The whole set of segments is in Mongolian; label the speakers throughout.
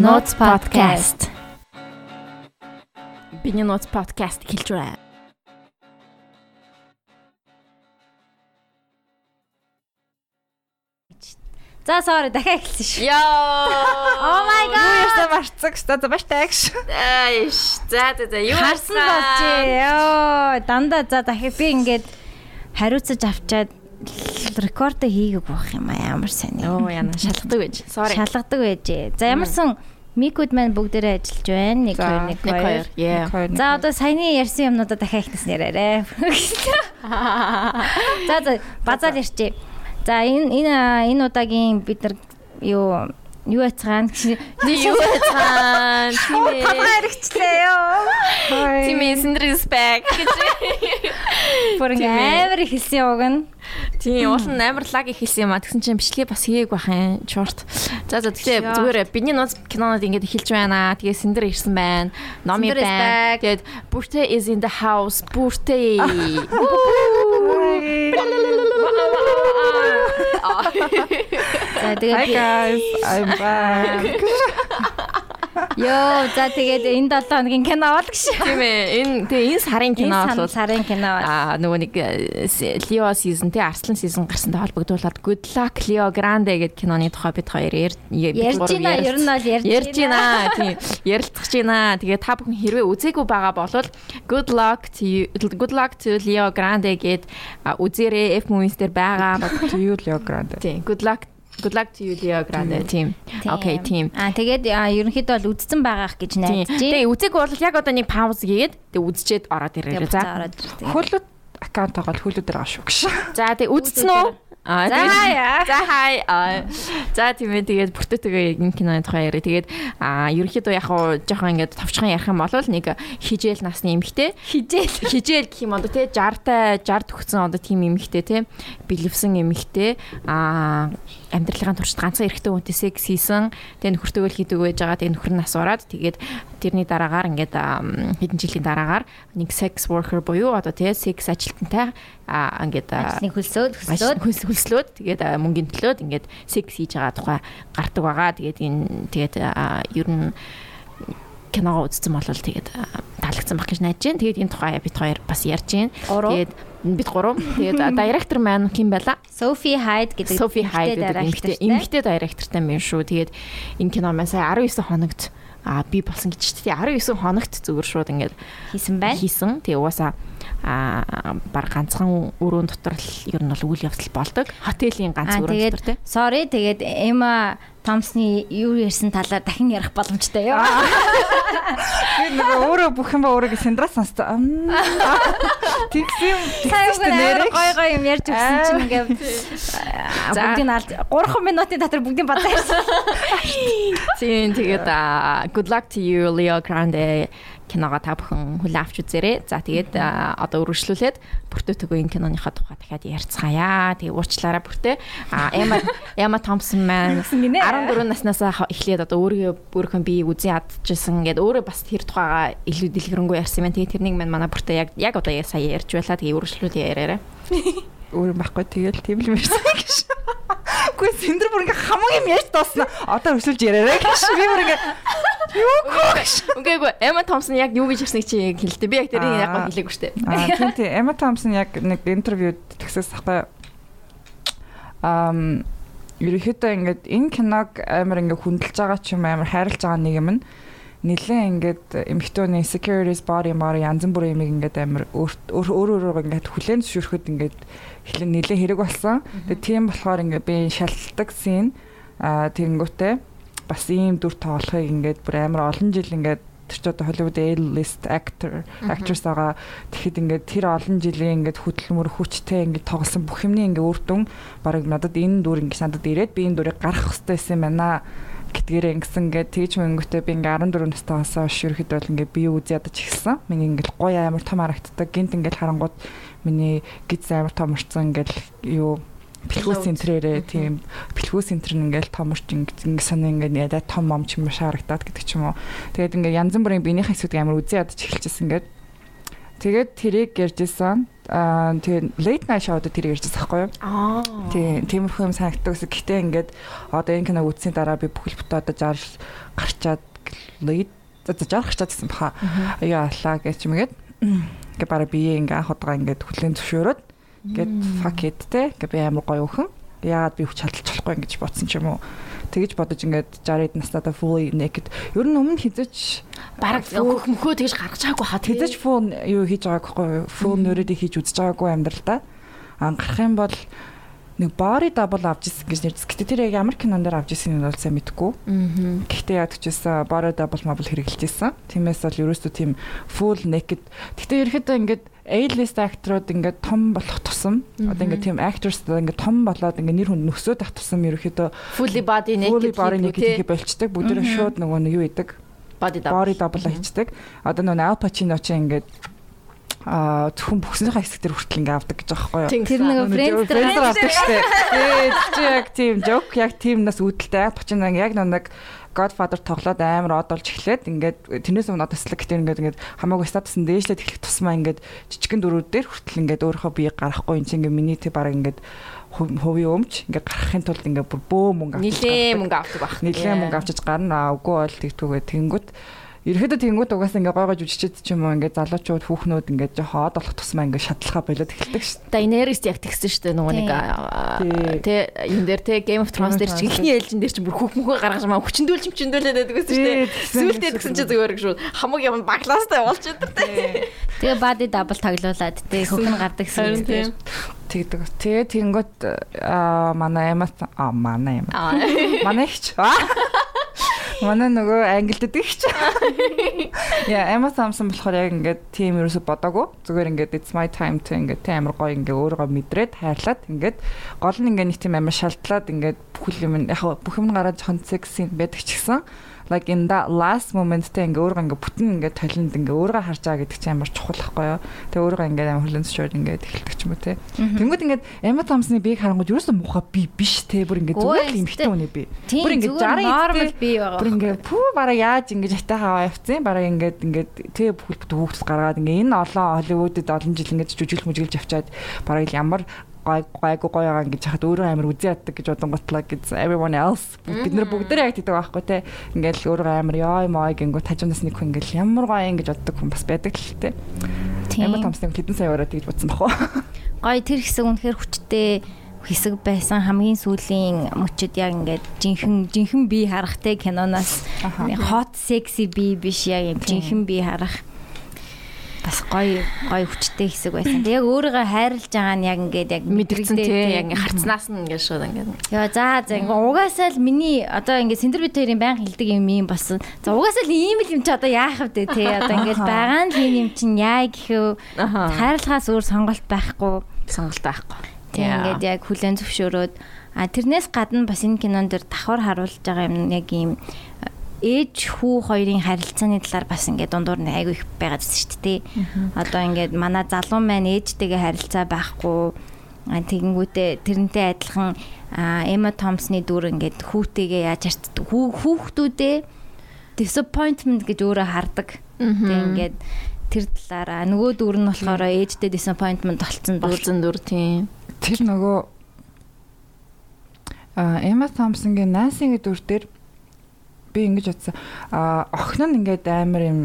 Speaker 1: Notes podcast. Биний Notes podcast хэлж байна.
Speaker 2: За sorry дахиад эхэлсэн шүү.
Speaker 1: Йоо.
Speaker 2: Oh my god.
Speaker 3: Юу ярьсан марцаг ста за баш тагш.
Speaker 1: Ааш. За за за юу
Speaker 2: Харсан болж ёо дандаа за дахиад би ингээд хариуцаж авчаад рекорд хийгээг байх юм аа ямар сайн
Speaker 1: Оо
Speaker 2: юм.
Speaker 1: яна шалгадаг байж. Sorry.
Speaker 2: Шалгадаг байжээ. За ямарсан микуд маань бүгдээрээ ажиллаж байна. Нэг
Speaker 3: За,
Speaker 2: хоёр нэг
Speaker 1: Нэг хоёр.
Speaker 2: хоёр.
Speaker 1: Yeah.
Speaker 2: За одоо саяны ярьсан юмнуудаа дахиад ихнес нэрээрээ. За за базар ярьчээ. За энэ энэ энэ удаагийн бид нар юу юу яцгаан
Speaker 1: Ти юу цаан. Тийм ээ.
Speaker 2: хэрэгчлээ ёо.
Speaker 1: Тийм ээ. Cinder's back гэж.
Speaker 2: Бүр их хэлсэн уг нь.
Speaker 1: Тийм уул нь амар лаг их хэлсэн юм а. Тэгсэн чинь бичлэгээ бас хийгээг байх юм. Short. За за
Speaker 2: Short.
Speaker 1: зүгээр биний нууц кинонод ингэж эхэлж байна. Тэгээ Cinder ирсэн байна. Номи байна. Тэгээд Бүртэ is in the house. Бүртэ.
Speaker 2: За
Speaker 3: Hi
Speaker 2: тэгээд
Speaker 3: guys, I'm back.
Speaker 2: ёо за тэгээд энэ 7 хоногийн кино бол гэж.
Speaker 1: Тийм ээ. Энэ тэгээ энэ сарын кино
Speaker 2: Энэ
Speaker 1: бол
Speaker 2: сарын кино бол.
Speaker 1: а нөгөө нэг Лео season тэ Арслан season гарсантай холбогдуулаад Good Luck Leo Grande гэдэг киноны тухай бид хоёр
Speaker 2: Ярьж байна. Ер нь бол ярьж
Speaker 1: ярьж байна. Тийм. Ярилцах гэж байна. Тэгээ та бүхэн хэрвээ үзээгүй байгаа бол Good Luck to you, Good Luck to Leo Grande гэд үзээрэй F movies дээр байгаа.
Speaker 3: To you Leo Grande.
Speaker 1: Тийм. Good luck Good luck to you Leo Grande. Окей, тийм.
Speaker 2: Аа тэгээд а, ерөнхийдөө бол үдцэн байгаах гэж найдаж
Speaker 1: Тэгээ үзег бол яг одоо нэг пауз хийгээд тэгээ үзчихэд ороод ирээрэй. За.
Speaker 3: Хөлөд аккаунт байгаа л хөлөд дээр шүү гэж.
Speaker 1: За тэгээ үзсэн үү? Аа
Speaker 2: За
Speaker 1: тэгээд- хай. За тийм ээ тэгээд бүртээтэйгээ энэ киноны тухай яриа. Тэгээд аа ерөнхийдөө яг хуу жоохон ингээд товчхон ярих юм бол нэг хижээл насны эмэгтэй
Speaker 2: хижээл.
Speaker 1: хижээл гэх юм одоо тий 60-тай 60 төгсөн одоо тийм эмэгтэй тий бэлэвсэн эмэгтэй аа амьдралын туршид ганцхан эрэгтэй хүнтэй секс хийсэн. Тэгээ нөхөртөөгөл хийдэг байж байгаа. Тэгээ нөхөр нь асуураад тэгээд тэрний дараагаар ингээд хэдэн жилийн дараагаар нэг sex worker буюу одоо тий секс ажилтнтай ингээд
Speaker 2: Ажлын хөлсөөд
Speaker 1: Ажил
Speaker 2: хөслөөд
Speaker 1: хөлс хөлслөөд тэгээд мөнгөний төлөөд ингээд секс хийж байгаа тухай гардаг байгаа. Тэгээд энэ тэгээд ер нь киногоо үзсэн бол тэгээд таалагдсан баг гэж найдаж байна. Тэгээд энэ тухай бид хоёр бас ярьж байна. Тэгээд бид гурав. Тэгээд директор маань ким байла?
Speaker 2: Софи Хайд гэдэг
Speaker 1: Софи Хайд гэдэг эмэгтэй директортай мэн шүү. Тэгээд энэ кино маань сая 19 хоногт а би болсон гэж чинь 19 хоногт зүгээр шууд ингээд
Speaker 2: хийсэн байна.
Speaker 1: хийсэн. Тэгээ угаасаа а баг ганцхан өрөөнд дотор л ер нь бол үйл явдал болдог. Хотелийн ганц
Speaker 2: Аа
Speaker 1: өрөөнд дотор тий.
Speaker 2: sorry тэгээд Эма Томсны юу ярьсан талаар дахин ярих боломжтой юу?
Speaker 3: Би нөгөө өөрөө бүх юм ба өөрийгөө синдраас сонсдог. Тэгсэн
Speaker 2: Сайн
Speaker 3: тэгсэн нэрээ
Speaker 2: гой гой юм ярьж өгсөн
Speaker 3: Аа.
Speaker 2: чинь ингээд бүгдийг алд 3 минутын дотор бүгдийг бадаа ярьсан.
Speaker 1: Тийм тэгээд good luck to you Leo Grande киногоо та бүхэн хүлээн авч үзээрэй. За тэгээд одоо үргэлжлүүлээд бүртөөтгөө энэ киноныхаа тухай дахиад ярьцгаая. Тэгээ уучлаарай бүртээ. А Emma Emma Thompson маань
Speaker 2: гинэ?
Speaker 1: 14 наснаас эхлээд одоо өөрийнхөө биеийг үзэн ядчихсан ингээд өөрөө бас тэр тухайгаа илүү дэлгэрэнгүй ярьсан юм. Тэгээ тэрнийг маань манай бүртээ яг яг одоо сая ярьж байлаа. Тэгээ үргэлжлүүлээ яриарай.
Speaker 3: өөр юм байхгүй тэгэл тийм л мэрсэн гэж. Үгүй синдэр бүр ингээ хамаг юм ярьж доосноо. Одоо өсөлж яриарай гэж. Би бүр ингээ юу гэж.
Speaker 1: Үгүй эгүй Emma Thompson яг юу гэж ирснийг чи хэлдэг. Би яг тэрийг яг хэлээгүй дээ.
Speaker 3: Аа тийм тийм Emma Thompson яг нэг интервьюд тэгсээс ахгүй. Ам ерөөхдөө ингээд энэ киног амар ингээ хүндэлж байгаа ч юм амар хайрлаж байгаа нэг юм нь нилээ ингээд эмхтөний securities body mari янз бүрийн юм ингээд амар өөр өөр өөрөөр ингээд хүлэн зөвшөөрөхөд ингээд эхлэн нилээ хэрэг болсон. Тэгээ тийм болохоор ингээд би шалтдаг син аа тэгэнгүүтээ бас ийм дүр тоглохыг ингээд бүр амар олон жил ингээд тэр ч одоо Hollywood A-list actor actress байгаа. Тэгэхэд ингээд тэр олон жилийн ингээд хөдөлмөр хүчтэй ингээд тоглосон бүх юмны ингээд үр дүн барыг надад энэ дүр ингээд надад ирээд би энэ дүрийг гаргах хэрэгтэй байсан байна гэдгээрээ ингэсэн ингээд тэгж мөнгөтэй би ингээ 14 настай хасаа ш ерхэд бол ингээ би үз ядаж ихсэн. Миний ингээл гоё амар том харагддаг. Гинт ингээл харангууд миний гиз амар том орцсон ингээл юу бэлгүү центрээрээ тийм бэлгүү центр нь ингээл том орч ингээ сони ингээ ядаа том ом ч юм уу шаарагдаад гэдэг ч юм уу. Тэгээд ингээ янз бүрийн биенийхээ эсвэг амар үз ядаж эхэлчихсэн ингээд Тэгээд тэрийг ярьжсэн. Аа тэгээ late night show-д тэр ярьжсэн байхгүй юу?
Speaker 1: Аа.
Speaker 3: Тийм, тиймэрхүү юм санагддаг ус. Гэхдээ ингээд одоо энэ киног үзсний дараа би бүхэл бүтэ одоо 60 гарчаад late за 60 гарчаад гэсэн баха. Аяа аллаа гэж юмгээд. Ингээ бараа бие ингээ анх удаага ингээд хүлэн зөвшөөрөөд ингээд fuck it те. Ингээ би амар гоё өхөн. Яагаад би хүч чадалж болохгүй ингэж бодсон ч юм уу. Тэгэж бодож ингээд 60-д настаа fully naked. Ер нь өмнө хизэж
Speaker 1: Бараг хөх мөхөө тэгж гаргаж чаагүй хаа
Speaker 3: хизэж фон юу хийж байгааг байхгүй? Фон нөрөөдөө хийж үзэж байгаагүй амьдралдаа. Аа гарах юм бол нэг body double авч ирсэн гэж нэрс. Гэтэ тэр яг ямар кинон дээр авч ирсэн нь бол сайн мэдэхгүй.
Speaker 1: Аа.
Speaker 3: Гэхдээ яг гэсэн body double мабл хэрэгжилж ирсэн. Тиймээс бол ерөөсөө тийм full naked. Гэтэ ерөөхдөө ингээд A-list акторууд ингээд том болох тусам одоо ингээд тийм actors ингээд том болоод ингээд нэр хүнд нөсөөд ах тусам ерөөхдөө
Speaker 1: Fully body naked
Speaker 3: хийх болчдаг. Бүгдээ шууд нөгөө нэг юу идэг
Speaker 1: Body double.
Speaker 3: хийдэг. Одоо нөгөө Al Pacino ч ингээд зөвхөн бүхснийхээ хэсэг дээр хүртэл ингээ авдаг гэж байгаа байхгүй юу?
Speaker 2: Тэр нөгөө Friends дээр
Speaker 3: авдаг штэ. Ээ чи яг тийм joke яг тийм нас үүдэлтэй Al Pacino яг нэг Godfather тоглоод амар одолж эхлээд ингээд тэрнээс өмнө одослог гэдэг ингээд ингээд хамаагүй статусын дээшлээд эхлэх тусмаа ингээд жижигэн дөрүүд дээр хүртэл ингээд өөрийнхөө бие гарахгүй юм чи ингээд миний тий бараг ингээд хувийн өмч ингээд гарахын тулд ингээд бүр бөө мөнгө авчиж
Speaker 1: Нилээ мөнгө авдаг баг.
Speaker 3: Нилээ мөнгө авчиж гарна үгүй бол тэгтүүгээ тэнгүүт Ерөөдөө тэнгууд угаасаа ингээ гойгож үжичээд ч юм уу ингээ залуучууд хүүхнүүд ингээ жоохон од болох тусмаа ингээ шатлахаа болоод эхэлдэг шүү
Speaker 1: Daenerys яг тэгсэн шүү дээ нөгөө нэг
Speaker 3: Тий.
Speaker 1: тэ юм дээр тэ Game of Thrones дээр чи ихний ээлжин дээр чи бүр хөх мөхөө гаргаж маа хүчндүүлж хүчндүүлээд байдаг гэсэн шүү дээ.
Speaker 3: Тий,
Speaker 1: Сүүлдээ
Speaker 3: тэгсэн.
Speaker 1: чи зүгээр гэж хамаг юм баглаастай болчиход тэ.
Speaker 2: Тэгээ body double таглуулад тий хөхн гардаг гэсэн
Speaker 1: тийм.
Speaker 3: Тэгдэг. Тэгээ аа манай Эмма аа манай.
Speaker 1: Аа.
Speaker 3: Манай. Аа. Манай нөгөө англид дэгч. Яа, Emma Thompson болохоор яг ингээд тийм ерөөсө бодоагүй. Зүгээр ингээд it's my time to ингээд амар гоё ингээд өөрийгөө мэдрээд хайрлаад ингээд гол нь ингээд нэг тийм амар шалтлаад ингээд бүхэл юм яг бүх юм гараад жоохон секси байдаг ч гэсэн like in that last moment тэ ингээ өөрийгөө ингээ бүтэн ингээ толинд ингээ өөрийгөө харж байгаа гэдэг чинь амар чухал байхгүй юу. Тэгээ өөрийгөө ингээ амар хүлэн зөвшөөрд ингээ эхэлдэг ч юм уу те. Тэнгүүд ингээ Emma Thompson-ы биеийг харангууд ерөөсөө муухай би биш те. Бүр ингээ зүгээр л юм хитэн үнэ би. Бүр ингээ
Speaker 2: зүгээр
Speaker 3: 60
Speaker 2: нормал бий байгаа.
Speaker 3: Бүр ингээ пүү бараа яаж ингээ жатайхаа авцсан. Бараа ингээ ингээ тэгээ бүхэл бүт хүүхдс гаргаад ингээ энэ олон Холливуудад олон жил ингээ жүжиглэх мүжиглж авчаад бараа ямар гой гойг гоё байгаа ингэж хахад өөрөө амар үзий яддаг гэж бодонготлаа гэж everyone else. Бид нар бүгд яг тэгдэг байхгүй те. Ингээл өөрөө амар ёо мой гингүү тажуунаас нэг хүн ингээл ямар гоё юм гэж боддог хүн бас байдаг л те. Амар томсныг хэдэн сая ороод тэгж бодсон баху
Speaker 2: Гой тэр хэсэг үнэхээр хүчтэй хэсэг байсан. Хамгийн сүүлийн мөчөд яг ингээд жинхэнэ жинхэнэ бие харахтай киноноос hot sexy бие биш яг юм. Жинхэнэ бие харах бас гоё гоё хүчтэй хэсэг байсан. Тэг яг өөрийгөө хайрлаж байгаа нь яг ингээд яг мэдрэгдээд
Speaker 1: тий яг ингээ харцнаас нь ингээ шууд ингээ.
Speaker 2: Яа за за ингээ угаасаа л миний одоо ингээ синдер бит хоёрын баян хилдэг юм юм болсон. За угаасаа л ийм л юм чи одоо яах вэ тий одоо ингээ байгаа нь юм чинь яа
Speaker 1: Аха.
Speaker 2: хайрлахаас өөр сонголт байхгүй.
Speaker 1: Сонголт байхгүй.
Speaker 2: Тэг ингээд яг хүлэн зөвшөөрөөд а тэрнээс гадна бас энэ кинон дээр давхар харуулж байгаа юм яг ийм ээж хүү хоёрын харилцааны талаар бас ингээд дундуур нь айгүй их байгаад байсан шүү дээ. Одоо ингээд манай залуу маань ээжтэйгээ харилцаа байхгүй тэгэнгүүтээ тэрнтэй адилхан Эма Томсны дүр ингээд хүүтэйгээ яаж харцдаг хүү хүүхдүүдээ disappointment гэж өөрөө хардаг. Тэг ингээд тэр талаараа нөгөө дүр нь болохоор ээжтэй disappointment болцсон дүр
Speaker 1: Болцсон дүр тий.
Speaker 3: тэр нөгөө а Emma Thompson-гийн Nancy-гийн дүр дээр би ингэж бодсон а охин нь ингээд амар юм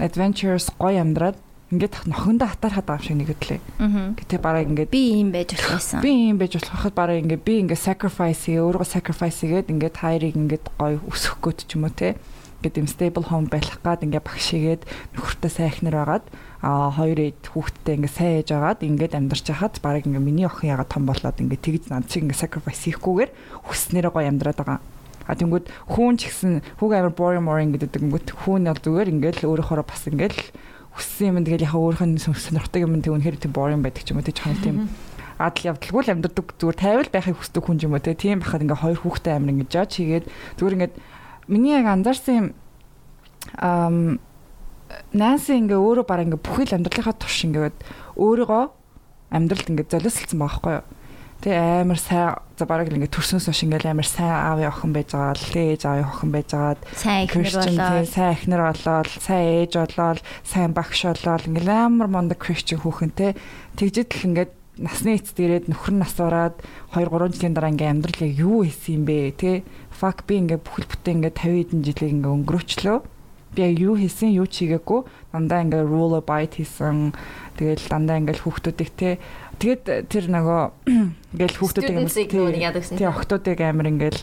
Speaker 3: adventurous гоё амьдраад ингээд нохондоо хатаар хадаа юм шиг нэгэдлээ.
Speaker 2: Аа.
Speaker 3: Гэтэ бараг ингээд
Speaker 2: би ийм байж болох байсан.
Speaker 3: би юм байж болох хахад бараг ингээд би ингээд sacrifice хийе өөрөө sacrifice хийгээд ингээд хайрыг ингээд гоё өсгөх гээд ч юм уу те. Ингээд юм stable home байх гад ингээд багшигээд нөхөртөө сайхнаар байгаад а хоёр эд хүүхдтэй ингээд сайн ээж агаад ингээд амьдарч хахад бараг ингээд миний охин ягаад том болоод ингээд тэгж над шиг ингээд sacrifice хийхгүйгээр хүснээрээ гоё амьдраад байгаа. А тэнгүүд хүүн ч гэсэн хүүг амар boring boring гэдэг ингээд хүүн бол зүгээр ингээд л өөрөөхөө бас ингээд л хүссэн юм. Тэгэл яхаа өөрийнх нь сонирхдаг юм тэг үнэхээр тийм boring байдаг ч юм уу тэг жоохон тийм адал явдалгүй л амьдардаг зүгээр тайвал байхыг хүсдэг хүн юм уу те. Тийм байхад ингээ хоёр хүүхдээ амир ингээ жаж хийгээд зүгээр ингээ миний яг анзаарсан юм ам Нанси ингээ өөрөө бараг ингээ бүхэл амьдралынхаа турш ингээд өөрийгөө амьдралд ингээ золиослсон байгаа байхгүй юу Тэ амар сайн за бараг ингээд төрснөөс хойш ингээд амар сайн аав охин байж байгаа л ээж аав охин байж байгаад
Speaker 2: сайн ихнэр
Speaker 3: Christian
Speaker 2: болоо.
Speaker 3: тий, сайн эхнэр болоод сайн ээж болоод сайн багш болоод ингээд амар мондог Christian хүүхэн те тэгжид л ингээд насны эцэд ирээд нөхөр нь насвараад 2 3 жилийн дараа ингээд амьдрал яг юу хийсэн юм бэ те fuck би ингээд бүхэл бүтэн ингээд 50 хэдэн жилийг ингээд өнгөрөөчлөө. Би яг юу хийсэн юу ч хийгээгүй дандаа ингээд rule bite хийсэн. Тэгэл дандаа ингээд хүүхдүүдийг те тэгээд тэр нөгөө
Speaker 1: нэг яадаг гэсэн.
Speaker 3: тий охтуудыг амар ингээл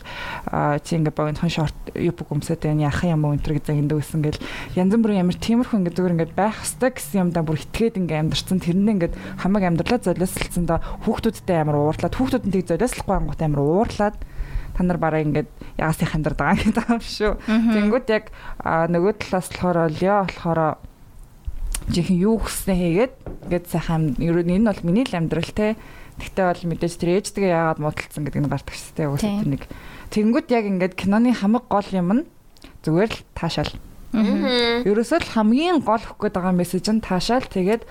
Speaker 3: чи ингээ богинохон шорт юу бүх өмсөд энэ яхан юм уу энэ төр гэж ингэ дүүсэн гэл янз бүрийн амар тиймэрхүү ингээ зүгээр ингээ байх хэвээр гэсэн юм да бүр итгээд ингээ амьдэрсэн тэрнээ ингээ хамаг амьдралаа золиослцсан да хүүхдүүдтэй амар уурлаад хүүхдүүд нь тийг золиослохгүй ангууд амар уурлаад та нар бараа ингээд ягаас их амьдраад байгаа юм гэдэг юм шүү. Тэнгүүд яг нөгөө талаас болохоор Лео болохоор жихэн юу хүснэ хийгээд ингээд сайхан ер нь энэ бол миний л амьдрал те. Тэгтээ бол мэдээж тэр ээжтэйгээ яагаад муудалцсан гэдэг нь гардаг шүү дээ.
Speaker 2: Тийм.
Speaker 3: тэр нэг. Тэнгүүд яг ингээд киноны хамаг гол юм нь зүгээр л таашаал. Ерөөсөө л хамгийн гол өгөх гээд байгаа мессеж нь таашаал тэгээд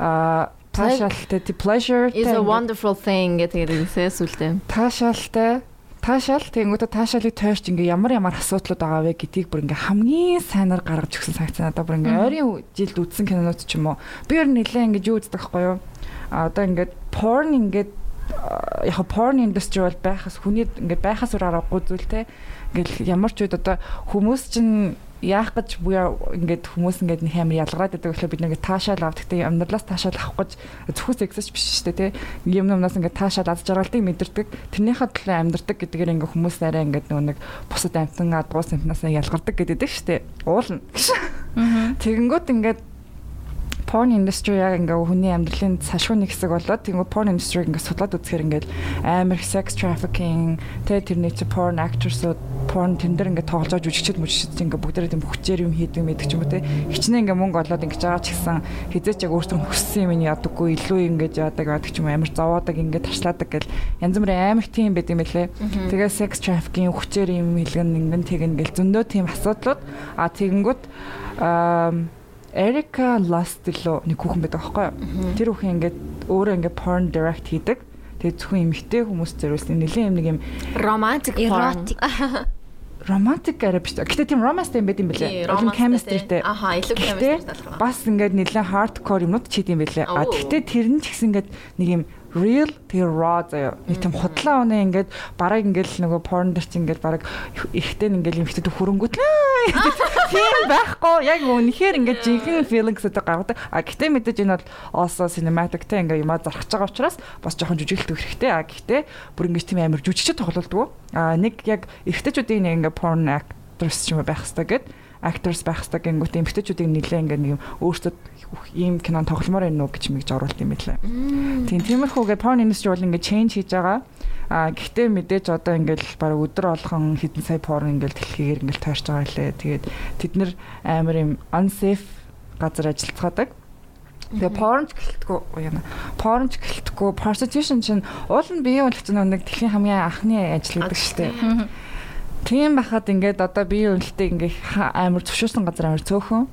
Speaker 3: аа таашаалтай pleasure
Speaker 1: is a wonderful thing гэдэг хэлсэн сүлдээ.
Speaker 3: таашаалтай таашаал тэгэнгүүтээ таашаалыг тойрч ингээ ямар ямар асуудлууд байгаа вэ гэдгийг бүр ингээ хамгийн сайнаар гаргаж өгсөн санагцсан надад бүр ингээ ойрын жилд үзсэн кинонууд ч юм уу. Би ер нь нэлээ ингээ юу үздэг байхгүй юу? А одоо ингээ porn ингээ яг porn industry бол байхас хүний ингээ байхас үр аргагүй зүйл те. Ингээл ямар ч үед одоо хүмүүс чинь яах гэж буюу ингээд хүмүүс ингээд нэг амар ялгараад байдаг болохоор бид нэг таашаал авдаг те амьдралаас таашаал авах гэж зөвхөн сексэж биш шүү дээ те юм юмнаас ингээд таашаал аз жаргалтыг мэдэрдэг. Тэрнийхээ төлөө амьдрдаг гэдгээр ингээд хүмүүс арай ингээд нэг бусад амтан адгуус амтнаас ялгардаг гэдэг шүү дээ. Уулна тэгэнгүүт ингээд porn industry яг ингээ хүний амьдралын нэг хэсэг болоод тэгвэл porn industry ингээ судлаад үзэхээр ингээ амар sex trafficking тэ тэрний чи porn actors-ууд porn тэн дээр ингээ тоглож жүжигчд мүжигчд ингээ бүгдээрээ тийм хүчээр юм хийдэг мэдэг ч юм уу тэ хичнээн ингээ мөнгө олоод ингээ жагаа ч гэсэн. Хизээч яг өөртөө хүссэн юм ядаггүй илүү ингээ яадаг яадаг ч юм амар зовоодаг ингээ тарчлаадаг гэл. Янз бүрийн амар тийм байд юм байлээ тэгээ sex trafficking хүчээр юм хэлгэн ингэн тэгэн гэл зөндөө тийм асуудлууд. А тэгэнгүүт аа Эрика Ластило нэг хүүхэн байдаг аахгүй юу? Тэр хүүхэн ингээд өөрөө ингээд porn direct хийдэг. Тэгээд зөвхөн эмэгтэй хүмүүс зориулсан нэлийн юм нэг юм
Speaker 1: Romantic
Speaker 2: Erotic.
Speaker 3: romantic арай биш. Гэтэ тийм romance юм байт юм бэлээ. Олон chemistryтэй.
Speaker 1: Аха, илүү chemistry талрах.
Speaker 3: бас ингээд нэлээд hardcore юмнууд чийд юм бэлээ. А тэгтээ тэр нь ч гэсэн ингээд нэг юм real тэгээ raw заяа. Нэг тийм худлаа өнөө ингээд бараг ингээд нөгөө porn дээр чи ингээд бараг ихтэй ингээд юм ихтэй хөрөнгөт тийм байхгүй. Яг үнэхээр ингээд жинхэнэ feelings өдө гаргадаг. А гэтээ мэдээж энэ бол also cinematic те ингээд юмаа зархаж байгаа учраас бас жоохон жүжиглэлт хэрэгтэй. А гэтээ бүр ингээд тийм амар жүжигчд тоглолдог. А нэг яг ихтэйчүүдийн ингээд porn actress ч юм байх хэрэгтэй гэд actors байх хэрэгтэй гингүүт эмгтээчүүдийг нилээ ингээд нэг юм өөрсдөө ийм кинон тогломоор байна уу гэж мэгж оруулт юм байлаа. Тийм тиймэрхүүгээ porn industry бол ингээд change хийж байгаа. А гэхдээ мэдээж одоо ингээд баг өдөр болгон хэдэн сая porn ингээд дэлхийгээр ингээд тойрч байгаа лээ. Тэгээд тэд нэр амар юм unsafe газар ажиллацгаадаг. Тэгээ porn ч гэлтгүү яана. Porn ч гэлтгүү prostitution чинь уул нь биеийн үйлчлэгч нэг дэлхийн хамгийн анхны ажил гэдэг шүү дээ. Тийм байхад ингээд одоо биеийн үнэлтийг ингээд амар зөвшөөрсөн газар амар цөөхөн.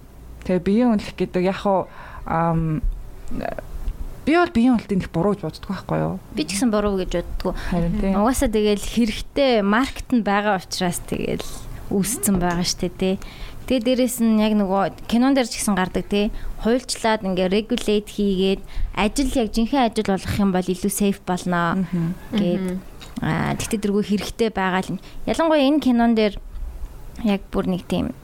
Speaker 3: Тэгээ биеийн үнэлэх гэдэг яг хуу ам би бол биеийн үнэлтийг их буруу гэж боддог байхгүй юу?
Speaker 2: Би ч гэсэн буруу гэж боддгоо.
Speaker 3: Харин тийм.
Speaker 2: Угаасаа тэгэл хэрэгтэй маркет нь байгаа учраас тэгэл үүсцэн байгаа штэ тий. Тэгээ дээрэс нь яг нөгөө кинон дээр ч гэсэн гардаг тий. Хуульчлаад ингээ regulate хийгээд ажил яг жинхэнэ ажил болгох юм бол илүү safe болно гэд. Аа тэгтээ дэргүй хэрэгтэй байгаа юм. Ялангуяа энэ кинон дээр яг бүр нэг тийм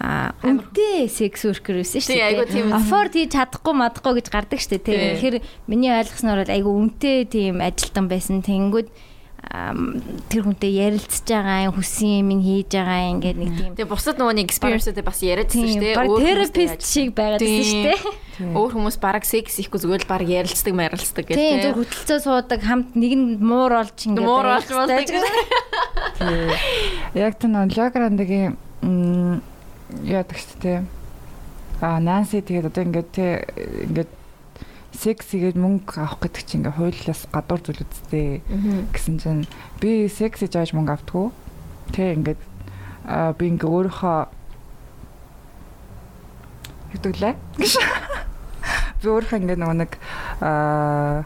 Speaker 2: а үнтэй секс worker байсан шүү дээ. Afford хийж чадахгүй мадахгүй гэж гардаг шүү дээ. Тэгэхээр миний ойлгосноор бол айгу үнтэй тийм ажилтан байсан. Тэнгүүд тэр хүнтэй ярилцж байгаа юм, хүссэн юм ин хийж байгаа юм ингээд нэг тийм
Speaker 1: Тэгээ бусад нөгөө нэг experience-тэй бас яриадсан шүү дээ. Өөр яаж-
Speaker 2: шиг байгаад байсан шүү дээ.
Speaker 1: Өөр хүмүүс бараг секс ихгүй зүгээр л бараг ярилцдаг, марилцдаг гэх
Speaker 2: Тийм зөв хөтөлцөө суудаг хамт нэг нь муур олж ингээд
Speaker 1: Муур олж
Speaker 2: хэвээр.
Speaker 3: Яг тэр нөө Лограндагийн м яадаг шүү дээ. А Нанси тэгээд одоо ингээд те ингээд секс игээд мөнгө авах гэдэг чинь ингээд хуулиас гадуур зүйл үсттэй гэсэн чинь би секс хийж авч мөнгө автгүй. Тэ ингээд би ингээ өөрийнхөө хэвдэглээ. Би өөрийнхөө ингээ нөгөө нэг а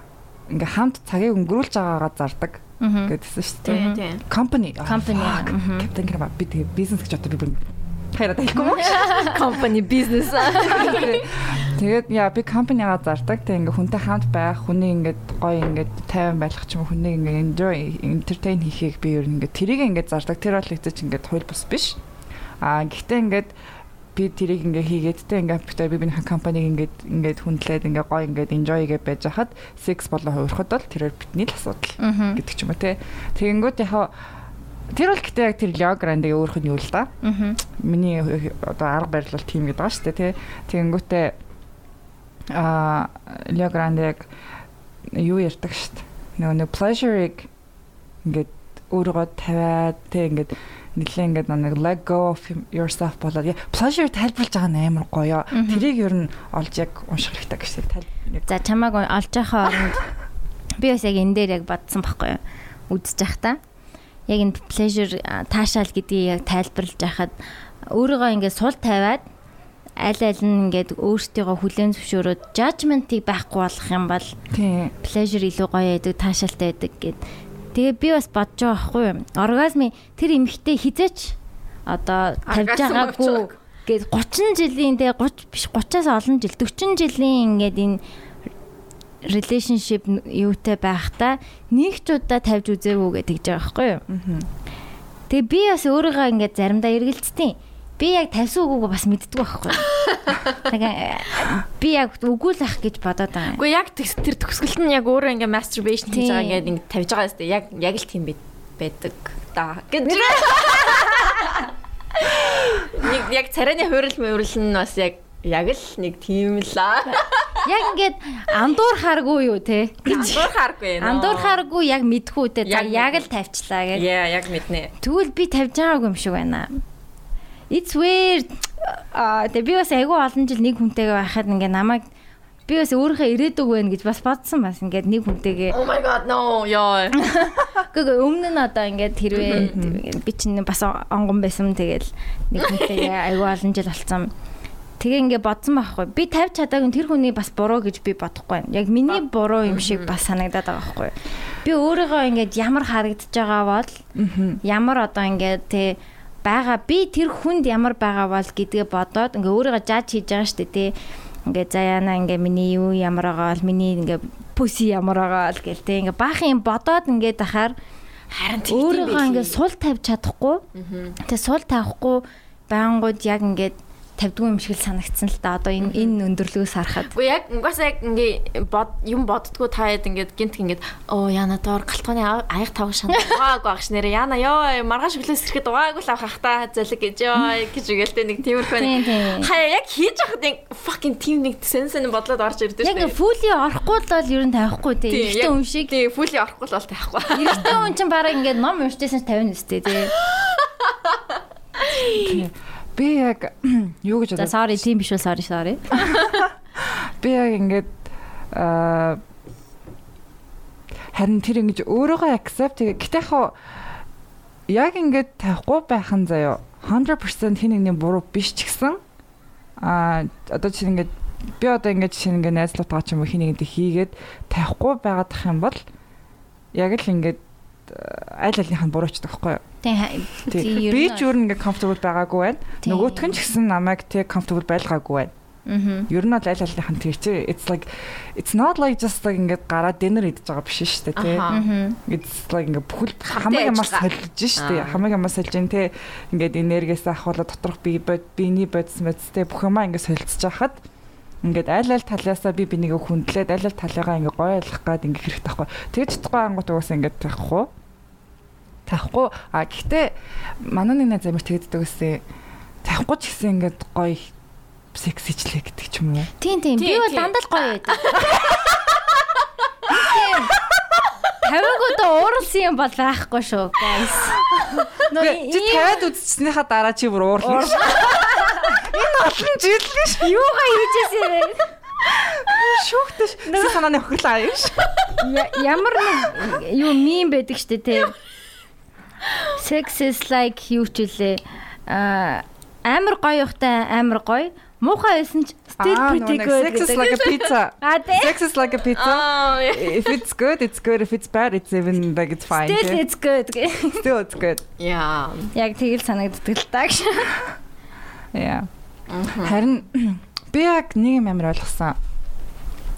Speaker 3: ингээ хамт цагийг өнгөрүүлж байгаагаа зардаг гэдсэн шүү дээ. Company.
Speaker 2: Company.
Speaker 3: Капитан гэр би тэгээ бизнес гэж одоо би бүр хайраад хэлэхгүй юм.
Speaker 1: Company business.
Speaker 3: Тэгээд яа би компанигаа зардаг. Тэг ингээ хүнтэй хамт байх, хүний ингээд гоё ингээд тайван байх ч юм уу хүний ингээ enjoy entertain хийхийг би ер нь ингээ тэрийг ингээ зардаг. Тэр бол ихтэй ч ингээ хууль бус биш. Аа гэхдээ ингээд би тэрийг ингээ хийгээд тэ ингээ битээ би биний компаниг ингээд ингээд хүндлээд ингээ гоё ингээд enjoy гээ байж хахад sex болоо хувирахад бол тэрээр бидний л асуудал гэдэг ч юм уу те. Тэгэнгүүт яхаа тэр бол гэтээ яг тэр леограндыг өөрөх нь юу л да.
Speaker 2: Аа.
Speaker 3: Миний одоо арга барил бол тийм гэдэг байгаа шүү дээ тий. Тэгэнгүүтээ а Лео Грандег юу ярьдаг шүү дээ. Нөгөө нэг pleasure-ыг ингээд өөрийгөө тавиад тий ингээд нэлээ ингээд нэг let go of yourself болоод яа, pleasure тайлбарлаж байгаа нь амар гоё. Тэрийг ер нь олж яг унших хэрэгтэй гэж яг
Speaker 2: За чамааг олж яхаа оронд би бас яг энэ дээр яг бодсон байхгүй юу? Үдсэж явах та. Яг энэ pleasure таашаал гэдгийг яг тайлбарлаж яхад өөрийгөө ингээд сул тавиад аль аль нь ингээд өөртөө хүлээн зөвшөөрөөд judgment-ийг байхгүй болох юм бол pleasure илүү гоё байдаг, таашаалтай байдаг гэд. Тэгээ би бас бодож байгаа байхгүй юу? Оргазми тэр эмхтэй хизээч одоо тавьж байгаагүй гээд 30 жилийн тэгээ 30 биш 30-аас олон жил 40 жилийн ингээд энэ relationship юутай байхдаа нэг ч удаа тавьж үзээгүй гэдэг байгаа байхгүй юу? Тэгээ би бас өөрийгөө ингээд заримдаа эргэлцдэг. Би яг тавьсан үгүйгээ бас мэддэг байхгүй юу? Тэгээ би яг үгүй л ах гэж бодоод байгаа.
Speaker 1: Гэхдээ яг тэр төгсгөлт нь яг өөрөө ингээ masturbation хийж байгаа ингээд ингэ тавьж байгаа сте яг яг л тийм байд- байдаг да. Гэж. Нэг яг царайны хуурал мөрөл нь бас яг яг л нэг тийм л аа.
Speaker 2: Яг ингээд андуурхааргүй юу те?
Speaker 1: Андуурхааргүй нөө.
Speaker 2: Андуурхааргүй яг мэдхүү те. За
Speaker 1: Яг
Speaker 2: л тавьчлаа гэж.
Speaker 1: Яа, яг мэднэ.
Speaker 2: Тэгвэл би тавьж байгаагүй юм шиг байна. It's weird. Аа тэгээ би бас айгүй олон жил нэг хүнтэйгээ байхад ингээ намайг би бас өөрийнхөө ирээдүг байна гэж бас бодсон бас ингээд нэг хүнтэйгээ
Speaker 1: Oh my god, no. Яа.
Speaker 2: Гэхдээ өмнө нь одоо ингээд хэрвээ би чинь бас онгон байсан тэгэл нэг хүнтэйгээ айгүй олон жил болцсон. Тэгээ ингээ бодсон байхгүй. Би тавьж чадаагүй тэр хүний бас буруу гэж би бодохгүй байна. Яг миний буруу юм шиг бас санагдаад байгаа байхгүй. Би өөрийгөө ингээд ямар харагдаж байгаа бол ямар одоо ингээд тэ байгаа би тэр хүнд ямар байгаа бол гэдгээ бодоод ингээ өөрийгөө жаж хийж байгаа шүү дээ тий. Ингээ за яана ингээ миний юу ямар байгаа бол миний ингээ пүси ямар байгаа л гэл тий. Ингээ баах юм бодоод ингээд ахаар
Speaker 1: Харин
Speaker 2: өөрийгөө ингээ сул тавьж чадахгүй. Тэгээ сул тавихгүй байнгут яг ингээд тавьдгүй юм шиг л санагдсан л да. Одоо энэ энэ өндөрлгөөс харахад.
Speaker 1: Уу яг угаасаа яг ингээ бод юм боддгоо таад ингээд гинт ингээд оо яна доор галтгооны аяг тавг шанд угаагүй багш нэрэ яна ёо маргааш өглөөс ирэхэд угаагүй л авах хахта залэг гэж ёо гэж үгэлтэй нэг тиймэрхүү
Speaker 2: Тийм, тийм.
Speaker 1: хаяа яг хийж явахад нэг fucking team нэг сенсэн бодлоод орж ирдэг
Speaker 2: Яг фүли орохгүй л бол ер нь тавихгүй тий. Ихтэй хүн шиг.
Speaker 1: тий фүли орохгүй л бол тахгүй
Speaker 2: Ихтэй хүн чинь бараг ингээд ном уншижсэн ч 50 нэстэй тий.
Speaker 3: Би яг юу гэж
Speaker 2: За
Speaker 3: бодож
Speaker 2: sorry тийм биш үү sorry sorry.
Speaker 3: би яг ингээд аа харин тэр ингэж өөрийгөө accept хийгээ. Гэтэ яг яг ингээд тавихгүй байх нь заяо 100% хин нэгний буруу биш ч гэсэн а одоо чинь ингээд би одоо ингээд чинь ингээд найзлуутаа ч юм уу хин нэгэнд хийгээд тавихгүй байгаад ах юм бол яг л ингээд а, аль алийнх нь буруу ч байхгүй юу
Speaker 2: Тийм
Speaker 3: Тий. Би ч өөр ингээд comfortable байгаагүй байна. Нөгөөх нь ч гэсэн намайг тэг comfortable байлгаагүй байна.
Speaker 2: Аа.
Speaker 3: Ер нь бол аль алийнх нь тэр чи it's like it's not like just like ингээд гараа dinner идэж байгаа биш шүү дээ тий. It's like ингээд бүхэл хамаг
Speaker 1: ажиллагаа.
Speaker 3: солилж шүү дээ. Хамаг юмас солилж ин тий. Ингээд энергиээс ахвала доторх бие бод биений бодис мэдтэй бүх юмаа ингээд солилцож хахад ингээд аль аль талаасаа би бинийг хүндлээд аль аль талыгаа ингээд гоё ойлгох гад ингээд хэрэгтэй байхгүй. Тэгэж чадахгүй ангууд угаасаа ингээд тахгүй. Тахгүй. А гэхдээ манай нэг найз амар тэгдэг гэсэн. Тахгүй ч гэсэн ингээд гоё сексичлээ гэдэг ч юм уу.
Speaker 2: Тийм тийм би бол дандаа л гоё байдаг. Тавигууд ууралсан юм бол байхгүй шүү guys. Нөө
Speaker 3: Чи тавиад үзчихснийхаа дараа чи бүр уурлаа. Энэ олон жил гэж
Speaker 2: юугаа хийжсэн юм бэ?
Speaker 3: шүүхтэй санааны өхрлөө аяа ш.
Speaker 2: Ямар нэг юу мим байдаг штэ те. Sex is like юу ч үлээ. Аа амар гоё ухтай амар гоё. Муухай байсан ч still pretty good.
Speaker 3: Sex is like a pizza. Sex is like a pizza. If it's good, it's good. If it's bad, it's even like it's fine.
Speaker 2: Still it's good.
Speaker 3: Still it's good.
Speaker 1: Яа.
Speaker 2: Яг тэгэл санагддаг л таа гэж.
Speaker 3: Yeah. Харин би яг нэг юм амар ойлгосон.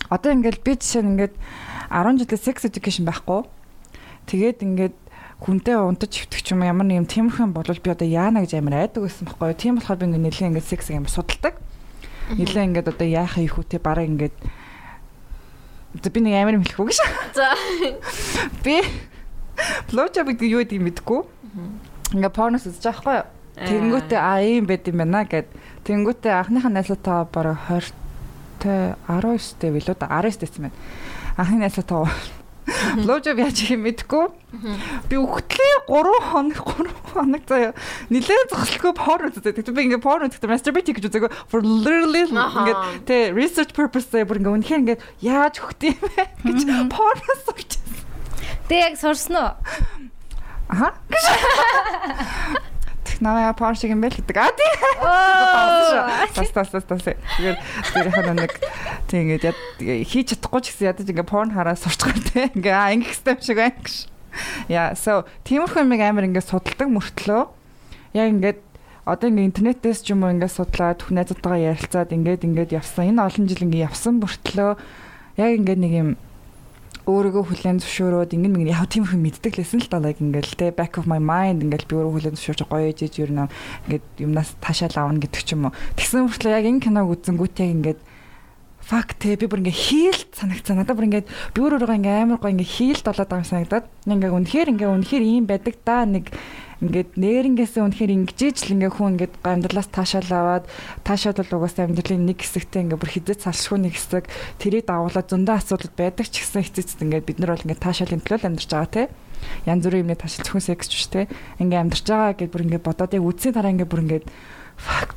Speaker 3: Одоо ингээд би жишээ нь ингээд 10 жилээ sex education байхгүй. Тэгээд ингээд хүнтэй унтаж хөвтөх юм ямар нэг юм тиймэрхэн болвол би одоо яана гэж амар айдаг байсан байхгүй юу. Тийм болохоор би ингээд нэлээд ингээд sex амар судалдаг. Нэлээд ингээд одоо яахаа их үтэй бараг ингээд би нэг амар юм хэлэх үг ш.
Speaker 1: За.
Speaker 3: Би blowjob гэдэг юу гэдгийг мэдэхгүй. Ингээ порноос үзэж байхгүй юу. Тэнгүүтээ а ийм байд юм байна гэд. Тэнгүүтээ анхныхаа найзлаатаа бараг 20 тэ 19 дэх билүү да 19 дэсэн байна. Анхны найзлаатаа блowjob яаж юм мэдэхгүй. Би өгтлээ 3 хоног 3 хоног заяа. Нилээн зогсолгүй порно үздэг. Би ингээ порно үздэг masturbate гэж үзээгөө for literally ингээ тэ research purpose заяа бүр ингээ үнэхээр ингээ яаж өгт юм бэ гэж порно сурч.
Speaker 2: Тэг яг сурсан уу?
Speaker 3: Аха. Порно шиг юм байл гэдэг. А тий. Тас тас тас тас. Тэгээд тэр хана нэг тийм ингээд хийж чадахгүй ч гэсэн ядаж ингээд порн хараа сурчгаар те. Ингээ аа ингэх систем шиг байна гэж. Яа, so тиймэрхүү юм амар ингээд судалдаг мөртлөө яг ингээд одоо ингээ интернетээс ч юм уу ингээд судлаад бүх найзуудтайгаа ярилцаад ингээд ингээд явсан. Энэ олон жил ингээ явсан мөртлөө яг ингээд нэг юм өөрийгөө хүлэн зөвшөөрөөд ингэн мэгэн яг тийм хүн мэддэг лсэн л далайг ингээл те back of my mind ингээл би өөрөө хүлэн зөвшөөрч гоё ээжэж ер нь ингээд юмнаас таашаал авна гэдэг ч юм уу. Тэгсэн хүртэл яг энэ киног үзэнгүүт яг ингээд fuck те би бүр ингээ хийлт санагцсан. Надад бүр ингээд би өөрөөрөө ингээ амар гоё ингээ хийлт болоод байгаа юм санагдаад ингээ үнэхээр ингээ үнэхээр ийм байдаг да нэг ингээд нэрнгээсээ үнэхээр ингэжээч л ингээ хүн ингээд амьдралаас таашаал аваад таашаал бол угаасаа амьдралын нэг хэсэгтээ ингээ бүр хизээ салшгүй нэг хэсэг тэрийг дагуулаад зөндөө асуудал байдаг ч гэсэн хэцэцэд ингээд бид нар бол ингээ таашаалын төлөө л амьдарч байгаа те. Янз бүрийн юмны таашаал зөвхөн секс ч те. Ингээ амьдарч байгаа гэдээ бүр ингээ бодоод яг үдсийн дараа ингээ бүр ингээ fuck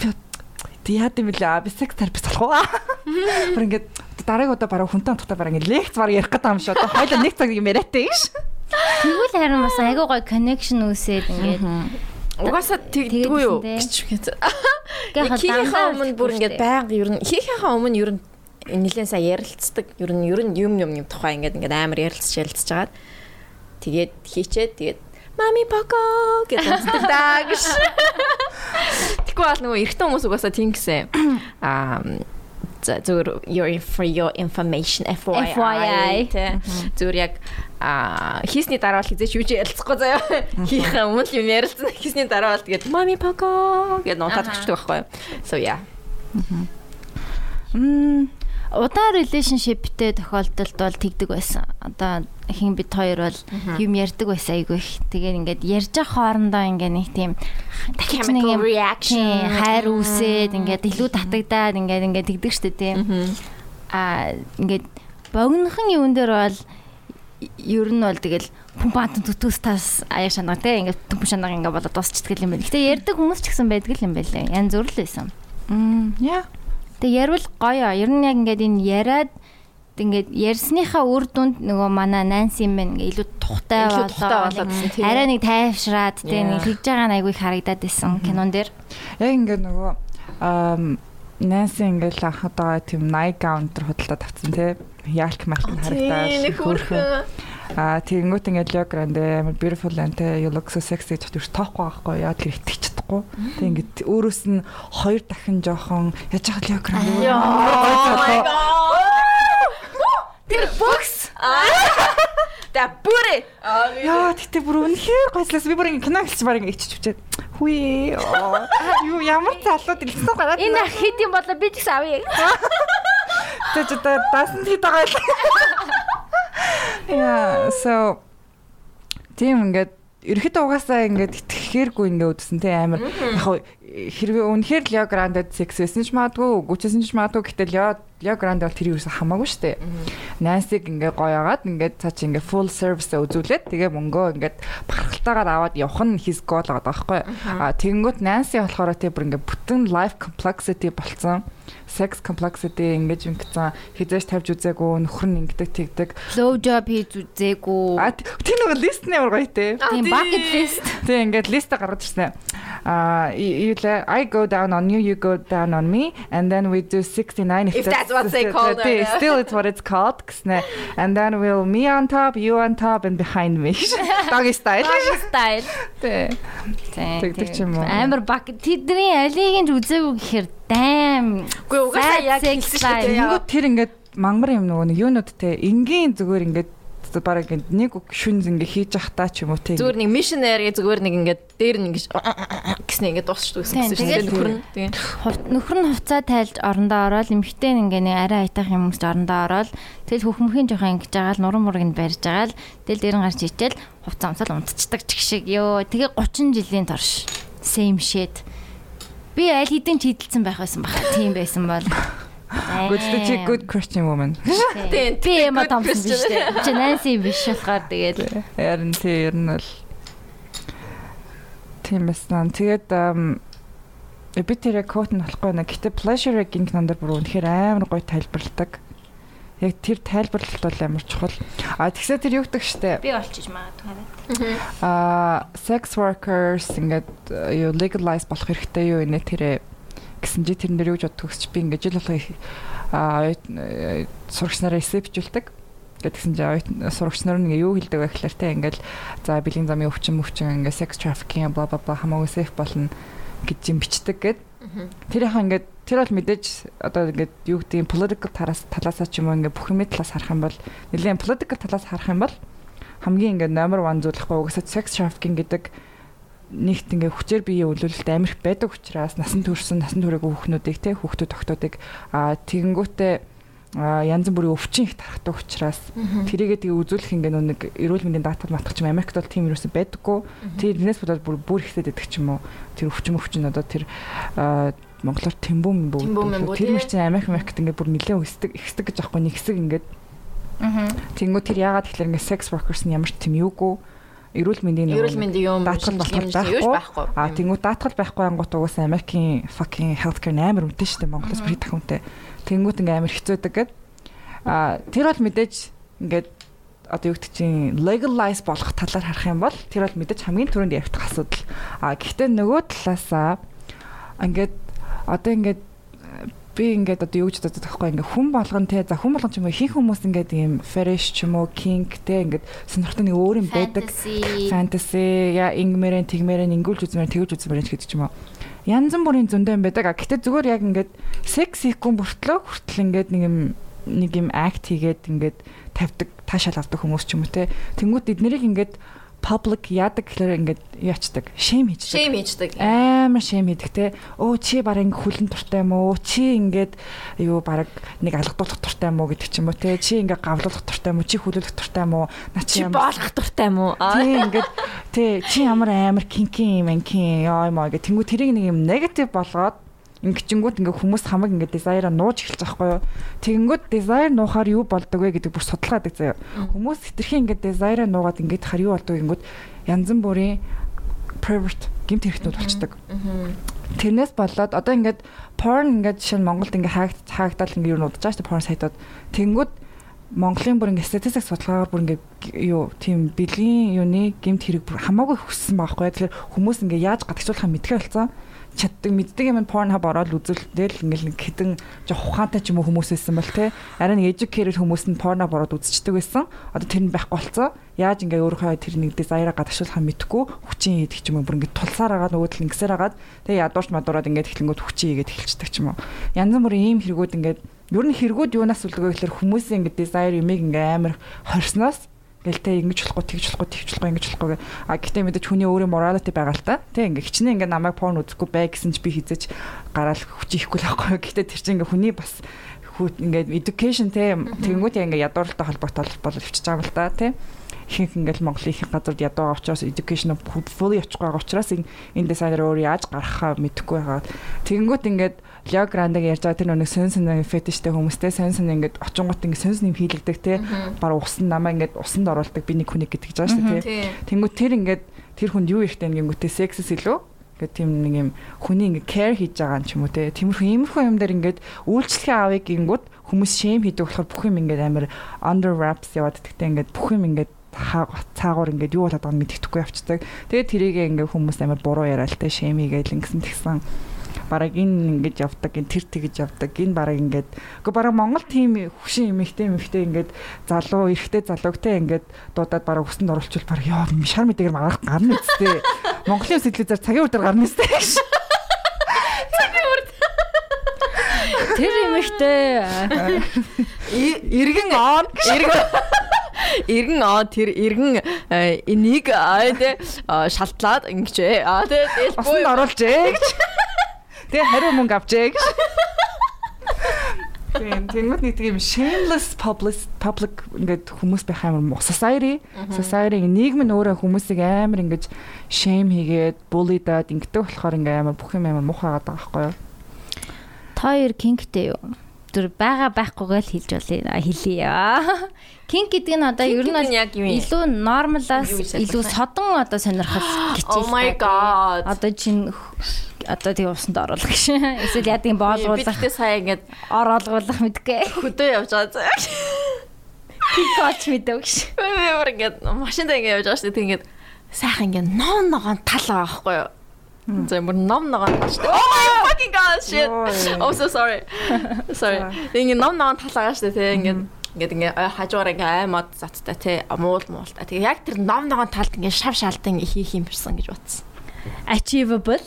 Speaker 3: би яад юм бэлээ? А би секс терапевт болох уу? Бүр ингээ дараагийн удаа бараг хүнтэй хамтдаа ингээ лекц бараг ярих гэдэг юм шиг одоо хоёул нэг цаг юм яриатай гэж
Speaker 2: Тэгвэл харин бас айгүй гоё connection үүсээд ингээд
Speaker 1: Угаасаа тэгдэггүй юу гэж.
Speaker 2: Гэхдээ
Speaker 1: Хийхээ өмнө бүр ингээд байнга ер нь хийхээ өмнө ер нь нэлээд сайн ярилцдаг. Ер нь ер нь юм юм юм тухай ингээд ингээд амар ярилцж ярилцж агаад тэгээд хийчээд тэгээд Мами поко гэж даа гэж. Тэгвэл нөгөө эрэгтэй хүмүүс угаасаа тийм гэсэн. Аа зөвөр your for your information FYI.
Speaker 2: FYI.
Speaker 1: Зөвөр яг а хийсний дараа бол хизээч юу ч ярилцахгүй заяа. Хийхээ өмнө юм ярилцсан. Хийсний дараа бол тэгээд мами поко гэж нутаад өгчдөг байхгүй юу. So yeah.
Speaker 3: Мм
Speaker 2: удаан relationshipтэй тохиолдолд бол тэгдэг байсан. Одоо хин бит хоёр бол юм ярьдаг байсан айгүй их. Тэгээд ингээд ярьж байгаа хоорондоо ингээд нэг тийм юм
Speaker 1: reaction
Speaker 2: хайр үүсээд ингээд илүү татагдаад ингээд ингээд тэгдэг штэ тийм. Аа ингээд богинохон юун дээр бол ер нь бол тэгэл баатан төтөөс тас аяа шанаа те ингээд түмэн шанаа ингээд болоод дуусчихдаг юм байна. Гэтэ ярьдаг хүмүүс ч гэсэн байдаг юм байлаа. Янз бүр л байсан.
Speaker 3: мм яа
Speaker 2: Тэг ярил гоё. Ер нь яг ингээд энэ яриад ингээд ярьсныхаа үр дүнд нөгөө манай Нанси юм байна илүү тухтай болоо.
Speaker 1: тийм.
Speaker 2: Арай нэг тайвшраад тэг нэг хийж байгаа нь айгүй их харагдаад байсан кинон дээр.
Speaker 3: яг ингээд нөгөө ам Нэнси ингээл анхад байгаа тийм night gown дээр худалдаа тавцсан тий яалк малк нь харагдаад
Speaker 1: нэг хөрхөн
Speaker 3: а тэгэнгүүт ингээд Leo Grande амар beautiful and те you look so sexy гэж хэлж тоохгүй байхгүй яа тэр итгэж чадахгүй тэг ингээд өөрөөс нь хоёр дахин жоохон яаж яхад Leo Grande.
Speaker 1: Тэр бокс. Та бүрэ.
Speaker 3: яа тэгтээ бүр үнэхээр гойслаас би бүр ингээд кино хэлчих баг ингээд ичиж хүчээд хүй юу ямар залууд илсэн гараад
Speaker 2: Энэ хэд юм болоо би ч гэсэн авъя.
Speaker 3: Тэ тэ дасан тий байгаа л. Яа, so тийм ингээд ерөөхдөө угаасаа ингээд итгэхээргүй ингээд үдсэн те амар. Яг хэрвээ үнэхээр Лео Грандед секс байсан ч магадгүй үгүйсэн ч магадгүй гэтэл Лео Лео Гранде бол тэр юусэн хамаагүй штэ. Нансиг ингээд гоё агаад ингээд цаа чи ингээд full service үзүүлээд тэгээ мөнгөө ингээд бахархалтаагаар аваад явах нь his goal байгаа байхгүй. А тэгэнгүүт Нанси болохоор те бүр ингээд бүтэн life complexity болцсон sex complexity ингэж ингэсэн хизээш тавьж үзээгүй нөхөр нь ингэдэг тэгдэг
Speaker 2: Low job хийж үзээгүй.
Speaker 3: А т- тэр нэг лист нээр гоё те.
Speaker 2: Тийм bucket list.
Speaker 3: Тэг ингээд листэ гаргаж ирсэн. uh you, I go down on you you go down on me and then we do 69
Speaker 1: If that's what they call it,
Speaker 3: still it's what it's called гэснэ and then we'll me on top you on top and behind me doggy style
Speaker 2: стайл.
Speaker 3: Тэ. Тэгдэг ч юм уу.
Speaker 2: Амар баг тэдний алийг нь үзээгүй гэхээр дайм.
Speaker 1: Үгүй угаасаа яг хэлсэн шүү дээ.
Speaker 3: Тэр ингээд мангар юм нөгөө нэг юунууд те энгийн зүгээр ингээд бараг ингээд нэг шүн ингээ хийж явахтаа ч юм уу те
Speaker 1: Зүгээр нэг missionary зүгээр нэг ингээд дээр дуусчихдаг гэсэн
Speaker 2: Тийм,
Speaker 1: гэсэн
Speaker 2: тэгээд
Speaker 1: чинь нөхөр нь. Тийм.
Speaker 2: Нөхөр нь хувцаа тайлж орондоо ороод эмхтэй ингээ нэг арай айтах юм гэж орондоо ороод тэгэл хөхмөхийн жоохон ингэж байгаа л нуран мурыг нь барьж байгаа л тэгэл дээр нь гарч ичээл хувцаа амсаал унтцдаг ч шиг ёо тэгээ 30 жилийн турш same shit би аль хэдийн чийдэлсэн байх байсан баха. Тийм байсан бол.
Speaker 3: Good чи good christian woman.
Speaker 1: Тийм,
Speaker 2: би
Speaker 1: good
Speaker 2: томсон биш үү чи Nancy биш болохоор тэгээд
Speaker 3: Ярин тэр нь бол тийм байсан. Тэгээд би тэр код нь болохгүй нэ. Гэтэ pleasure-ийн кинонд бүр үнэхээр амар гоё тайлбарладаг. Яг тэр тайлбарлалт бол амар чухал. А тэгсээ тэр юу гэдэг штэ.
Speaker 2: би олчиж магадгүй хараад
Speaker 3: А sex workers ингээд э, юу legalize болох хэрэгтэй юу инэ тэрэ гэсэн чи тэрэн дээр юу боддог гэж би ингээд жил болго а сурагч нараа эсэ бичүүлдэг. Гэтгсэн чи оюут сурагч нар нэг юу хэлдэг вэ гэхээр те ингээд за бэлгийн замын өвчин мөвчин ингээд sex trafficking бла бла бла хамаагүй safe болно гэж юм бичдэг гэд. Тэр яхаа ингээд тэр бол мэдээж одоо ингээд юу гэдэг юм political тараас талаасаа ч юм уу ингээд бүх юм талаас харах юм бол нэлээд political талаас харах юм бол хамгийн ингээд номер 1 зүйл хгүй угсаа sex trafficking гэдэг нэгт ингээ хүчээр биеэ өлүүлэлт амирх байдаг учраас насан турш насан туршаагүй хүүхнүүдийг те хүүхдүүд тогтоодыг а тэгэнгүүтээ а янз бүрийн өвчин их тархдаг учраас тэрийгээ тэгээ үзүүлэх ингээ нэг эрүүл мэндийн даатгал матгах юм Америкт бол тийм юусэн байдаггүй. Тэрнээс болоод бүр бүр ихсэд идэх ч юм уу. Тэр өвчин өвчин одоо тэр Монголоор тэмбүүм бүү тэр мөр чинь Америк Америкт ингээ бүр нэлээд өсдөг ихсдэг гэж аахгүй нэг хэсэг ингээ
Speaker 2: аа
Speaker 3: Тэнгүү тэр яагаад тэгэхээр ингээ sex workers нь ямар ч тийм юугүй. Эрүүл мэндийн
Speaker 1: Эрүүл мэндийн юм
Speaker 3: даатгал
Speaker 1: юу
Speaker 3: байхгүй. А тэнгүү даатгал байхгүй ангууд угаасаа Америкийн fucking healthcare амар үнэтэй шүү дээ. Монголоос бүр их хүнтэй. Тэнгүүд ингээ амар хэцүүдэг гэд. А тэр бол мэдээж ингээд одоо юу гэдэг чинь legalize болох талаар харах юм бол тэр бол мэдээж хамгийн түрүүнд яригдах асуудал. А гэхдээ нөгөө талаасаа ингээд одоо ингээд би ингээд одоо юу гэж боддог таахгүй ингээд хүн болгон те за хүн болгон ч юм уу хин хүмүүс ингээд ийм fetish ч юм уу kink те ингээд сонирхтой нэг өөр юм байдаг
Speaker 2: fantasy
Speaker 3: я ингмэрэн тэгмэрэн ингүүлж үзмэр тэгж үзмэр гэдэг ч юм уу. Янз бүрийн зөндөө юм байдаг. А гэтээ зүгээр яг ингээд секс хийхгүй бүртлөө хүртэл ингээд нэг юм нэг юм акт хийгээд ингээд тавьдаг таашаал авдаг хүмүүс ч юм уу те. Тэнгүүд эднэрийг ингээд public яадаг гэхээр ингээд яачдаг. Шэм хийдэг.
Speaker 1: Шэм хийждэг.
Speaker 3: амар шэм хийдэг те. Өө чи бараг ингээ хүлэн туртай юм уу? Чи ингээд юу бараг нэг алгадуулах туртай юм уу гэдэг ч юм уу те. Чи ингээ гавлуулах туртай юм уу? Чи хүлээлгэх туртай юм уу? На
Speaker 1: Чи
Speaker 3: ямар-
Speaker 1: боолох дуртай юм уу?
Speaker 3: Тий ингээд тий чи ямар амар кинкин юм анкин яа юм аа гэх тэнгуү тэрийг нэг юм негатив болгоод ингэчингүүд ингээ хүмүүс хамаг ингээ desire нууж эхэлж байгаа байхгүй юу. Тэгэнгүүт desire нуухаар юу болдог вэ гэдэг бүр судалгаадаг заяа. Хүмүүс хитрхийн ингээ desire нуугаад ингээд хар юу болдог гингүүд янз бүрийн pervert гэмт хэрэгтнүүд болчдөг. Тэрнээс болоод одоо ингээд porn ингээд жишээ нь Монголд ингээ хаагд хаагдал ингээ юу нуудаж байгаа шүү дээ porn сайтууд. Тэнгүүд Монголын бүр ингээ статистик судалгаагаар бүр ингээ юу тийм бэлгийн юуны гэмт хэрэг бүр хамаагүй өссөн байгаа байхгүй. Тэгэхээр хүмүүс ингээ яаж гадагшуулахаа мэдгээ болсон чаддаг мэддэг юм Pornhub ороод үзүүлдэл ингээл нэг хідэн жоох ухаантай ч юм уу хүмүүс байсан бол те арай нэг educated хүмүүс нь Pornhub ороод үзчихдэг байсан. Одоо тэр нь байхгүй болцсон яаж ингээ өөрөө тэр нэг desire гадагшуулахаа мэдхгүй хүчин хийдэг ч юм уу бүр ингээ тулсаар агаад нөгөө тал ингэсээр агаад тэгээ ядуурч мадуураад ингээ эхлэнгүүд хүчин хийгээд эхэлчихдэг ч юм уу. Янз бүрийн ийм хэрэгүүд ингээ ер нь хэрэгүүд юунаас үлдгэв гэхээр хүмүүсийн ингээ desire юмыг ингээ амар хорсноос гэлтэй ингэж болохгүй тэгж болохгүй тэгж болохгүй ингэж болохгүй гэ. А гэтээ мэдээж хүний өөрийн morality байгаа л та. Тэ ингээ хичнээн ингээ намайг порн үзэхгүй бай гэсэн чи би хизэж гараал хүч ихгүй л байхгүй. Гэтээ тэр чинь ингээ хүний бас ингээ education тэ тэгэнгүүт ингээ ядууралтай холбоотой бол өвчж байгаа л та тэ ихэнх ингээл Монголын их газарт ядуу байгаа учраас education fully очих байгаа учраас энэ дизайнер өөр яаж гарахаа мэдэхгүй байгаа. Тэгэнгүүт ингээд Лео Грандаг ярьж байгаа тэр нэг сэн сэн фетиштэй хүмүүстэй сэн сэн ингээд очингууд ингээд сэн юм хийлэгдэг те баг усан намаа ингээд усанд оруулдаг би нэг хүнийг гэдэг жаа шүү дээ те. Тэнгүүт тэр ингээд тэр хүнд юу ихтэй ингэнгүүтээ сексэс илүү ингээд тийм нэг юм хүний ингээд care хийж байгаа юм ч юм уу те. Тиймэрхүү иймэрхүү юм дээр ингээд үйлчлэгээ авъя гингүүд хүмүүс шэм хийдэг болохоор бүх юм ингээд амар under wraps яваад гэдэгтэй ингээд бүх юм ингээд цаагаар ингээд юу болоод байгааг мэддэхгүй явцдаг. Тэгээд тэрийг ингээд хүмүүс амар буруу яриалтай шэмигээл ингэсэн тэгсэн бараг энэ ингэж явдаг, энэ тэр тэгж явдаг. Энэ бараг ингээд үгүй бараг Монгол тим хөшин эмэгтэй эмэгтэй ингээд залуу, эрэгтэй залуугтай ингээд дуудаад бараг өсөнд оруулчвал бараг ёо шар мэдээгэр маргах гарна үстэй. Монголын сэтлүүдээр цагийн үрдээр гарна үстэй гэж.
Speaker 2: Тэр эмэгтэй
Speaker 1: Иргэн он иргэн иргэн аа тэр иргэн энийг аа тэ шалтлаад ингэжээ. Аа тэ
Speaker 3: Осон оруулжээ гэж. Тэгээ хариу мөнгө авчээ гэж. Тийм тэнгууд нэг тийм shameless public public ингээд хүмүүс байх амар society society нийгэм нь өөрөө хүмүүсийг амар ингэж shame хийгээд bully-даад ингэдэг болохоор ингээ амар бүх юм амар муухайгаад байгаа байхгүй юу?
Speaker 2: та хоёр кингтэй юу? Түр байгаа байхгүйгээ л хэлж болъё хэлье. Кинг гэдэг нь одоо ер нь бол илүү нормалаас илүү содон одоо сонирхол
Speaker 1: Oh
Speaker 2: гिचээ.
Speaker 1: my god.
Speaker 2: Одоо чин одоо тийм усанд оруулах гэж. Эсвэл яа гэм боолгуулах.
Speaker 1: Бидтэй сая ингээд
Speaker 2: ор олгуулах мэдгүй.
Speaker 1: хөдөө явж байгаа.
Speaker 2: Кикоч мэддэг гэж.
Speaker 1: Өөр ингээд машинтаа ингээд явж байгаа шүү дээ. Тэг ингээд сайхан ингээд ном ногоон тал байгаа байхгүй юу? За мөр ном ногоон тал шүү дээ. Oh my fucking god shit. Oh so sorry. Sorry. Тэг ингээд ном ногоон тал байгаа шүү дээ. Тэг ингээд ингээд ингээ хажуугаар ингээ аймад заттай те муул муулта. Тэгээ яг тэр ном ногоон талд ингээ шав шаалтан хийх юм бирсэн гэж бодсон.
Speaker 2: Achievable.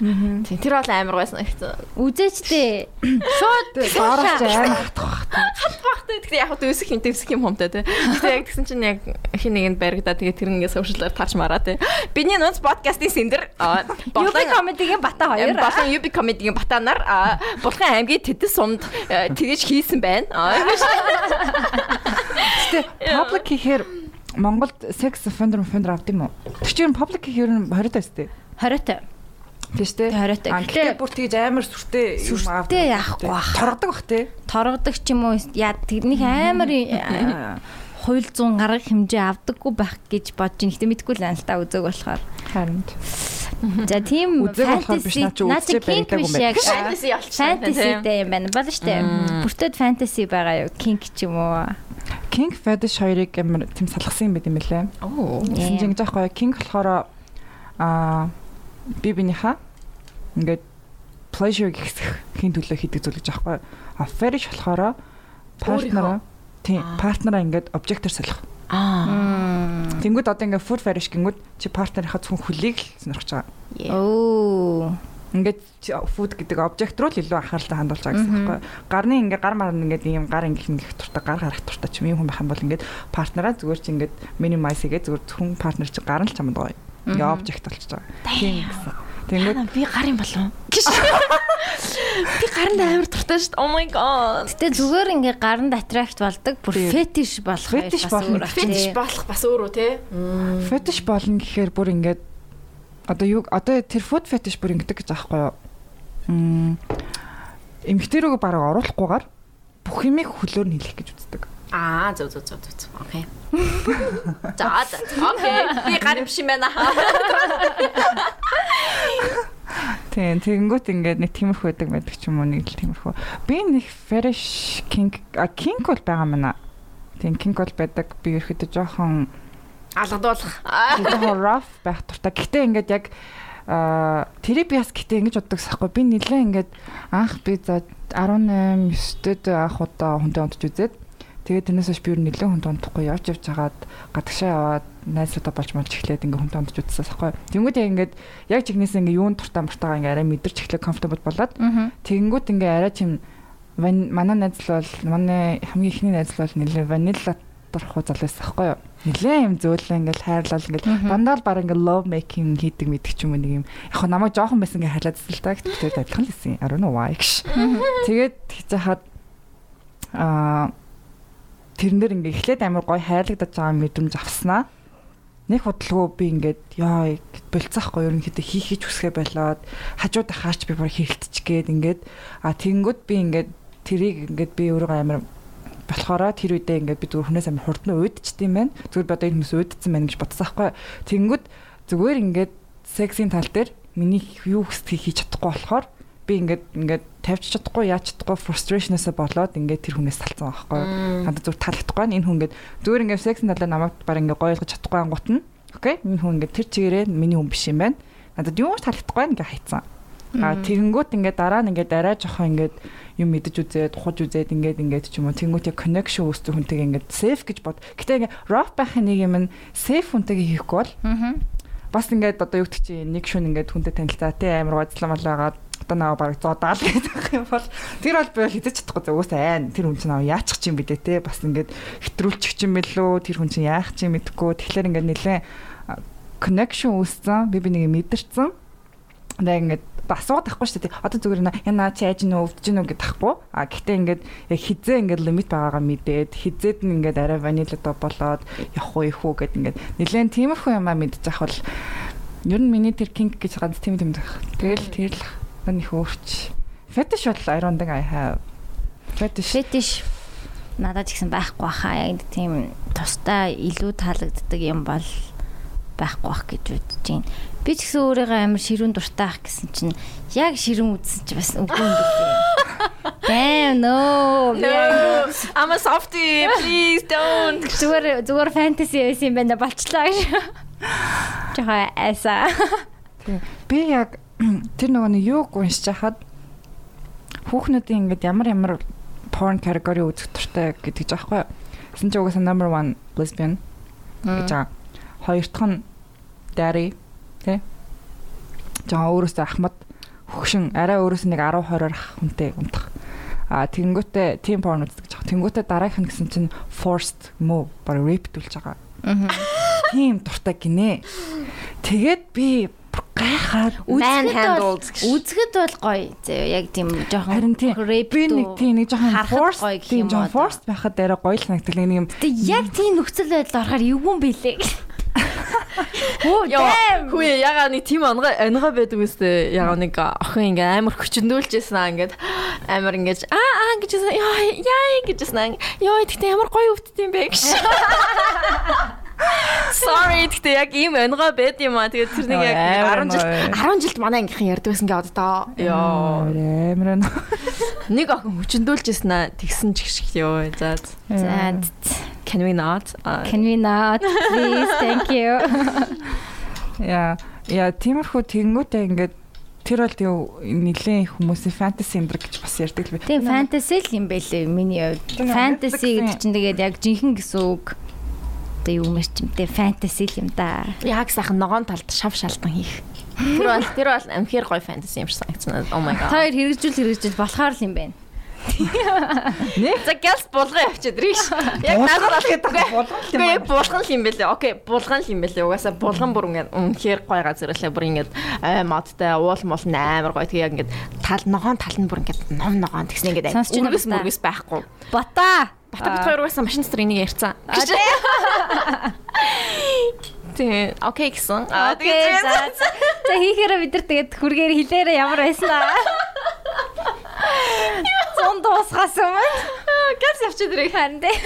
Speaker 1: Тийм тэр бол амар байсан гэсэн.
Speaker 2: Үзээчтэй. Шууд
Speaker 3: Доороч амар хатах бах.
Speaker 1: Хатбахтай тэгэхээр яг дэвсэх юм дэвсэх юм хумтай те. Гэтэ яг тэгсэн чинь яг хин нэгэнд баригдаа тэгээ тэр нэгээ сошиалаар тарч мараа те. Биний нууц подкастын сэндэр
Speaker 2: UB comedy-гийн бата хоёр.
Speaker 1: Болон UB comedy-гийн батанаар Булхан аймгийн тэтэс сумд тэгэж хийсэн байна.
Speaker 3: Гэтэ public гэхээр Монголд sex offender offender авд юм уу? Тэр чинь public гэхээр нь 20 таа өстэй.
Speaker 2: 20-тай.
Speaker 3: Тийм шүү дээ.
Speaker 2: 20-тай.
Speaker 3: Гэхдээ бүр тэгж амар сүртэй юм авд.
Speaker 2: Сүртэй яахгүй бах.
Speaker 3: Торгодог бах те.
Speaker 2: Торгодог ч юм уу яа тэрнийх амар хууль зүүн гарах хэмжээ авдаггүй байх гэж бодож ин. Гэтэ мэдгүй л аналтаа үзэг болохоор.
Speaker 3: Харин.
Speaker 2: За тийм
Speaker 3: Үзэг болохоор биш наа чи үзэж баригдаагүй юм байна.
Speaker 1: Fantasy олчихсан.
Speaker 2: Фэнтезитэй юм байна. Болно дээ. Бүртээд фэнтези байгаа юу? Кинг ч юм уу?
Speaker 3: King Fetish хоёрыг амар тийм салгасан юм байт юм лээ.
Speaker 1: Оо.
Speaker 3: Ингэж аахгүй King болохоор аа би бинийхаа ингээд pleasure гэх хин төлөө хийдэг зүйл гэж аахгүй. А fetish болохоор партнераа тийм партнераа ингээд обжектор солих.
Speaker 1: Аа.
Speaker 3: Тэнгүүд одоо ингээд food fetish гингүүд чи партнерийнхаа зөвхөн хөлийг л сонирхож байгаа.
Speaker 2: Оо.
Speaker 3: Ингээд чи food гэдэг обжект руу л илүү анхааралтай хандуулж байгаа гэсэн байхгүй. Гарны ингээд гар марна ингээд ийм гар ингээд ингэх туртаа гар гарах туртаа ч юм хүн байх юм бол ингээд партнераа зүгээр чи ингээд minimize хийгээ зүгээр зөвхөн партнер чи гар нь л чамд байгаа. Ингээд обжект болчихж байгаа. Тийм гэсэн. Тэнгүүд
Speaker 1: Би гар юм болов. Би гаранд амар дуртай шүү дээ. Oh my god.
Speaker 2: Гэтэ зүгээр ингээ гаранд attract болдог. Бүр fetish болох
Speaker 3: Fetish болно.
Speaker 1: Фетиш болох бас өөр үү те?
Speaker 3: fetish болно гэхээр бүр ингээд одоо юу одоо тэр food fetish бүр ингэдэг гэж аахгүй юу? Мм эмгтэрүүг бараг оруулахгүйгээр бүх юмыг хөлөөр нь хийх гэж үздэг.
Speaker 1: Аа зөв зөв зөв зөв. Окей. За за. Окей. Би гар юм шиг байна.
Speaker 3: Тийм тэгэнгүүт ингээд нэг тиймэрхүү байдаг байдаг ч юм уу нэг л тиймэрхүү. Би нэг fetish king а king бол байгаа мана. Тийм king бол байдаг. Би ерөөхдөө жоохон
Speaker 1: Алгадуулах.
Speaker 3: жоохон rough байх туртаа. Гэхдээ ингээд яг а терапиас гэтээ ингэж боддог сахгүй би нэлээ ингээд анх би за 18 9-д анх удаа хүнтэй унтж үзээд тэгээд тэрнээс хойш би ер нь нэлээ хүнтэй унтахгүй явж явж хагаад гадагшаа яваад найзуудаа болж болж эхлээд ингээд хүнтэй унтж үзсэн сахгүй тэнгүүтээ ингээд яг чигнээс ингээд юунд туртаа муртаага ингээд арай мэдэрч эхлэх comfortable болоод тэгэнгүүт ингээд арай чим манай найз л бол манай хамгийн ихний найз л бол нэлээ ванила дурхуу зал байсан байхгүй юу. Нилээ юм зөөлөө ингээл хайрлал ингээл дандаа л баг ингээл love making хийдэг мэддэг ч юм уу нэг юм. Яг хоо намайг жоохон байсан ингээ хайрлаад байсан л та гэхдээ адилхан л байсан. I don't know why гэж. Тэгээд хаад аа тэрнэр ингээ эхлээд амар гоё хайрлагдаж байгаа мэдрэмж авснаа. Нэг бодлого би ингээд яа болцохгүй ерөнхийдөө хийх гэж хүсгээ болоод хажууд хаач би бүр хэрэлтч гээд ингээд а тэнгүүд би ингээд тэрийг ингээд би өөрөө амар болохоор тэр үедээ ингээд би зүгээр хүнээс амар хурдан уйдчихдээ юм байна. Зүгээр би одоо энэ хүмүүс уйдсан байна гэж бодсон байхгүй. Тэнгүүд зүгээр ингээд сексийн тал дээр миний юу хүсдгийг хийж чадахгүй болохоор би ингээд ингээд тавьж чадахгүй яаж чадахгүй frustration-аас болоод ингээд тэр хүнээс талцсан байхгүй юу. Надад зүр таалагдахгүй энэ хүн ингээд зүгээр ингээд секс талаа намайг баг ингээд гоё ойлгож чадахгүй ангуут нь. Окей. Энэ хүн ингээд тэр чигээрээ миний хүн биш юм байна. Надад юу ч таалагдахгүй ингээд хайцсан. А тэгэнгүүт ингээд дараа нь ингээд арай жоохон ингээд юм мэдэж үзээд ухаж үзээд ингээд ингээд ч юм уу тэгэнгүүт яг connection үүсдэг хүнтэйгээ ингээд safe гэж бод. Гэтэ ингээд rock байхын нэг юм нь safe хүнтэйгээ хийхгүй бол бас ингээд одоо юу гэдэг чи нэг шүн ингээд хүнтэй танилцаа тий амар гоцлон малаагаад одоо наа баг зодаал гэдэг юм бол тэр бол би хизэж чадахгүй зөөс айн тэр хүн чинь аа яачих чинь бidэ те. Бас ингээд хэтрүүлчих чинь мэлөө тэр хүн чинь яах чинь мэдэхгүй тэгэхээр ингээд нэлээ connection үүссэн. Би би нэг мэдэрсэн. Нэг ингээд асууад тахгүй шүү дээ. Одоо зүгээр яна чи яаж нөө өвдөж нөө гэдээ тахгүй. А гэхдээ ингээд яг хизээ ингээд лимит байгаагаа мэдээд хизээд нь ингээд арай ванила до болоод явах уу их үү? гэд ингээд нэлээд тиймэрхүү юмаа мэдчих бол ер нь миний тэр кинг гэж ганц тийм юм дах. Тэгэл тэр л мань их өөрч. Fetish бол I don't think I have. Fetish.
Speaker 2: Fetish надад ч гэсэн байхгүй баха. Яг тийм тусдаа илүү таалагддаг юм бол байхгүй бах гэж бодож байна. Би ч гэсэн өөрийгөө амар ширүүн дуртай ах гэсэн чинь яг ширүүн үзсэн чи бас үгүй юм билээ. Damn no.
Speaker 1: No. I'm a softie. Please don't.
Speaker 2: Зүгээр зүгээр фэнтези байсан юм байна болчлаа гэж. Жохоо эса.
Speaker 3: Би яг тэр нөгөө нэг юуг уншиж хахад хүүхнүүдийн ингээд ямар ямар porn category үзэх туртай гэдэг жаахгүй. Гэсэн чи угаасаа number 1 lesbian гэж байгаа. Хоёр дахь нь daddy тий. Жаа өөрөөсөө ахмад хөгшин арай өөрөөсөө нэг 10 20-оор ах хүнтэй унтах. А тэнгүүтээ team porn үздэг гэж. Тэнгүүтээ дараагийнх нь гэсэн чинь forced move баг rape-дүүлж байгаа. Аа. Тийм дуртай гинэ. Тэгээд би гайхаад
Speaker 1: manhandled
Speaker 2: үзэхэд бол гоё. Зөө яг тийм жоохон
Speaker 3: харин тийм би нэг тийм нэг жоохон forced
Speaker 2: гоё гэх
Speaker 3: тийм
Speaker 2: юм уу.
Speaker 3: forced байхад арай гоё л санагддаг нэг юм.
Speaker 2: Тэг яг тийм нөхцөл байдал орохоор эвгүй юм билээ. Оо
Speaker 1: Яа, хүү ягаа нэг тийм онгой онгой байдаг үстэй. Ягаа нэг охин ингээ амар хүчнүүлжсэн аа ингээд амар ингэж аа аа гэжсэн. Яа яа гэжсэн. Йоо тэгтээ ямар гоё өвддөм бэ гэж. Sorry тэгтээ яг ийм онгой байд юм аа. Тэгээд тэр нэг яг
Speaker 3: Амар
Speaker 1: 10 жил
Speaker 3: гоё.
Speaker 1: 10 жилд манай ангийнхан ярьдаг байсан гэдэг одоо. Йоо.
Speaker 3: амар нь.
Speaker 1: Нэг охин хүчнүүлжсэн аа тэгсэн ч гэх ёо. За
Speaker 2: За
Speaker 1: can we not? Аа,
Speaker 2: can we not please thank you.
Speaker 3: Яа, яа тиймэрхүү тэгэнгүүтээ ингээд тэр бол тийм нэлээд хүмүүсийн фэнтези эндрэг гэж бас ярьдаг л бай.
Speaker 2: Тийм фэнтези л юм байлээ миний хувьд. Фэнтези гэдэг чинь тэгээд яг жинхэнэ гэсэн үг. Одоо юу мэрчмтэй фэнтези л юм да.
Speaker 1: яг сайхан ногоон талд шав шалтан хийх. Тэр бол тэр бол амхир гоё фэнтези юм шиг санагдсан. Oh my god.
Speaker 2: Хоёр хэрэгжүүл хэрэгжүүл болохоор л юм байна.
Speaker 1: За гялс булган явчихад ирэх ш. Яг надад
Speaker 3: гэдэг болгон л
Speaker 1: яг булган л юм бэлээ. Окей, булган л юм бэлээ. Угаасаа булган бүр ингээд үнэхээр гоё газар лээ. Бүр ингээд ай модтай уул мол амар гоё. Тэгээ яг ингээд тал ногоон тал нь бүр ингээд ном ногоон тэгснэ ингээд
Speaker 2: та.
Speaker 1: мөргөс байхгүй.
Speaker 2: Бата.
Speaker 1: Бата бит хоёр угаасаа машин дотор энийг ярьцсан. Тэг. Окей гэсэн. Аа
Speaker 2: Окей.
Speaker 1: тэгээ
Speaker 2: За хийхээрээ бид нар тэгээд хүргээр хилээрээ ямар байсан аа. Зун дуусгаас өмнө
Speaker 1: гэрс явчихад ирэх.
Speaker 2: харин дээ.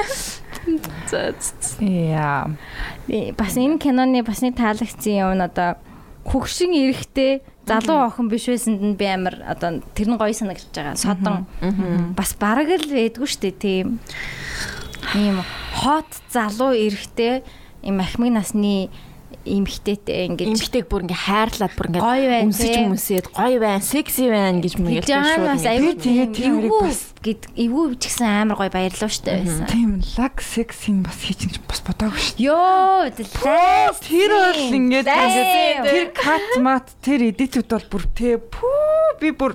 Speaker 1: За.
Speaker 3: Яа.
Speaker 2: Би бас энэ киноны бас нэг таалагдсан юм нь одоо хөгшин эрэхтэй залуу охин биш байсанд нь би амар одоо тэр нь гоё санагдаж байгаа. Содон. Бас бараг л байдгүй штэ тийм. Ийм хот залуу эрэхтэй ийм ахмаг насны эмхтэйтэй ингэж
Speaker 1: Имхтэйг бүр ингээ хайрлаад бүр ингээ
Speaker 2: Гоё байна,
Speaker 1: өмсөж өмсөд гоё байна, секси байна гэж мэгэл
Speaker 2: Пижамаас
Speaker 1: шууд.
Speaker 2: аюу
Speaker 3: Би тэгээд тэр хоёрыг
Speaker 2: эвгүй
Speaker 3: бас-
Speaker 2: гэд эвгүй ч гэсэн амар гоё баярлав штэ байсан.
Speaker 3: Тийм лаг сексийн бас хийчих гэж бас бодоагүй шүү.
Speaker 2: Йоо, лайс.
Speaker 3: Тэр бол ингээд тэр кат мат тэр эдитүүд бол бүр тэ пүү би бүр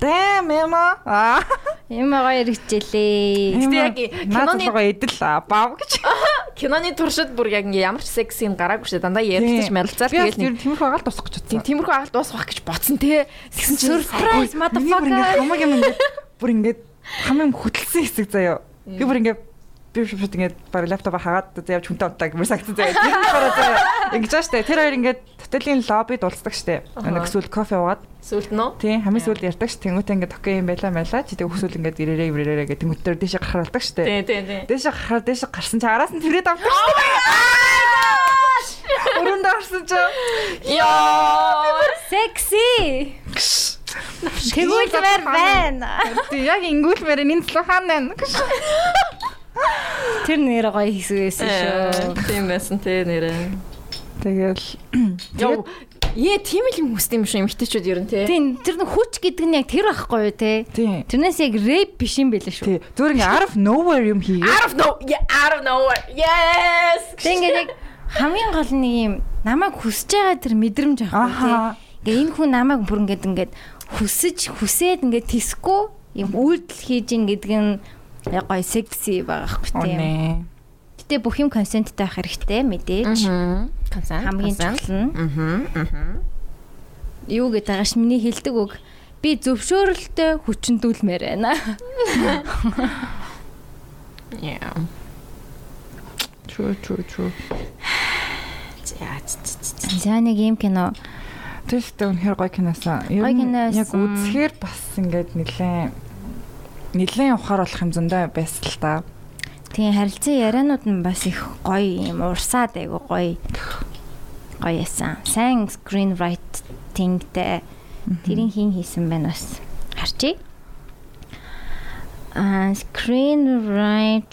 Speaker 3: дэм яма аа
Speaker 2: Юм гоё ирчихлээ.
Speaker 1: Гэтэ яг
Speaker 3: киноны эдэл бав гэж
Speaker 1: киноны туршид бүр яг ингээ ямар ч секси юм гараагүй шүү дээ. Дандаа ярилцаж мэрэлцаал
Speaker 3: би
Speaker 1: тэгэл нэг
Speaker 3: тиймэрхүү агаал тусах гэж
Speaker 1: тийм
Speaker 3: бодсон.
Speaker 1: тиймэрхүү агалт дуусгах гэж бодсон те. Тэгсэн чинь
Speaker 2: Surprise motherfucker.
Speaker 3: хамаг юм ингээд бүр ингээд хамаг хөтөлсөн хэсэг заяа. Би бүр ингээд би шууд ингээд баг лаптоп хагаад явж хүнтэй унтаа гэмээр сагцсан заяа. Тэр болохоор заяа ингэж байгаа штэ. Тэр хоёр ингээд хотелийн лоббид уулздаг штэ. Нэг эсвэл кофе уугаад
Speaker 1: сүлт нөө.
Speaker 3: тий хамгийн сүүлд ярьдаг ш. Тэнгүүтээ ингээд окей юм байла байла. Чи тэг өсвөл ингээд ирээрээ ирээрээ гэдэг тэнгүүтээр дэше гарахалдаг штэ.
Speaker 1: Тий, тий, тий.
Speaker 3: Дэше гарахаар дэше гарсан чи араас нь тэрээд авдаг штэ. Өрөнд гарсан чи
Speaker 1: Яа.
Speaker 2: Секси. Тэгүүлмээр байна.
Speaker 3: Тий яг ингүүлмээр энэ цлоо хаана байна.
Speaker 2: Тэр нэр гоё хийсвэсэн шүү.
Speaker 1: Тийм байсан те нэрээ.
Speaker 3: Тэгэл
Speaker 1: Яа Ээ тийм л юм хүсдэм юм шиг эмгтээчүүд ер нь те.
Speaker 2: Тийм тэр нэг хүч гэдэг нь яг тэр байхгүй юу
Speaker 3: тий.
Speaker 2: Тэрнээс яг рэп биш юм байлаа шүү.
Speaker 3: Тий. Зүгээр ингээ out of nowhere юм хийгээ.
Speaker 1: Out of no out of nowhere. Yes.
Speaker 2: Тэг ингээд яг хамгийн гол нь юм намайг хүсэж байгаа тэр мэдрэмж те.
Speaker 3: Ахаа.
Speaker 2: Ингээ энэ хүн намайг бүр ингээд ингээд хүсэж хүсээд ингээд тисгүй юм үйлдэл хийж ин гэдэг нь яг гоё секси байгаа байхгүй те.
Speaker 3: Үнэ.
Speaker 2: Гэтэ бүх юм консенттэй байх хэрэгтэй мэдээж.
Speaker 1: Консент.
Speaker 2: Хамгийн чухал нь юу гэдэг ааш миний хэлдэг үг би зөвшөөрөлтөй хүчндүүлмээр байна.
Speaker 1: Yeah.
Speaker 3: True true true.
Speaker 1: За.
Speaker 2: Нэг юм кино.
Speaker 3: Тэстэй үнэхээр гоё киносан. Ер нь яг үзэхээр бас ингээд нэлээд нэлээд ухаар болох юм зөндөө байсан л та.
Speaker 2: Тийм харилцан ярианууд нь бас их гоё юм урсаад айгу гоё гоё ясан. Сайн screenwriting-тэй тэрийн хин хийсэн байна бас. Харчи. А screenwriter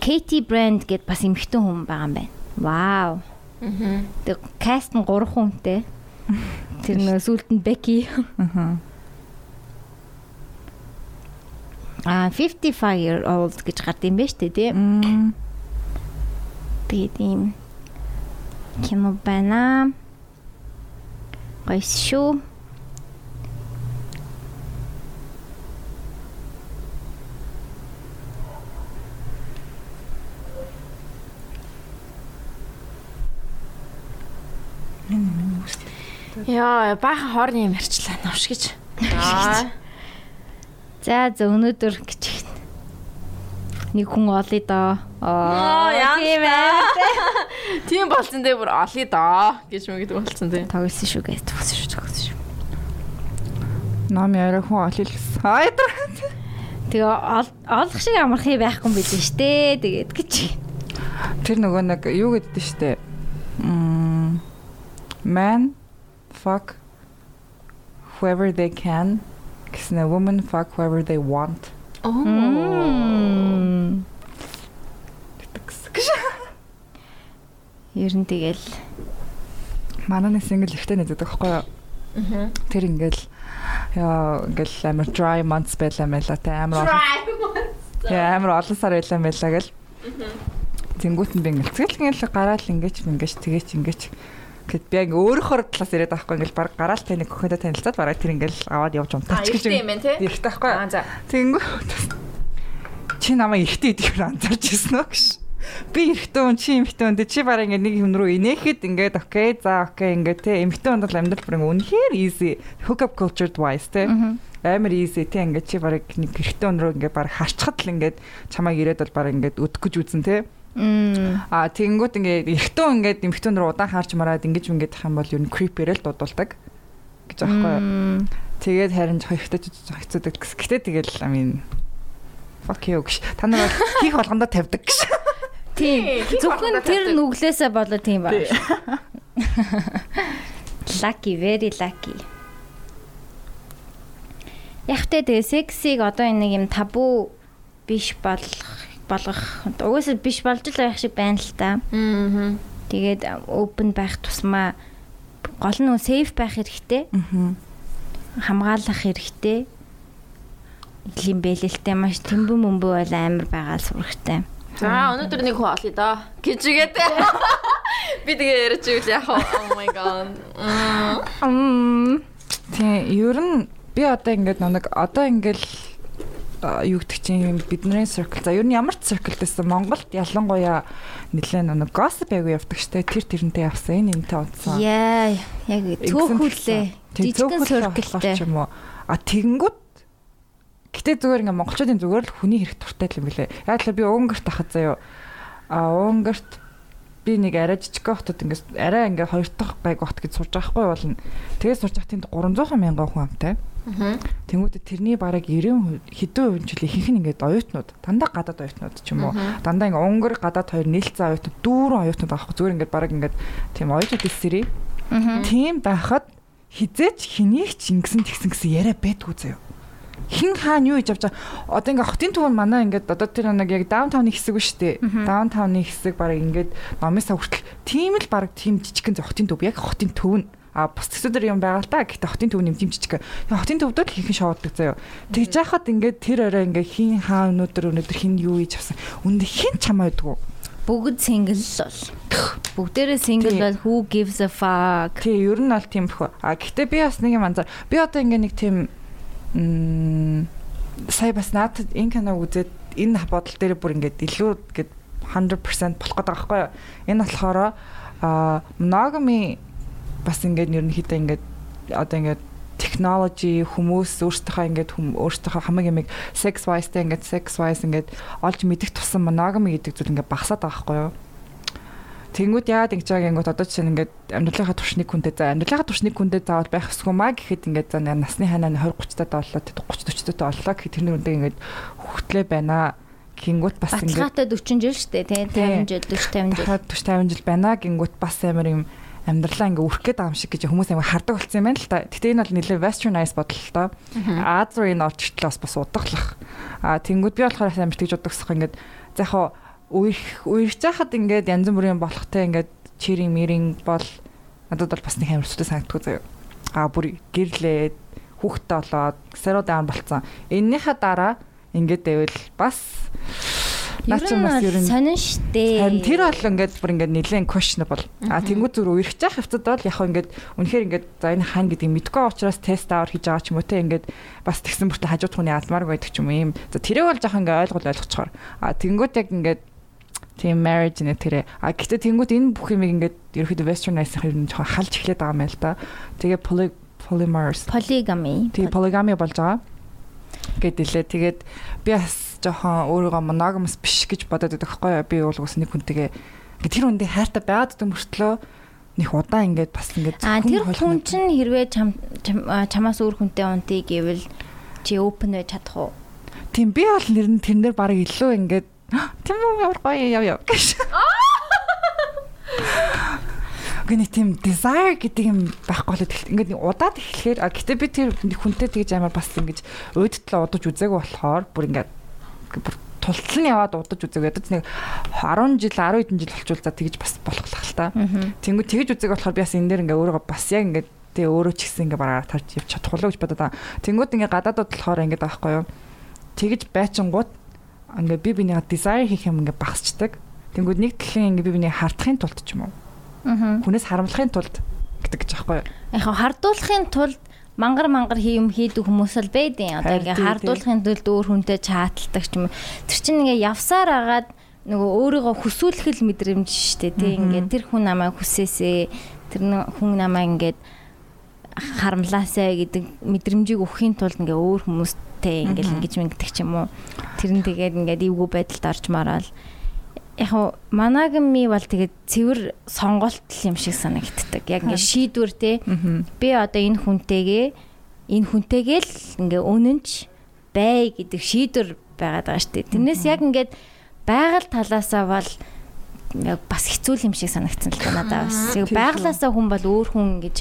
Speaker 2: Katie Brand гэд бас эмхтэн хүн байгаа юм байна. Вау.
Speaker 1: Мм.
Speaker 2: Тэг каст нь 3 хүнтэй. Тэр нөө сүлд нь Becky.
Speaker 3: Аа.
Speaker 2: А 55 year old гэж гард юм байна дээ тий. Тэгээд ийм кино байна. Гайс шүү.
Speaker 1: Яа, баахан хоорны юм ярьчлаа навш гэж.
Speaker 2: За за өнөөдөр гэж. Нэг хүн олъё доо.
Speaker 1: Аа, яа.
Speaker 2: тийм ээ.
Speaker 1: Тийм болсон дээ бүр олъё доо гэж мэгд болсон дээ.
Speaker 2: Тоглосон шүү гэж тоглосон шүү тоглосон шүү.
Speaker 3: Ном яриа хүн олилсан. Айдар.
Speaker 2: Тэгээ ол- олох шиг амархыг байхгүй юм билээ штэ. Тэгээд гэж.
Speaker 3: Тэр нөгөө нэг юу гэддэг штэ. Мм. Man fuck whoever they can. Гэсэн a woman fuck whoever they want.
Speaker 1: Оо.
Speaker 2: Мм. Ер нь тэгэл
Speaker 3: Манай нэг single ихтэй нэздэг байхгүй юу?
Speaker 1: Мгм.
Speaker 3: Тэр ингээл яа ингээл амар dry months байлаа мэлаа те амар олон Яа, амар олон сар байлаа мэлаа гэл. Тэнгүүт нь би ингээл тэгэл ингээл гараал ингээч ингээч тэгээч ингээч гэд би ингээ өөрөөхөр талаас яриад байхгүй ингээл баг гараал тань гөхөдө танилцаад бараг тэр ингээл аваад явж унтаач гэж.
Speaker 1: юм байна те.
Speaker 3: Ихтэй байхгүй. Тэнгүүт чи намайг ихтэй идэхээр анзаарч ирсэн үү гэж. Би ихтэй хүн чи эмхтэй хүн чи бараг ингээ нэг юм руу инээхэд ингээд окей за окей ингээд те. Эмхтэй хүн бол амьдрал бүр ингээ үнэхээр easy. Hook up cultured wise те. Амар easy те. Ингээд чи бараг нэг ихтэй хүн руу ингээ бараг харчхад л ингээд чамайг ирээд бол бараг ингээд өдөх гэж үзэн те
Speaker 2: Мм.
Speaker 3: а тэнгүүт ингээ ихтэй хүн ингээд эмхтэй хүн руу удаан хаарч мараад ингэж ингээд тах юм бол ер нь creepy-рэл дудуулдаг гэж аахгүй юу. Тэгээд харин жоо ихтэй хэцүүдэг гэс. Гэтэ тэгэл I mean fuck you гэж. Та нар бол хийх болгондоо тавьдаг гэж.
Speaker 2: Тийм. Зөвхөн тэр нүглээсээ болоо тийм ба. Lucky, very lucky. Ягтай тэгээ сексиг одоо энэ нэг юм табу биш болох болгох угаасаа биш болж л байх шиг байна л та.
Speaker 1: Мм.
Speaker 2: Тэгээд open байх тусмаа гол нь safe байх хэрэгтэй.
Speaker 3: Аа.
Speaker 2: хамгаалах хэрэгтэй. Илийн бэлэлтэй маш тэмбэн мөмбөө бол амар байгаа сурагтай.
Speaker 1: За өнөөдөр нэг хүн олъё доо гэж үгээд. Би тэгээ ярьж ивэл яах вэ? Oh my god. Мм.
Speaker 3: Тийм, ер нь би одоо ингээд нэг одоо ингээд юу гэдэг чинь бидний circle. За ер нь ямар ч circle дэсэн Монголд ялангуяа нэлээд нэг gossip аягүй явдаг штэ. Тэр тэрнтэй явсан. Энэ энэтэй удсан
Speaker 2: Яа, яг төөхүүлээ. Жижигэн
Speaker 3: circle
Speaker 2: сөркөлтэй.
Speaker 3: юм уу. А тэгэнгүүт гэтээ зүгээр ингээ монголчуудын зүгээр л хүний хэрэг туртай юм билэ яг л би өнгөрт тахад заяа а өнгөрт би нэг арай жижиг хотод ингээ арай ингээ хоёр дахь байг хот гэж сурж байгаа хгүй болно. Тэгээд сурж байгаа тэнд 300 мянган хүн амтай.
Speaker 1: Мгм.
Speaker 3: Тэнгүүдээ тэрний бараг 90 хэдэн хувийн жилийн ихэнх нь ингээд оюутнууд дандаа гадаад оюутнууд ч юм уу. Дандаа ингээд өнгөр гадаад хоёр нийлцэн оюутнууд дүүрэн оюутнууд аахгүй зүгээр ингээд бараг ингээд тийм оюутнууд эсрээ Тийм байхад хизээч хэнийг ч ингэсэн тэгсэн гэсэн яриа байдгүй заяа. Хин хаана юу хийж авч байгаа. Одоо ингээ хотын төвөн манай ингээд одоо тэр нэг яг даунтауны хэсэг биш үү? Даунтауны хэсэг баг ингээд номисаа хүртэл тийм л баг тийм жижигхэн хотын төв. Яг хотын төв нь а бус төсөдөр юм байгаа л та. Гэхдээ хотын төв нэм жижиг. Хотын төвд л хийхэн шоуддаг заяа. Тэгж яхад ингээд тэр орой ингээ хин хаа өнөөдөр өнөөдөр хин юу хийж авсан. Үндэ хин чамаа байдгүй
Speaker 2: бүгд single бол. Бүгдээрээ single бол who gives a fuck.
Speaker 3: Тий, ер нь бол тийм бөхөө. А гэхдээ би бас нэг юм анзаар. Би одоо ингээ нэг тийм м сая бас надад энэ киног үзээд энэ бодол дээр бүр ингээд илүү гээд 100% болох гэдэг байхгүй юу? Энэ болохоор а monogamy бас ингээд ерөнхийдөө ингээд одоо ингээд technology хүмүүс өөрсдийнхөө ингээд өөрсдийнхөө хамаг ямиг sex wise тэ ингээд sex wise ингээд олж мэдэх тусам monogamy гэдэг зүйл ингээд багасаад байгаа байхгүй юу? Тэнгүүд яагаад ингэж байгааг ингээд одоо чинь ингээд амьдралынхаа туршныг хүнтэй за амьдралынхаа туршныг хүнтэй заавал байх ёсгүй маа гэхэд ингээд за насны ханаа 20 30 таад боллоо 30 40 таад боллоо гэхэд тэрний үндэ ингээд хөвгтлээ байна. Гингүүт бас
Speaker 2: ингээд Баталгаатай 40 жил шүү дээ тий 50 жил 40 50 жил.
Speaker 3: 40 50 жил байна. Гингүүт бас амар юм амьдралаа ингээ үрэх гээд байгаа юм шиг гэж хүмүүс амар хардаг болсон юм байна л та. Гэтэ энэ бол нэлээ westernized бодол л та. Азрын орчтлоо бас удаглах. А тэнгууд би болохоор амар тэгж удагсах ингээд за яг үерх үерч хахад ингээд янз бүрийн болохтой ингээд чирийн мэрийн бол надад бол бас нэг амар сүлээ санагддаг заяа. А бүр гэрлээд хүүхдтэй болоод сарууд аан болцсон. Эннийхээ дараа ингээд байвал бас
Speaker 2: Наа ч бас ер нь сонин штэ.
Speaker 3: Харин тэр бол ингээд бүр ингээд нэлээд questionable. А тэнгуү зүр үерхэж явах хэвцэд бол яг ингээд үнэхээр ингээд за энэ хаана гэдгийг мэдгүй учраас тест аваар хийж байгаа ч юм уу те ингээд бас тэгсэн бүртээ хажууд хүний алмаар байдаг ч юм юм. За тэрээ бол жоох ингээд ойлгол ойлгоцохоор. А тэнгуүт яг ингээд тийм marriage нэ тэрэ. А гэхдээ тэнгуүт энэ бүх юм ингээд ерөөхдөө westernized ер нь жоох халж эхлэх байгаа юм байл та. Тэгээ polymers.
Speaker 2: Polygamy.
Speaker 3: Тэгээ polygamy болж байгаа гэдэлээ. Тэгээд би бас жоохон өөрийгөө monogamous биш гэж бодоод байдаг хгүй. Би бол ус нэг хүнтэйгээ тэр үндэ хайртай байгаад байгаа мөртлөө нэг удаан ингээд бас ингээд
Speaker 2: А тэр хүн чинь хэрвээ чамаас өөр хүнтэй унтыг гэвэл чи open байж чадах уу?
Speaker 3: Тийм би бол нэр нь тэрнэр баг илүү ингээд тийм үү ямар гоё яв яв гэж. Гэнэ тийм desire гэдэг юм байхгүй л ингээд удаад эхлэхээр гэтээ би тэр хүнтэй тэгж амар бас ингэж өөдтлөө удаж үзээгүй болохоор бүр ингээд бүр тултал нь яваад удаж үзээгүй ядаж нэг 10 жил 10 хэдэн жил болчвол за тэгж бас болох л та. Тэнгүү тэгж үзээг болохоор би бас энэ дээр ингээд өөрөө бас яг ингээд тэгээ өөрөө ч гэсэн ингээ бараар тарж явж чадах болоо гэж бодоод байгаа. Тэнгүүд ингээ гадаадд болохоор ингээ байхгүй юу. Тэгж байчингууд ингээ би бинийга desire хийх юм ингээ багасчдаг. Тэнгүүд нэг талын ингээ би бинийг хардахын тулд ч юм уу Хүнээс харамлахын тулд гэдэг гэж аахгүй юу?
Speaker 2: Яг хардуулахын тулд мангар мангар хийм хийдэг хүмүүс л байдیں۔ Одоо ингээ хардуулахын тулд өөр хүнтэй чааталдаг ч юм. Тэр чинь ингээ явсаар агаад нөгөө өөрийгөө хүсүүлэх л мэдрэмж штэ тий. Ингээ тэр хүн намайг хүсээсээ тэр хүн намайг ингээд харамлаасаа гэдэг мэдрэмжийг өгөхийн тулд ингээ өөр хүмүүстэй ингээл ингэж ингэдэг ч юм уу. Тэр нь тэгээд ингээд эвгүй байдалд орж мараал яг манагами бол тэгээд цэвэр сонголт юм шиг санагддаг. Яг ингээ шийдвэр те. Би одоо энэ хүнтэйгээ энэ хүнтэйгээ л ингээ өнөнч бай гэдэг шийдвэр байгаад байгаа шүү дээ. Тэрнээс яг ингээд байгаль талаасаа бол бас хэцүү юм шиг санагдсан л надад бас. Байгалаасаа хүн бол өөр хүн гэж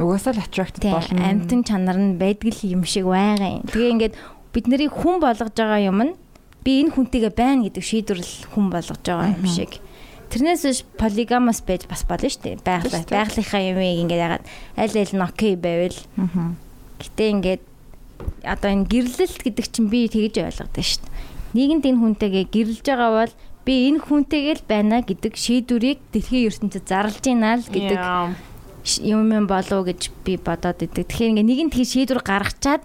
Speaker 3: угаасаа л attracted болно.
Speaker 2: Амтэн чанар нь байдаг л юм шиг байгаа юм. Тэгээ ингээд бид нарыг хүн болгож байгаа юм нь би энэ хүнтэйгээ байна гэдэг шийдвэрлэл хүн болгож байгаа юм шиг. Тэрнээс биш полигамос байж бас болно шүү дээ. Байгалаа байгалийнхаа юмыг ингээд ягаад аль аль нь окей байвал. Гэтэ ингээд одоо энэ гэрлэлт гэдэг чинь би тэгж ойлгодог шүү дээ. Нийгэмд энэ хүнтэйгээ гэрлэж байгаа бол би энэ хүнтэйгээ л байна гэдэг шийдвэрийг дэлхийн ертөнцид зарлж ийна л гэдэг юм юм болов гэж би бодоод идэг. Тэгэхээр ингээ нэгэн тэг шийдвэр гаргачаад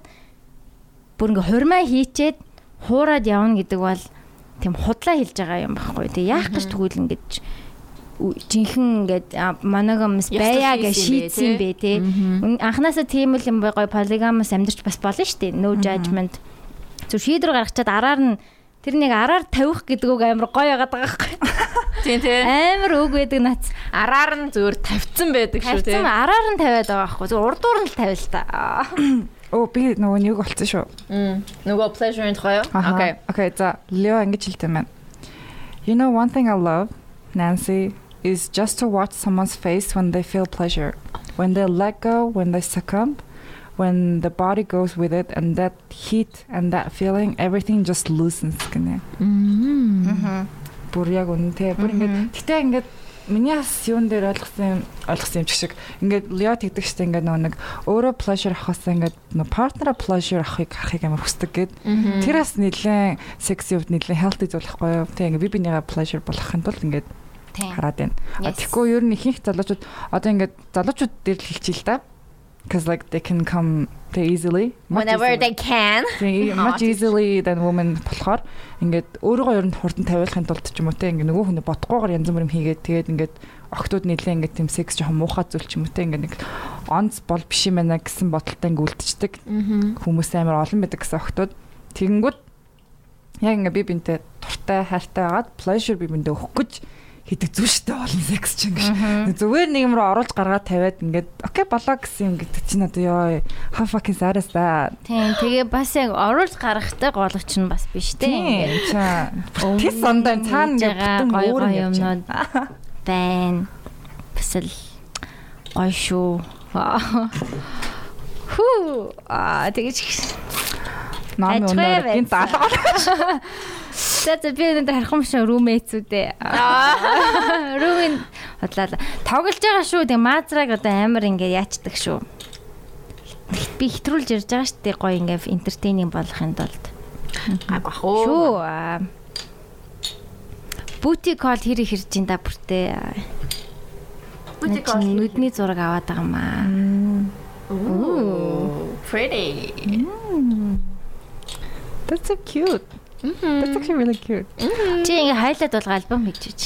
Speaker 2: бүр ингээ хурмаа хийчээд хуураад явна гэдэг бол тийм худлаа хэлж байгаа юм байхгүй. Тэг яах гэж тэгвэл ингэж жинхэнэ ингээд моногамс байя гэж шийдсэн бэ те. Анханасаа тийм л юм гоё полигамс амьдарч бас болно шүү дээ. No judgment. Зүр шийдвэр гаргачаад араар нь тэр нэг араар тавих гэдэг үг амар гоё яагаад байгаа байхгүй.
Speaker 1: Тийм тийм.
Speaker 2: Амар үг байдаг нац.
Speaker 1: Араар нь зөвөр тавьсан байдаг шүү
Speaker 2: тийм. Тавьсан араар нь тавиад байгаа байхгүй. Зөв урдуур нь л тавил та.
Speaker 3: Оо би нөгөө нэг болцсон шүү.
Speaker 1: Нөгөө pleasure and гоё.
Speaker 3: Okay. Okay, за Лео ингэж хэлдэг маань. You know one thing I love, Nancy, is just to watch someone's face when they feel pleasure. When they let go, when they succumb, when the body goes with it and that heat and that feeling everything just loosens гэнэ.
Speaker 2: Аа.
Speaker 3: Бүр яг үнэтэй. Бүр ингээд гэтээ ингээд миний бас юун дээр ойлгосон юм- ойлгосон юм шиг ингээд Лео тэгдэг штэ ингээд нөгөө нэг өөрөө pleasure авахаас ингээд нөгөө partner pleasure авахыг харахыг амар хүсдэг гэд. Тэр бас нэлээд sexy өвд нэлээд healthy зүйл байхгүй юу? Тэг ингээд би бинийгаа pleasure болгохын тулд ингээд хараад байна. Тэгэхгүй ер нь ихэнх залуучууд одоо ингээд залуучууд дээр л хэлчихье л да. Cause like they can come they easily.
Speaker 1: Whenever
Speaker 3: easily.
Speaker 1: they can.
Speaker 3: Тэг, much easily than women болохоор ингээд өөрийгөө ер нь хурдан тавиулахын тулд ч юм уу те ингээд нөгөө хүний бодохгүйгээр янз бүрийн хийгээд тэгээд ингээд октод нэлээ ингээд тийм секс жоохон муухай зүйл ч юм уу те ингээд нэг онц бол биш юм байна гэсэн бодолтой ингээд үлдчихдэг хүмүүс амар олон байдаг гэсэн октод тэгэнгүүт яг ингээд би бинтээ дуртай хайртай байгаад pleasure би биндээ өгөх гэж хийдэг зүйл штэ олон секс ч ингэж зүгээр нэг юм руу оруулж гаргаад тавиад ингээд окей болоо гэсэн юм гэдэг чинь одоо ёо how fucking sad that
Speaker 2: Тийм. Тэгээ бас яг оруулж гарахтай гологч нь бас биш те.
Speaker 3: Тийм чаа. Тэс ондоо цаана ингээд
Speaker 2: гоё гоё юмнууд байна. Бас л гоё шүү. Хүү аа тэгэж Ажгүй
Speaker 3: өнөр гинт алгаа.
Speaker 2: За за би өнөөдөр харах юм шиг рүүмэйцүүдээ. Рүүмийн бодлаа. Тоглож байгаа шүү. Тэгээ маазраг одоо амар ингээ яачдаг шүү. Би хэтрүүлж ярьж байгаа шүү дээ. Гоё ингээ энтертейнинг болохын тулд.
Speaker 1: Агах уу.
Speaker 2: Шүү. Бути кол хэр их хэрж ин да бүртээ.
Speaker 1: Call
Speaker 2: Чи нүдний зураг аваад байгаа юм аа.
Speaker 1: Ooh, pretty.
Speaker 3: That's so cute. That's actually really cute.
Speaker 2: Чи ингээ хайлаад бол альбом хийчихэж.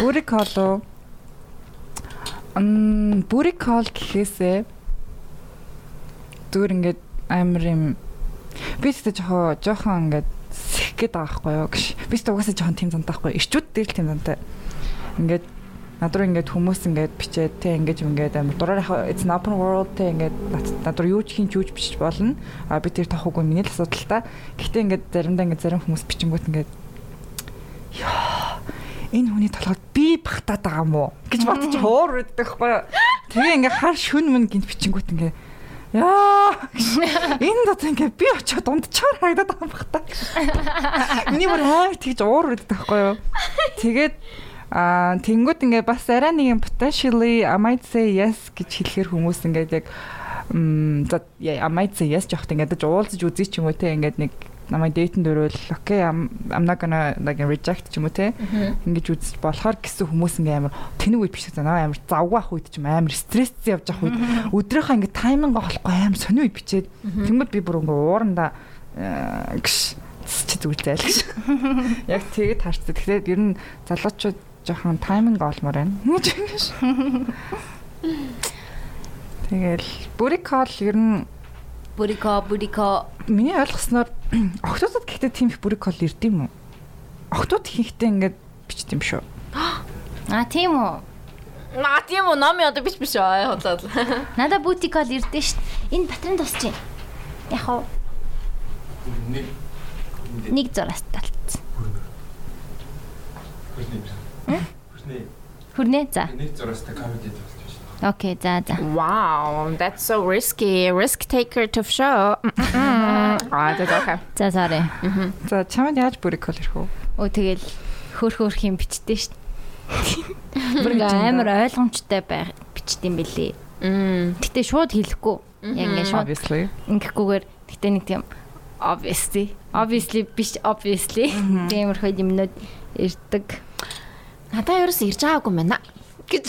Speaker 3: Бүрик коло. Мм бүрик кол гэхээсээ зүгээр ингээд амар юм би тэгтээ жохоо жоохон ингээд сэх гээд байгаа байхгүй юу гэж. Би тэгтээ угаасаа жоохон тийм зантай байхгүй. Ирчүүд дээр л тийм зантай. Ингээд над руу ингээд хүмүүс ингээд бичээд те ингээд ингээд амар дураар яхаа it's an open world те ингээд над- руу юу ч хийн ч юуж бичиж болно. А би тэр тохоогүй миний л асуудал та. Гэхдээ ингээд заримдаа ингээд зарим хүмүүс бичингүүт ингээд яа энэ хүний толгойд би багтаад байгаа уу гэж бодож хуур өгдөг байхгүй юу. Тэгээ ингээд хар шүн мөн гинт бичингүүт ингээд Яа энэ дот ингээ би очиод дундчаар харагдаад байгаа юм бах та. Миний бүр амар тэгж уур өгдөг байхгүй юу. Тэгээд аа тэнгууд ингээ бас арай нэг юм potentially I might say yes гэж хэлэхэр хүмүүс ингээд яг за I might say yes жоохт ингээд дэж уулзаж үзье ч юм уу те ингээд нэг намайг дэйтэн дөрөөл окей I'm, not gonna like reject ч юм уу те ингэж үзэж болохоор гэсэн хүмүүс ингээ амар тэнэг үед биш заа амар завгаах үед ч юм амар стресс явж явах үед. Өдрийнхөө ингээ тайминг олохгүй амар сони үед бичээд. Тэнгууд би бүр ингээ ууранда гш чи зүгээр зайл гэж яг тэгээд харцдаг. Тэгэхээр ер нь залуучууд жоохон тайминг олмоор байна Тэгэл бүрик кол ер нь
Speaker 1: Бурика, бурика.
Speaker 3: миний ойлгосноор октодод гэхдээ тийм их бүрик кол ирд юм уу? Октод хийхдээ ингээд бичт юм шүү.
Speaker 2: Аа тийм үү.
Speaker 1: Наа тийм үү, нами одоо бич биш аа хотлол.
Speaker 2: Надаа бутикол ирдэ штт. Энэ батрын тусч юм. Яг хоо
Speaker 4: нэг
Speaker 2: нэг зураас талцсан.
Speaker 4: хүрнэ. Хүрнэ.
Speaker 2: Хүрнэ. За.
Speaker 4: Нэг зураастай комеди тоглож байна.
Speaker 2: Окей, за за.
Speaker 1: Wow, that's so risky. Risk taker to show. Аа, that's okay.
Speaker 2: За sorry.
Speaker 3: За чамд яаж бүрик кол ирэх үү?
Speaker 2: Өө тэгэл хөр хөрх юм бичдээ штт. Бүр ингээ амар ойлгомжтой байх бичт юм бэлээ.
Speaker 1: Мм.
Speaker 2: Гэтэ шууд хэлэхгүй. Яг ингээ шууд ингэхгүйгээр гэтэ нэг тийм obviously obviously биш obviously тиймэрхүү юмнууд ирдэг.
Speaker 1: Надаа ерөөс ирж байгаагүй юм байна. Гэж.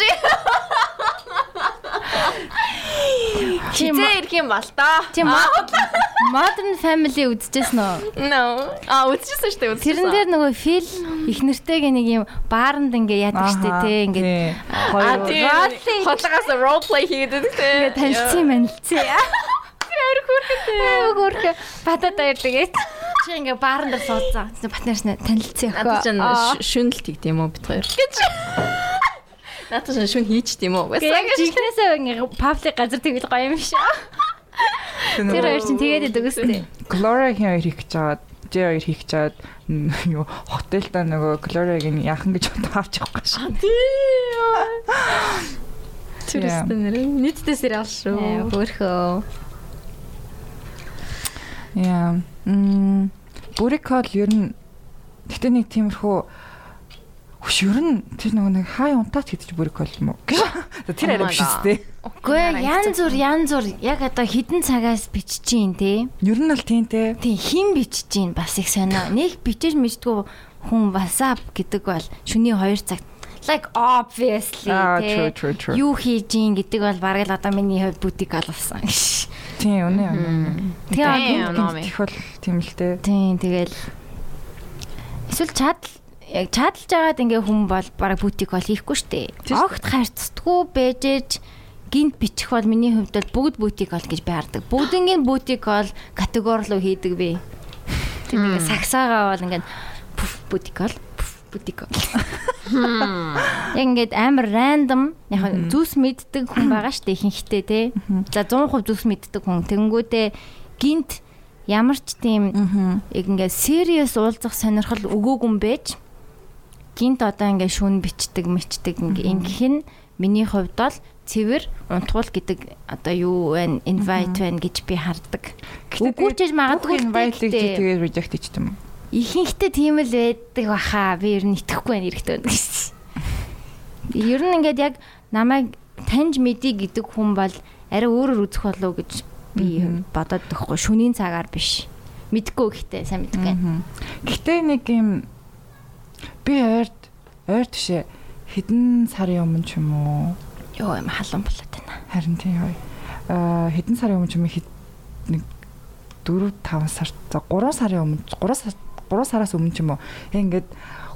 Speaker 1: Хизээ ирэх юм бол та.
Speaker 2: чи modern family үзчихсэн үү?
Speaker 1: No. А үзчихсэн шүү дээ.
Speaker 2: Тэрэн дээр нөгөө фил их нэртэйг нэг юм бааранд ингээ яадаг штэ тий ингээ
Speaker 1: А тийм.
Speaker 2: Role-play.
Speaker 1: Хотлогоос role play хийдэг те.
Speaker 2: ингээ танилцсан манилцсан. Тэр хөрхөтэй. Хөрхө. Батад баяр тэгээд чи ингээ бааранд суудсан. Батнаас нь танилцсан
Speaker 1: Надад ч
Speaker 2: өхөө.
Speaker 1: шүн л тэгт юм уу бид хоёр. Гэж. Надад ч шүн хийчт юм уу?
Speaker 2: Яг жинхнээсээ ингээ паблик газар тэгвэл гоё юм шиг. Тэр хоёр чинь тэгээд идэг үстэй.
Speaker 3: Gloria хоёр хийх гэж чаад Жээ хоёр хийх гэж чаад юу хот Дельта нөгөө Глориагийн яахан гэж бодож авч явах гэж.
Speaker 1: Түрэстэ нэр нийтдээ сериал шүү.
Speaker 2: Хөрхөө.
Speaker 3: Яа. Мм Бурикол ер нь гэтээ нэг тиймэрхүү Хөш ер нь тэр нөгөө нэг хай унтаач гэдэг чинь бүрик бол юм уу? Тэр арай биш үстэй.
Speaker 2: Үгүй янз бүр янз бүр яг одоо хідэн цагаас бичиж гин те.
Speaker 3: Ер нь л тийм те.
Speaker 2: Тийм хин бичиж гин бас их сонио. Нэг бичиж мэддгүү хүн WhatsApp гэдэг бол шөнийн 2 цагт like obviously те. Юу хийж гин гэдэг бол бараг л одоо миний хувьд бутик алсан.
Speaker 3: Тийм үнэ үнэ.
Speaker 2: Тэгээ
Speaker 1: Damn,
Speaker 3: Их бол тийм л те.
Speaker 2: Тийм тэгэл эсвэл чадал яг чадалж байгаад ингээ хүн бол бараг бутик бол хийхгүй штэ.
Speaker 3: Тийм.
Speaker 2: Огт харцдаггүй бэжэж гинт бичих бол миний хувьд бол бүгд бутик бол гэж байрдаг. Бүгднгийн бутик бол категорилуу хийдэг би. Тэр нэг сагсаагаа бол ингээд пүф бутик бол пүф бутик. Яг ингээд амар рандом яг зүс мэддэг хүн байгаа штэ ихэнхдээ те. За 100% зүс мэддэг хүн. Тэнгүүдээ гинт ямар ч тийм яг ингээд serious уулзах сонирхол өгөөгүй юм байж гинт одоо ингээд шүүн бичдэг мичдэг ингэх нь миний хувьд бол цэвэр унтгуул гэдэг одоо юу вэ invite байна гэж би хардаг. Үгүй ч гэж магадгүй
Speaker 3: инвайтыг
Speaker 2: гэхдээ
Speaker 3: тэгээд reject хийчих юм.
Speaker 2: Ихэнхдээ тийм л байдаг баха. Би ер нь итгэхгүй байна эрэхтэй байна гэсэн. Ер нь ингээд яг намайг таньж мэдий гэдэг хүн бол арай өөрөөр үзэх болов гэж би бодоод тахгүй шүнийн цагаар биш. Мэдгүй гэхдээ сайн мэдгүй.
Speaker 3: Гэтэ нэг юм би ойрт ойрт бишээ хэдэн сарын өмнө ч юм уу
Speaker 2: Йоо юм халуун болоод байна.
Speaker 3: харин тийм хой. Аа хэдэн сарын өмнө ч юм нэг 4 5 сар за 3 сарын өмнө 3 сар 3 сараас өмнө ч юм уу яг ингээд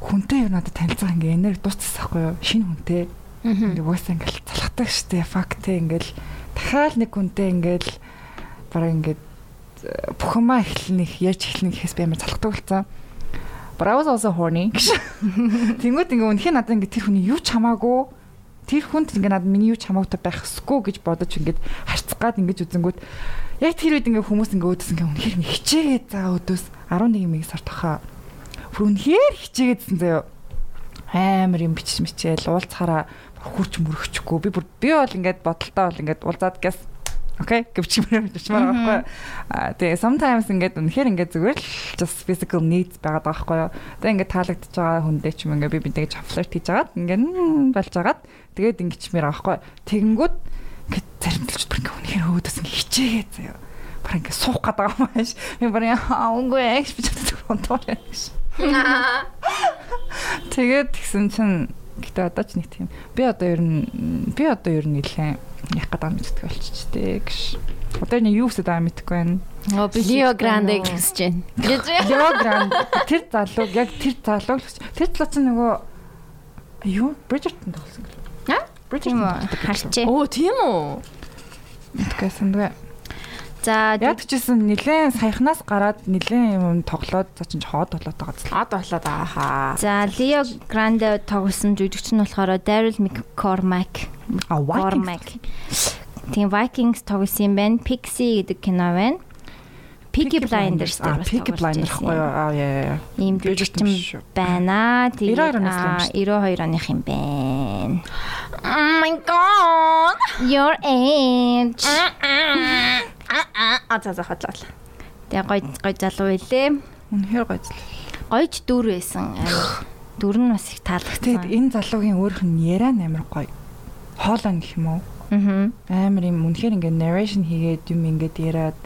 Speaker 3: хүнтэй юу надад танилцах ингээ энерги дуусчихсан байхгүй юу шинэ хүнтэй ингээ уусаа ингээл залхдаг штэ факт ингээл дахиад нэг хүнтэй ингээл бараг ингээд э, бүх юмаа эхлэнэх яаж эхлэнэх гэхээс би амар залхдаг болсон. Was also horny. Тэнгүүд ингээ үнэхээр надад ингээ тэр хүний юу ч хамаагүй тэр хүнд ингээ надад миний юу ч хамаатай байх ёсгүй гэж бодож ингээд харцах гад ингэж үзэнгүүт яг тэр үед ингээ хүмүүс ингээ өөдөөс ингээ үнэхээр ингээ хичээгээ за өөдөөс 11 мэг сар. Бүр үнэхээр хичээгээдсэн заяа. Амар юм бичиж мичээл уулзахаараа хурч мөрөгчгүй би бүр би бол ингээд бодолтой бол ингээд уулзаад гэс Окей, гэвчмээр бичмээр байгаа байхгүй. Тэгээ sometimes ингээд үнэхээр ингээд зүгээр л just physical needs байгаад байгаа байхгүй. Тэгээ ингээд таалагдчихж байгаа хүндээ ч юм ингээд би бидээ флирт хийж агаад ингээд болж агаад тэгээд ингэчмээр байгаа байхгүй. Тэгэнгүүт ингээд заримдалч бүр ингээд үнэхээр өөдөөс ингээд хичээгээ заяа. Бар ингээд суух гээд байгаа юм ааш. Би яа үгүй экс би чаддаг онтоор гэж. Тэгээд тэгсэн чинь гэтээ одоо ч нэг тийм. Би одоо ер нь би одоо ер нь нэлээ яг гадаа мэддэг болчихжээ гэж. Одоо нэг юу гэсэн даа мэдэхгүй байна.
Speaker 2: Оо би
Speaker 1: Лео Гранде гэж байна. Гэж
Speaker 3: Лео Гранд тэр залуу яг тэр залуу л гэж. Тэр залуу чинь нөгөө юу Бриджертон тоглосон гэх.
Speaker 2: Үү? Харчээ.
Speaker 1: Оо тийм үү?
Speaker 3: Мэдгүй сандгүй.
Speaker 2: За
Speaker 3: Яг ч гэсэн нэлээд саяхнаас гараад нэлээд юм тоглоод за чинь хоод болоод байгаа зү.
Speaker 1: Ад болоод аахаа.
Speaker 2: За Лео Гранде тоглосон жүжигч нь болохоор Daryl McCormack.
Speaker 3: А
Speaker 2: Cormac. Тийм Vikings тоглосон юм байна. Pixie гэдэг кино байна. Peaky Blinders дээр бас
Speaker 3: Peaky Blinders гоё.
Speaker 2: байсан.
Speaker 3: Аа яа яа.
Speaker 2: Ийм
Speaker 3: биш үү?
Speaker 2: байна.
Speaker 3: 92 оноос л юм
Speaker 2: Тэгээд
Speaker 3: шүү
Speaker 2: 92 оных юм байна.
Speaker 1: Oh my god.
Speaker 2: Your age.
Speaker 1: А за за хотлоо.
Speaker 2: Тэгээ гой гой залуу байлээ.
Speaker 3: Үнэхээр гоё зал.
Speaker 2: Гойч дүр байсан. Дүр нь бас их таалагдсан.
Speaker 3: энэ залуугийн өөрөх нь яриа нь амар гоё. Хоолой гэх юм уу?
Speaker 2: Аа.
Speaker 3: амар юм үнэхээр ингээд narration хийгээд юм ингээд яриад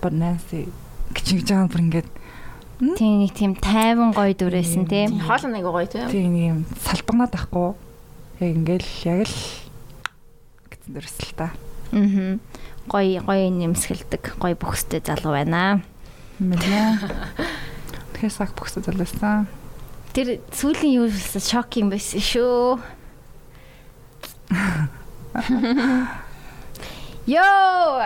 Speaker 3: but Nancy гэж ингэж байгаа бүр ингээд
Speaker 2: Тийм нэг тийм тайван гоё дүр байсан тийм.
Speaker 1: Хоол нэг гоё тийм.
Speaker 3: тийм нэг юм салбагнаад байхгүй яг ингээд л яг л гэсэн дөрс л та
Speaker 2: Аа. Гоё гоё нэмсгэлдэг, гоё бүхстэй залуу байна.
Speaker 3: мэлээ тэгэхээр сак бөхсө залуусан
Speaker 2: Тэр сүүлийн юу болсон шок юм байсан шүү. Йоо.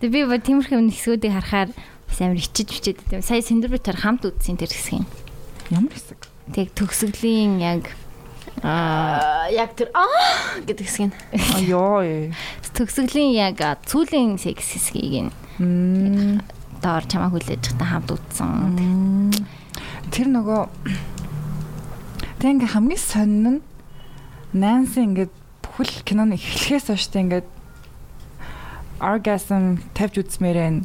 Speaker 2: Тэг би ба тиймэрхүү нэгсгүүдийг харахаар бас амар ичиж бичээд байт. Сая сэндэрбитээр хамт үзсэн тэр хэсгийг.
Speaker 3: ямар хэсэг
Speaker 2: Тэг төгсгөлийн яг
Speaker 1: Аа яг тэр аа гэдэг хэсэг нь.
Speaker 3: ёо ээ
Speaker 2: төгсгөлийн яг а, сүүлийн секс хэсгийг нь доор чамаа хүлээж та хамт үзсэн.
Speaker 3: тэр нөгөө тэг ингээ хамгийн сонин нь Нанси ингээд бүхэл киноны эхлэхээс хойш тэг ингээд orgasm тавьж үзмээрэн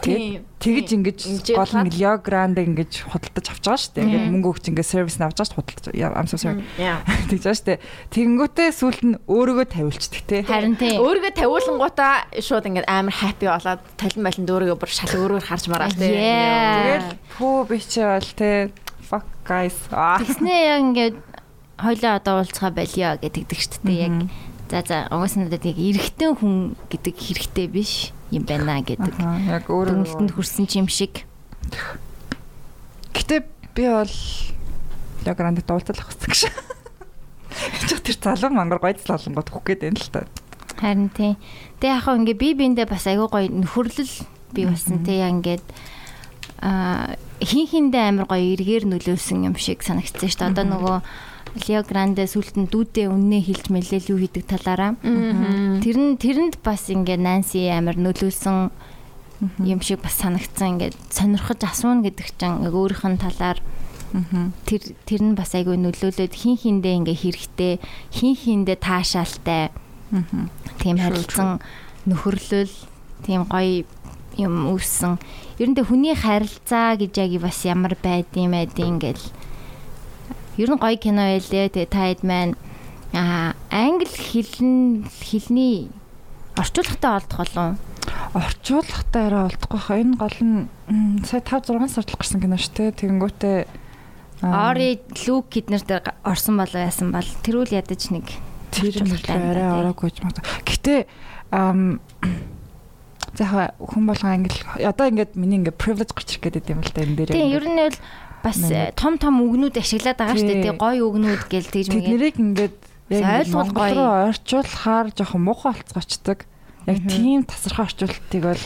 Speaker 1: Тийм.
Speaker 3: тэгэж ингэж гол нь Leo Grande ингэж худалдаж авч байгаа шүү дээ. Ингээд мөнгө өгч ингээд сервис авч байгаа шүү дээ, худалдаж. Yeah, I'm so sorry.
Speaker 1: Яа.
Speaker 3: Тэгж байгаа шүү дээ. Тэгэнгүүтээ сүүлд нь өөрийгөө тавиулцдаг те.
Speaker 2: Харин тийм.
Speaker 1: Өөрийгөө тавиулангуудаа шууд ингээд амар happy болоод талин байлын дөөргөө бүр шал өөрөөр харж мараа.
Speaker 2: Yeah.
Speaker 3: Тэгэл пүү би чи бол те fuck guys.
Speaker 2: Тэгснээ яг ингээд хойлоо одоо уулзгаа болио гэдэг шүү дээ яг. За за угаасаа надад яг эрэгтэй хүн гэдэг хэрэгтэй биш юм байна гэдэг.
Speaker 3: Яг өөрөө
Speaker 2: Дүнэлтэнд хүрсэн ч юм шиг.
Speaker 3: Гэтэ би бол Логранд дуулцах гэсэн гэж. Чи тэр залуу мангар гойцл олонгод хөх гээд байна л та.
Speaker 2: Харин тийм. Тэг яг хаа ингээ би биэндээ бас айгүй гоё нөхөрлөл би болсон те яг ингээд а хин хиндээ амар гоё эргээр нөлөөлсөн юм шиг санагдсан шүү дээ. Одоо нөгөө Лео Гранде сүлтэн дүүдээ үннээ хилж мэлэл юу хийдэг талаараа. Тэр нь тэрэнд бас ингээ Нанси амар нөлөөлсөн юм шиг бас санагдсан. Ингээд сонирхож асууна гэдэг чинь өөрийнх нь талаар тэр тэр нь бас айгүй нөлөөлөд хин хиндээ ингээ хэрэгтэй хин хиндээ таашаалтай. Тийм харилцан нөхөрлөл тийм гоё юм үүссэн. Ер нь тэ хүний харилцаа гэж яг бас ямар байдığım байдığım ингээл ер нь гоё кино байлээ. Тэгээ та хэд маань аа англи хэлн хэлний орчуулгатай олдох болов
Speaker 3: Орчуулгатай арай олдохгүй хаа. Энэ гол нь сая 5 6 сард л гарсан кино шүү дээ. Тэгэнгүүтээ
Speaker 2: Ори Лук эднэр дээр орсон болоо яасан бол тэрүүл ядаж нэг
Speaker 3: тэр арай ороогүй ч магадгүй. Гэтэ за хүн болгон англи одоо ингээд миний ингээд privilege гарч ирэх гэдэг юм л да энэ дээр.
Speaker 2: Тийм ер нь бол бас
Speaker 3: Манай-
Speaker 2: том том үгнүүд ашиглаад байгаа шүү дээ.
Speaker 3: Тий
Speaker 2: гоё үгнүүд гэл тэгж
Speaker 3: Тэд
Speaker 2: мэгээ.
Speaker 3: нэрийг ингээд
Speaker 2: ойлгол гоё.
Speaker 3: руу орчуулахаар жоохон муухай болцгоочдөг. Яг тийм тасархай орчуултыг бол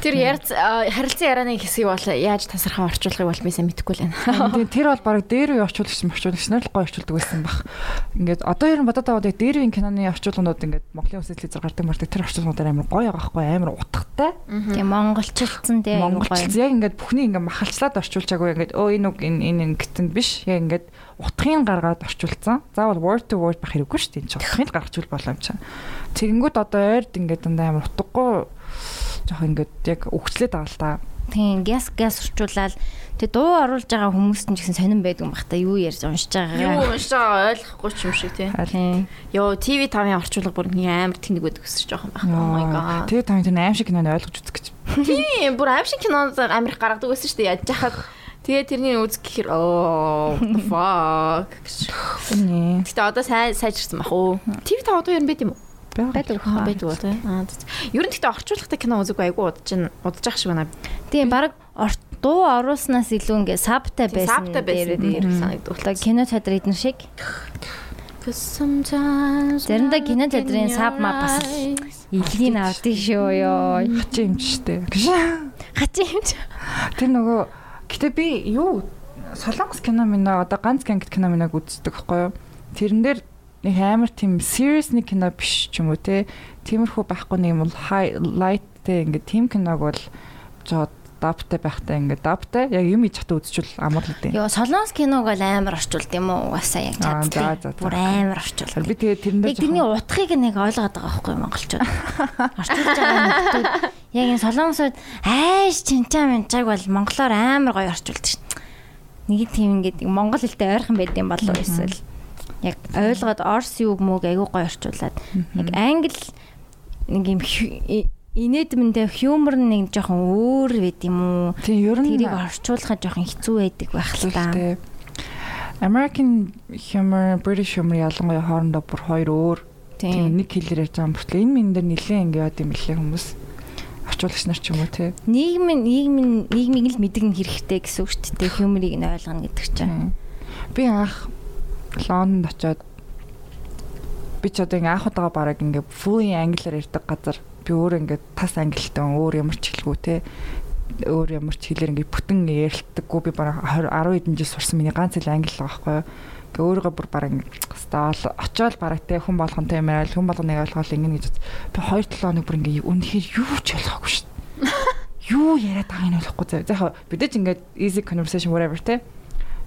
Speaker 1: Тэр ярц харилцан ярианы хэсгийг бол яаж тасархаа орчуулахыг бол би сайн мэдэхгүй л байна.
Speaker 3: тийм тэр бол баг дээр үе орчуулагч орчуулагч нар л гоё орчуулдаг байсан баг. Ингээд одоо ер нь бодоод байгаа яг дээр үеийн киноны орчуулгууд ингээд Монголын үсэл хэлээр гардаг мардаг тэр орчуулгуудаар амар гоё байгаа хгүй амар утгатай.
Speaker 2: Тийм монголчилсан тий аюу гоё.
Speaker 3: Монголчл яг ингээд бүхний ингээд махалчлаад орчуулчаагүй ингээд өө энэ үг энэ энэ ингэсэн биш. Яг ингээд утгыг гаргаад орчуулсан. Заавал word to word байх хэрэггүй шүү дээ. Энэ ч утгыг гаргаж үл болоо юм чинь. Тэгэнгүүт одоо ойрд ингээд дандаа амар утгагүй жоох ингээд яг өгчлээд байгаа л та.
Speaker 2: Тийм гяс гяс орчуулаад тэг дуу оруулж байгаа хүмүүст нь ч гэсэн сонирн байдаг юм бах та юу ярьж уншиж
Speaker 1: Юу
Speaker 2: байгаа.
Speaker 1: уншиж байгаа ойлгохгүй ч юм шиг тий.
Speaker 2: Тийм.
Speaker 1: Йоо TV5-ын орчуулга бүр нэг амар тэнэг байдаг гэсэн жоохон байх. Oh my god.
Speaker 3: Тэгээ та энэ аим шиг киноныг ойлгож үзэх гэж.
Speaker 1: Тийм бүр аим шиг кинонд амар их гаргадаг байсан шүү дээ. Яаж яхад тэгээ тэрний үз гэхээр оо what the fuck. Гэтэ одоо сайн сайжирсан бах уу? TV5 одоо ер нь байд юм уу?
Speaker 3: Байдаг.
Speaker 1: Аа байдаг уу тий. Ер нь гэтэ орчуулгатай кино үзэг айгу удаж ин удаж ах шиг байна.
Speaker 2: Тийм баг дуу оруулснаас илүү ингээ сабтай байсан.
Speaker 1: Сабтай байсан дээр санагдав.
Speaker 2: Одоо кино театр эднэр шиг Заримдаа кино театрын саб маа бас илийн авдсан шүү ёо.
Speaker 3: Хачи юм штэ.
Speaker 2: Хачи юм ч.
Speaker 3: Тэр нөгөө гэтээ би юу солонгос кино минь одоо ганц гангт кино минь үздэг байхгүй юу? Тэрэн дээр нэг амар тийм serious нэг кино биш ч юм уу те. Тиймэрхүү байхгүй нэг юм бол highlight те ингээд тийм киног бол жоо даптай байхтай ингээд даптай яг юм ич хата үзчихвэл амар л дээ.
Speaker 2: Йоо солонгос киног бол амар орчуулд юм уу? Угаасаа яг чаддаг. Бүр амар орчуулд.
Speaker 3: Би тэгээ тэрэн дээр
Speaker 2: Яг тэрний утгыг нэг ойлгоод байгаа байхгүй монголчууд. Орчуулж байгаа хүмүүс яг энэ солонгосууд айш чинчаа минчааг бол монголоор амар гоё орчуулдаг шин. Нэг тийм ингээд монгол хэлтэй ойрхон байд юм болов эсвэл яг ойлгоод орс юу мөг айгүй гоё орчуулад яг англи нэг юм инээдмэндээ хьюмор нэг жоохон өөр байд юм уу?
Speaker 3: тийм ер нь
Speaker 2: Тэрийг орчуулахад жоохон хэцүү байдаг байх л та.
Speaker 3: American humor, British humor ялангуяа хоорондоо бүр хоёр өөр тийм
Speaker 2: Тийм.
Speaker 3: нэг хэлээр ярьж байгаа бүртлээ. Энэ минь дээр нилээн ингэ яд юм лээ хүмүүс. Орчуулагч нар ч юм уу те.
Speaker 2: Нийгмийн нийгмийн нийгмийг л мэдгэн хэрэгтэй гэсэн үг шүү дээ. Хьюморыг нь ойлгоно гэдэг чинь.
Speaker 3: Би анх Лондонд очиод би ч одоо ингээ анх удаага бараг ингээ fully англиар ярьдаг газар би өөр ингээ тас англитай өөр ямар ч хэлгүй те өөр ямар ч хэлээр ингээ бүтэн ярилдаггүй би бараг 20 10 хэдэн жил сурсан. Миний ганц хэл англи л байгаа байхгүй ингээ өөрийгөө бүр бараг стаал очиод бараг те хүн болгонтой юм айл хүн болгоныг ойлгоол ингэнэ гэж би 2 7 хоног бүр ингээ үнэхээр юу ч ойлгоогүй шүү дээ юу яриад байгааг нь ойлгохгүй заа. За яг бид ч ингээд easy conversation whatever те.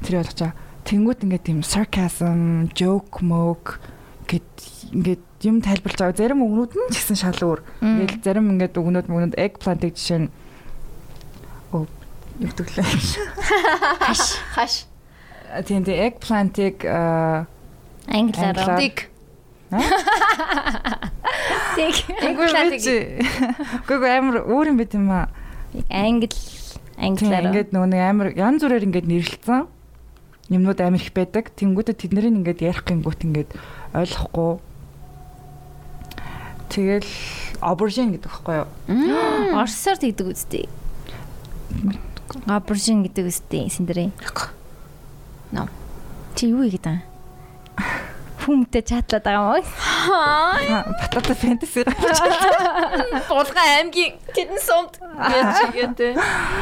Speaker 3: Тэр ойлгож байгаа. Тэнгүүт ингээд тийм sarcasm, joke, moke гэд ингээд юм тайлбарлаж байгаа. Зарим өгнүүд нь ч гэсэн шал өөр. Ингээд зарим ингээд өгнүүд мөгнүүд eggplant-ыг жишээ нь оо гэвэл
Speaker 1: Хаш хаш.
Speaker 3: тийм тийм eggplant-ыг аа
Speaker 2: Англиар.
Speaker 3: Англиар.
Speaker 1: Dig.
Speaker 2: Тэг.
Speaker 3: Гүг амар өөр юм байт юм аа.
Speaker 2: Англи
Speaker 3: Тийм
Speaker 2: англиар.
Speaker 3: ингээд нөгөө нэг амар янз бүрээр ингээд нэрлэлсэн юмнууд амар их байдаг. Тэнгүүтээ тэднэрийг ингээд ярих гингүүт ингээд ойлгохгүй. Тэгэл aubergine гэдэг байхгүй юу?
Speaker 2: Орсоор тэгдэг үстэй. Аборжин гэдэг үстэй синдэрэ.
Speaker 1: Ном.
Speaker 2: Чи юу хийгээд байгаа? Хүмтэй чатлаад байгаа мó.
Speaker 3: Батата фэнтези.
Speaker 1: Булган аймгийн тэдэн сумд гэж чигээтэй.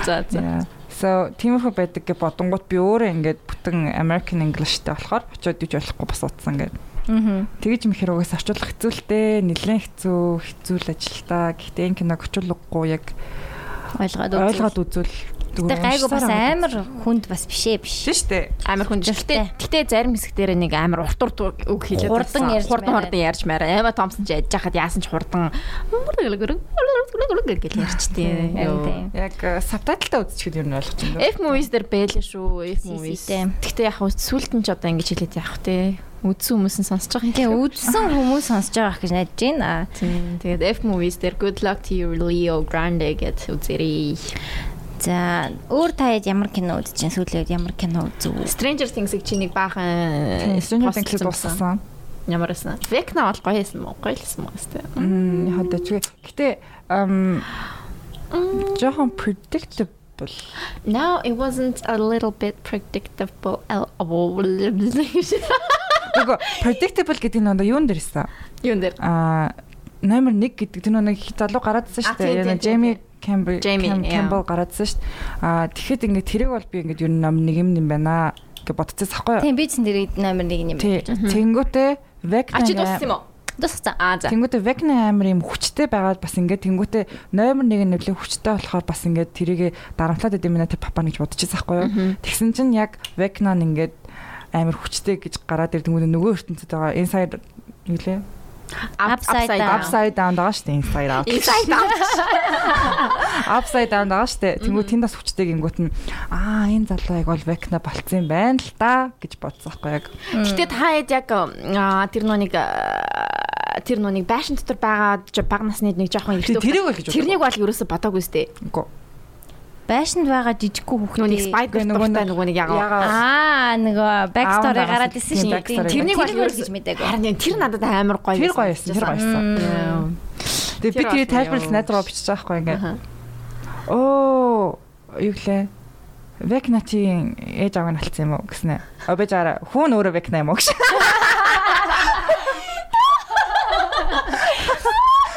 Speaker 1: За за.
Speaker 3: So тиймэрхүү байдаг гэж бодонгууд би өөрөө ингээд бүтэн American Englishтэй болохоор очиод иж болохгүй бас утсан ингээд. Тэгэж хэрэг угаас орчуулах хэцүүлтэй, нэлээд хэцүү, хэцүү л ажилтаа. Гэхдээ энэ киног орчуулахгүй яг
Speaker 2: Ойлгоод
Speaker 3: ойлгоод үзвэл
Speaker 2: Тэ гайгүй бас амар хүнд бас бишээ биш.
Speaker 3: Тийм шүү дээ.
Speaker 1: Амар хүн
Speaker 2: Гэхдээ-
Speaker 1: гэхдээ гэхдээ зарим хэсэг дээр нэг амар урт урт үг хэлээд
Speaker 2: Хурдан ярьж
Speaker 1: хурдан хурдан ярьж мээрээ. Эва Томсон ч яж хахад яасан ч хурдан гэж ярьчтیں۔
Speaker 2: Тийм.
Speaker 3: Яг сабтайтлаа үзчихэл ер нь ойлгож байна.
Speaker 1: F movies дээр бэлэн шүү. F movies. Гэхдээ яг сүлд нь ч одоо ингэж хэлээд явах те. Үдсэн хүмүүс нь сонсож байгаа
Speaker 2: Тэгээ
Speaker 1: юм.
Speaker 2: үдсэн хүмүүс сонсож байгаа гэж найдаж байна.
Speaker 1: Тийм. Тэгээд F movies дээр good luck to you Leo Grande гэж үзэрэй.
Speaker 2: За өөр таад ямар кино үзэж чинь сүүлийн үед ямар кино үзв?
Speaker 1: Stranger Things-ийг чи нэг баахан
Speaker 3: Stranger
Speaker 1: пост
Speaker 3: Things-ийг дуусгасан.
Speaker 1: Ямар байсан? Vecna бол гоё байсан мó? Гоё л байсан мó өстэй.
Speaker 3: Мм яхад ч гэтээ ам жоохон predictable.
Speaker 1: No, it wasn't a little bit predictable.
Speaker 3: Нөгөө predictable гэдэг нь одоо юун дээр ирсэн?
Speaker 1: Юун дээр?
Speaker 3: Аа номер 1 гэдэг тэр нэг залуу гараадсан
Speaker 1: А,
Speaker 3: шүү дээ.
Speaker 1: тийм, Yeah.
Speaker 3: Campbell гараадсан шүү дээ. Аа тэгэхэд ингээд тэрэг бол би ингээд ер нь номер 1 юм юм байна гэж бодчихсон байхгүй юу?
Speaker 2: Тийм би ч тэр номер 1 юм бодсон.
Speaker 3: Тэнгүүтээ
Speaker 1: А чи дууссан юм уу?
Speaker 2: Дууссан.
Speaker 1: Аа за.
Speaker 3: Тэнгүүтээ Vecna амир юм хүчтэй байгаад бас ингээд тэнгүүтээ номер 1 нь нөлөө хүчтэй болохоор бас ингээд тэрийг дарамтлаад идэм мэнэ тэр папа гэж бодчихсон байхгүй юу? Тэгсэн чинь яг Vecna нь ингээд амир хүчтэй гэж гараад ирдэг нөгөө ертөнцид байгаа inside юу лээ?
Speaker 2: Upside down.
Speaker 3: Upside down байгаа шүү дээ inside out.
Speaker 1: Inside out.
Speaker 3: Upside down байгаа шүү дээ. Тэнгүү тэнд бас хүчтэй гингүүт нь аа энэ залуу яг бол Vecna болцсон юм байна л та гэж бодсон байхгүй яг.
Speaker 1: Гэтэ та хэд яг тэр нүг тэр нүг байшин дотор байгаа ж бага насны нэг жоохон эртөө. Тэрнийг бол ерөөсө бодоогүй сте.
Speaker 3: Үгүй.
Speaker 2: Байшинд байгаа жижиггүй хүүхдээ.
Speaker 1: Нүг спайдер дуртай
Speaker 3: нэг-
Speaker 1: нөгөө нэг ягаа.
Speaker 2: Аа нөгөө
Speaker 3: Аав
Speaker 2: гараад
Speaker 3: тийм
Speaker 2: шүү дээ.
Speaker 1: Тэрнийг бол
Speaker 2: юу гэж мэдээгүй.
Speaker 1: Харин тэр надад амар гоё.
Speaker 3: Тэр гоё байсан. Тэр гоё байсан. Тэгээ би
Speaker 1: Тэр
Speaker 3: тэрийг
Speaker 1: бол
Speaker 3: тайлбарлаж
Speaker 1: яа.
Speaker 3: найз руу бичиж байгаа байхгүй ингээд.
Speaker 1: Аха.
Speaker 3: Оо юу гэлээ? Vecna-ийн ээж аваа нь алдсан юм уу гэснэ. Обэж араа хүүн өөрөө Vecna юм уу гэж.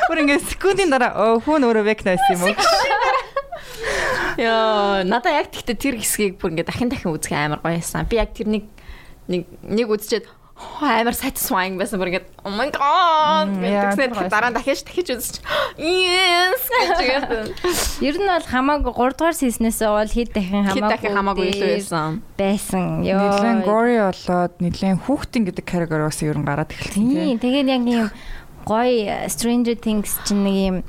Speaker 3: Бүр ингээд секундын дараа оо хүүн өөрөө Vecna байсан юм уу? гэж.
Speaker 1: Яа, надаа яг тэгтээ тэр хэсгийг бүр ингээ дахин дахин үзэх амар гоё байсан. Би яг тэрнийг нэг нэг үзчихэд хоо, амар satisfying байсан бүр ингээ oh my god
Speaker 3: тэр гоё
Speaker 1: дараа нь дахиж дахиж үзчих. Yes гэж.
Speaker 2: Ер нь бол хамаагүй 3 дугаар сизнээсээ бол хэд дахин
Speaker 1: Хэд
Speaker 2: хамаагүй
Speaker 1: дахин хамаагүй илүү байсан.
Speaker 2: байсан.
Speaker 3: Нилэн
Speaker 2: Йоо.
Speaker 3: gory болоод нилэн хүүхдийн гэдэг category-оос ер нь гараад эхэлсэн
Speaker 2: Тийм, тэгээд яг ийм гоё Stranger Things чинь нэг хүү-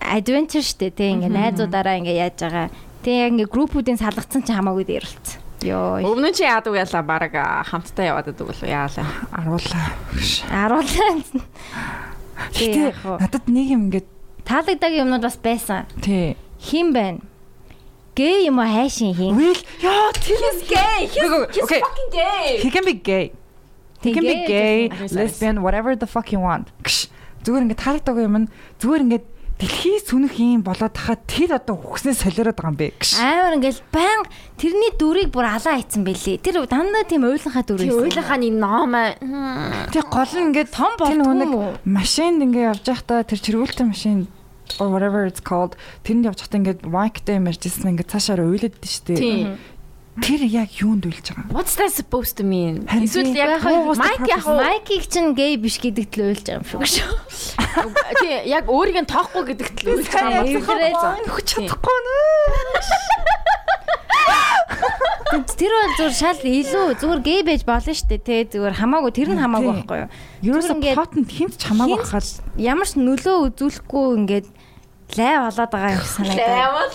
Speaker 2: adventure штэ тий ингээ найзуудаараа ингээ яаж байгаа. Тэгээ яг ингээ группүүдийн салгацсан чинь хамаагүй дээр болцсон. Йоо.
Speaker 1: Өвнө чи яадаг яла баг хамтдаа яваад байдаг болов яалаа.
Speaker 3: Аруулаа.
Speaker 2: Аруулаа.
Speaker 3: Гэтэ надад нэг юм ингээд
Speaker 2: Таалагддаг юмнууд бас байсан.
Speaker 3: тий.
Speaker 2: Хин байна? Гээ юм уу хайшин хин?
Speaker 3: Will яа тэр
Speaker 1: gay.
Speaker 3: He's okay.
Speaker 1: fucking gay.
Speaker 3: He can be gay. He can be gay, lesbian, whatever the fuck you want. Гш. Зүгээр ингээд таалагддаг юм нь зүгээр ингээд дэлхий сүнэх юм болоод тахад тэр одоо үхснээ солиороод байгаа юм бэ. Гш.
Speaker 2: Амар ингээл баян тэрний дүрийг бүр алаа хийцэн бэлээ. Тэр дандаа тийм уйланхаа дүр байсан.
Speaker 1: ойлынхаа нэг ном
Speaker 3: Тэг гол нь ингээд
Speaker 2: Том
Speaker 3: тэр
Speaker 2: болтгүй
Speaker 3: машинд ингээд явж байхдаа тэр чиргүүлтэй машин or whatever it's called тэрэнд явж байхдаа ингээд mic-тэй мэржсэн ингээд цаашаар уйлаад дээ штэ. Тэр яг юунд уйлж байгаа юм?
Speaker 1: What's that supposed to mean? Эсвэл яг майк яг
Speaker 2: Майкийг чинь гей биш гэдэгт л уйлж байгаа юм шүү.
Speaker 1: тий яг өөрийг нь тоохгүй гэдэгт л үлж байгаа.
Speaker 2: Эвдрээд
Speaker 3: Өгч чадахгүй нэ.
Speaker 2: Тэр бол зүгээр шал илүү зүгээр гей байж болно шүү дээ. Тэ зүгээр хамаагүй тэр нь хамаагүй байхгүй юу?
Speaker 3: Ерөөсө
Speaker 2: ингээд-
Speaker 3: потент хинт ч хамаагүй хахад
Speaker 2: Ямар ч нөлөө үзүүлэхгүй ингээд лай болоод байгаа юм санагдаад.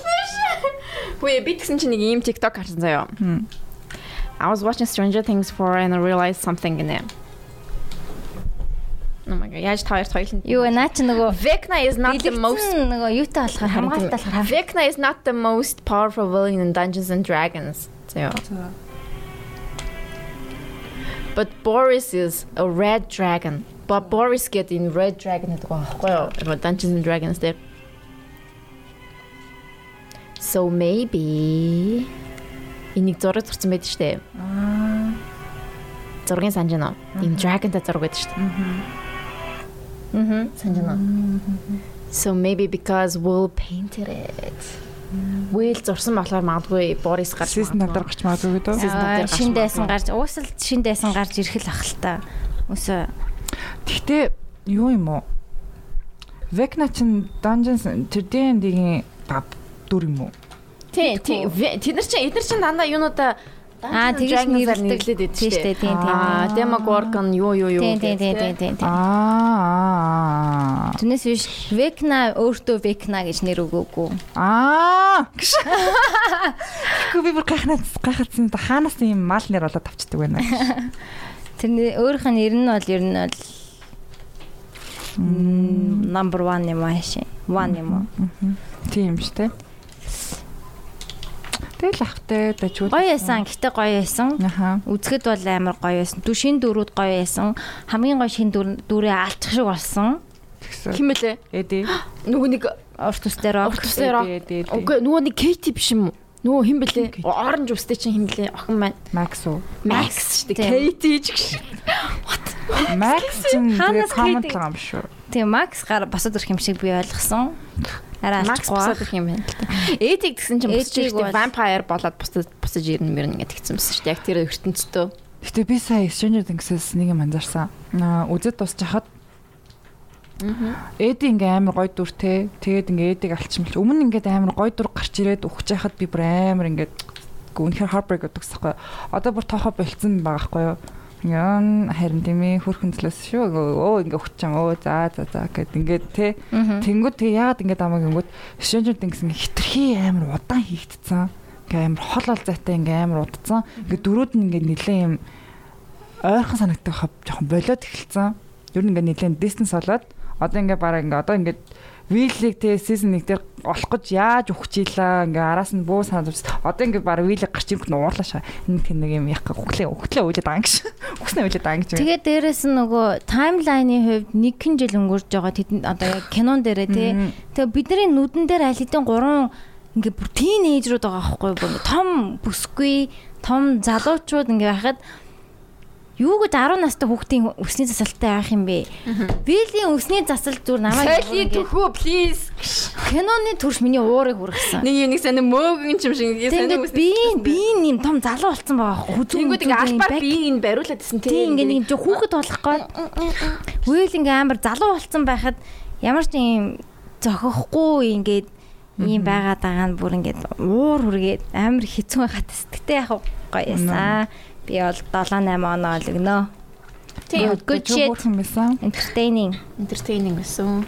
Speaker 1: Үгүй би тэгсэн чинь нэг ийм TikTok харсан заяа. I was watching Stranger Things for and I realized something in it. Oh my god. Яаж та хоёрт хоёуланд
Speaker 2: Юу вэ? Наа чи нөгөө
Speaker 1: Vecna is not the most
Speaker 2: Дэлгэцэн нөгөө юутай болохоор хамгаалалтай болохоор
Speaker 1: Vecna is not the most powerful villain in Dungeons and Dragons. So, but Boris is a red dragon. But Boris get in red dragon гэдэг байхгүй юу? Нөгөө Dungeons and Dragons дээр. So maybe энийг зураг зурсан байдаг штэ. Аа. Зургийн санаж байна уу? Ийм dragonтай зураг байдаг штэ. Мгм. Санаж байна уу? So maybe because Will painted it. Will зурсан болохоор магадгүй Boris гарч магадгүй.
Speaker 3: дээр гарч магадгүй дөө.
Speaker 1: Season
Speaker 2: Аа,
Speaker 1: дээр гарч
Speaker 2: шин дайсан гарч уусал шин дайсан гарч ирэх л ах л та. Өсөө
Speaker 3: Гэхдээ юу юм уу? Vecna чин Dungeons тэр D&D-ийн баб дүр юм уу?
Speaker 1: Тий, тий. Тэд нар чинь эдгээр чинь дандаа юунуудаа
Speaker 2: Аа,
Speaker 1: нэрлээд байдаг
Speaker 2: Тийм
Speaker 1: шүү
Speaker 2: штэ, тийм, тийм,
Speaker 1: Аа. Demogorgon юу юу юу.
Speaker 2: Тийм тийм тийм
Speaker 1: гэдэг,
Speaker 2: тийм.
Speaker 3: Аа.
Speaker 2: Түүнээс биш Векна өөртөө Векна гэж нэр өгөөгүй.
Speaker 3: Аа. Гэхдээ би бүр гайхнаад гайхацсан хаанаас ийм мал нэр болоод авчдаг байна.
Speaker 2: Тэрний өөрийнх нь нэр нь бол ер нь бол number 1 юм ааши. 1 юм уу?
Speaker 3: Тийм шүү дээ. Тэгэл ахтай дажгүй.
Speaker 2: Гоё байсан. Гэтэ гоё байсан.
Speaker 3: Аха.
Speaker 2: Үзэхэд бол амар гоё байсан. Дүү шин дөрүүд гоё байсан. Хамгийн гоё шин дүр дүрээ алчих шиг болсон.
Speaker 3: Тэгсэн.
Speaker 1: Хим мэлээ?
Speaker 3: Эди.
Speaker 1: Нөгөө нэг
Speaker 2: Урт ус дээр
Speaker 1: урт
Speaker 3: Эди, эди.
Speaker 1: Үгүй нөгөө нэг Katie биш юм уу? Нөгөө хим бэлээ?
Speaker 3: Katie.
Speaker 1: Оранж устэй чинь хим бэлээ? Охин маань.
Speaker 3: Max уу?
Speaker 1: Max шүү дээ. Katie ч гэж.
Speaker 3: Max чинь тэгээ
Speaker 2: Хаанаас
Speaker 3: comment
Speaker 2: Katie?
Speaker 3: байгаа юм шүү.
Speaker 2: Тийм Макс гар босод ирэх юм шиг би ойлгосон. Арай
Speaker 1: Max
Speaker 2: алчихгүй.
Speaker 1: босоод ирэх юм байна л та. Эдиг гэсэн чинь босч
Speaker 2: бол-
Speaker 1: vampire болоод босож босож ирнэ мөрн ингээд тэгсэн юмс шүү дээ. Яг тэр ертөнцөө.
Speaker 3: Гэтэ би сая Stranger Things-с нэг юм анзаарсан. Аа үзэж дуусчихад Эди ингээ амар гой дүртэй. Тэгээд ингээ эдиг алчмалч. Өмнө ингээ амар гой дүр гарч ирээд ухаж яхад би бүр амар ингээ үнэхээр heartbreak гэдэгсэхгүй. Одоо бүр тоохоо болцсон байгаа хгүй юу. Ян харин тийм ээ хөрхөн төлөөс шүү. Өө ингээ ухаж чам. Өө за за за гэд ингээ те. Тэнгүүд тэгээ яагаад ингээ дамаг Stranger Things ингээ хитрхи амар удаан хийгдсэн. Ингээ амар хол ол зайтай ингээ амар удцсан. Ингээ дөрүүд нь ингээ нилээ юм ойрхон санагддаг хав жоохон болоод эхэлсэн. Ер нь ингээ нилээ distance болоод одоо ингээ бараа ингээ одоо ингээ виллиг те season 1 дээр олох гэж яаж ухчихлаа ингээ араас нь буу санаад авч одоо ингээ бараа виллиг гарч ирэх нь уурлаа шаа. Энэ тийм нэг юм яг хөглөө хөглөө үйлээд гэж. Үгснээ үйлээд гэж.
Speaker 2: Тэгээд дээрэс нь нөгөө таймлайны хувьд нэг хэн жил өнгөрч байгаа тэд одоо яг кинон дээрээ тий. Тэгээ бидний нүдэн дээр аль хэдийн гурван ингээ бүр тийнейжрүүд байгаа байхгүй том бүсгүй, том залуучууд ингээ байхад юу гэж 10 настай хүүхдийн өсний засалтай байх юм бэ? Вилийн өсний засал зүр намайг
Speaker 1: Соли төхөө please.
Speaker 2: киноны төрш миний уурыг хүргэсэн.
Speaker 1: Нэг юм нэг сайн мөөгөн юм шиг ингэ сайн
Speaker 2: Тэгээд би би юм том залуу болсон байгаа хөө.
Speaker 1: Тэнгүүд ингээ албаар би энэ бариулаад исэн
Speaker 2: Тийм ингээ нэг жоо хүүхэд болох гоо. Үйл ингээ амар залуу болсон байхад ямар ч юм зохиохгүй ингээд ийм байгаад байгаа нь бүр ингээд уур хүргээд амар хэцүү байхад сэтгэтэй яг гоё ясаа. Би бол 7 8 оноо олгоноо.
Speaker 1: Тийм.
Speaker 2: good shit.
Speaker 3: юм байсан.
Speaker 2: Entertaining.
Speaker 1: Entertaining гэсэн.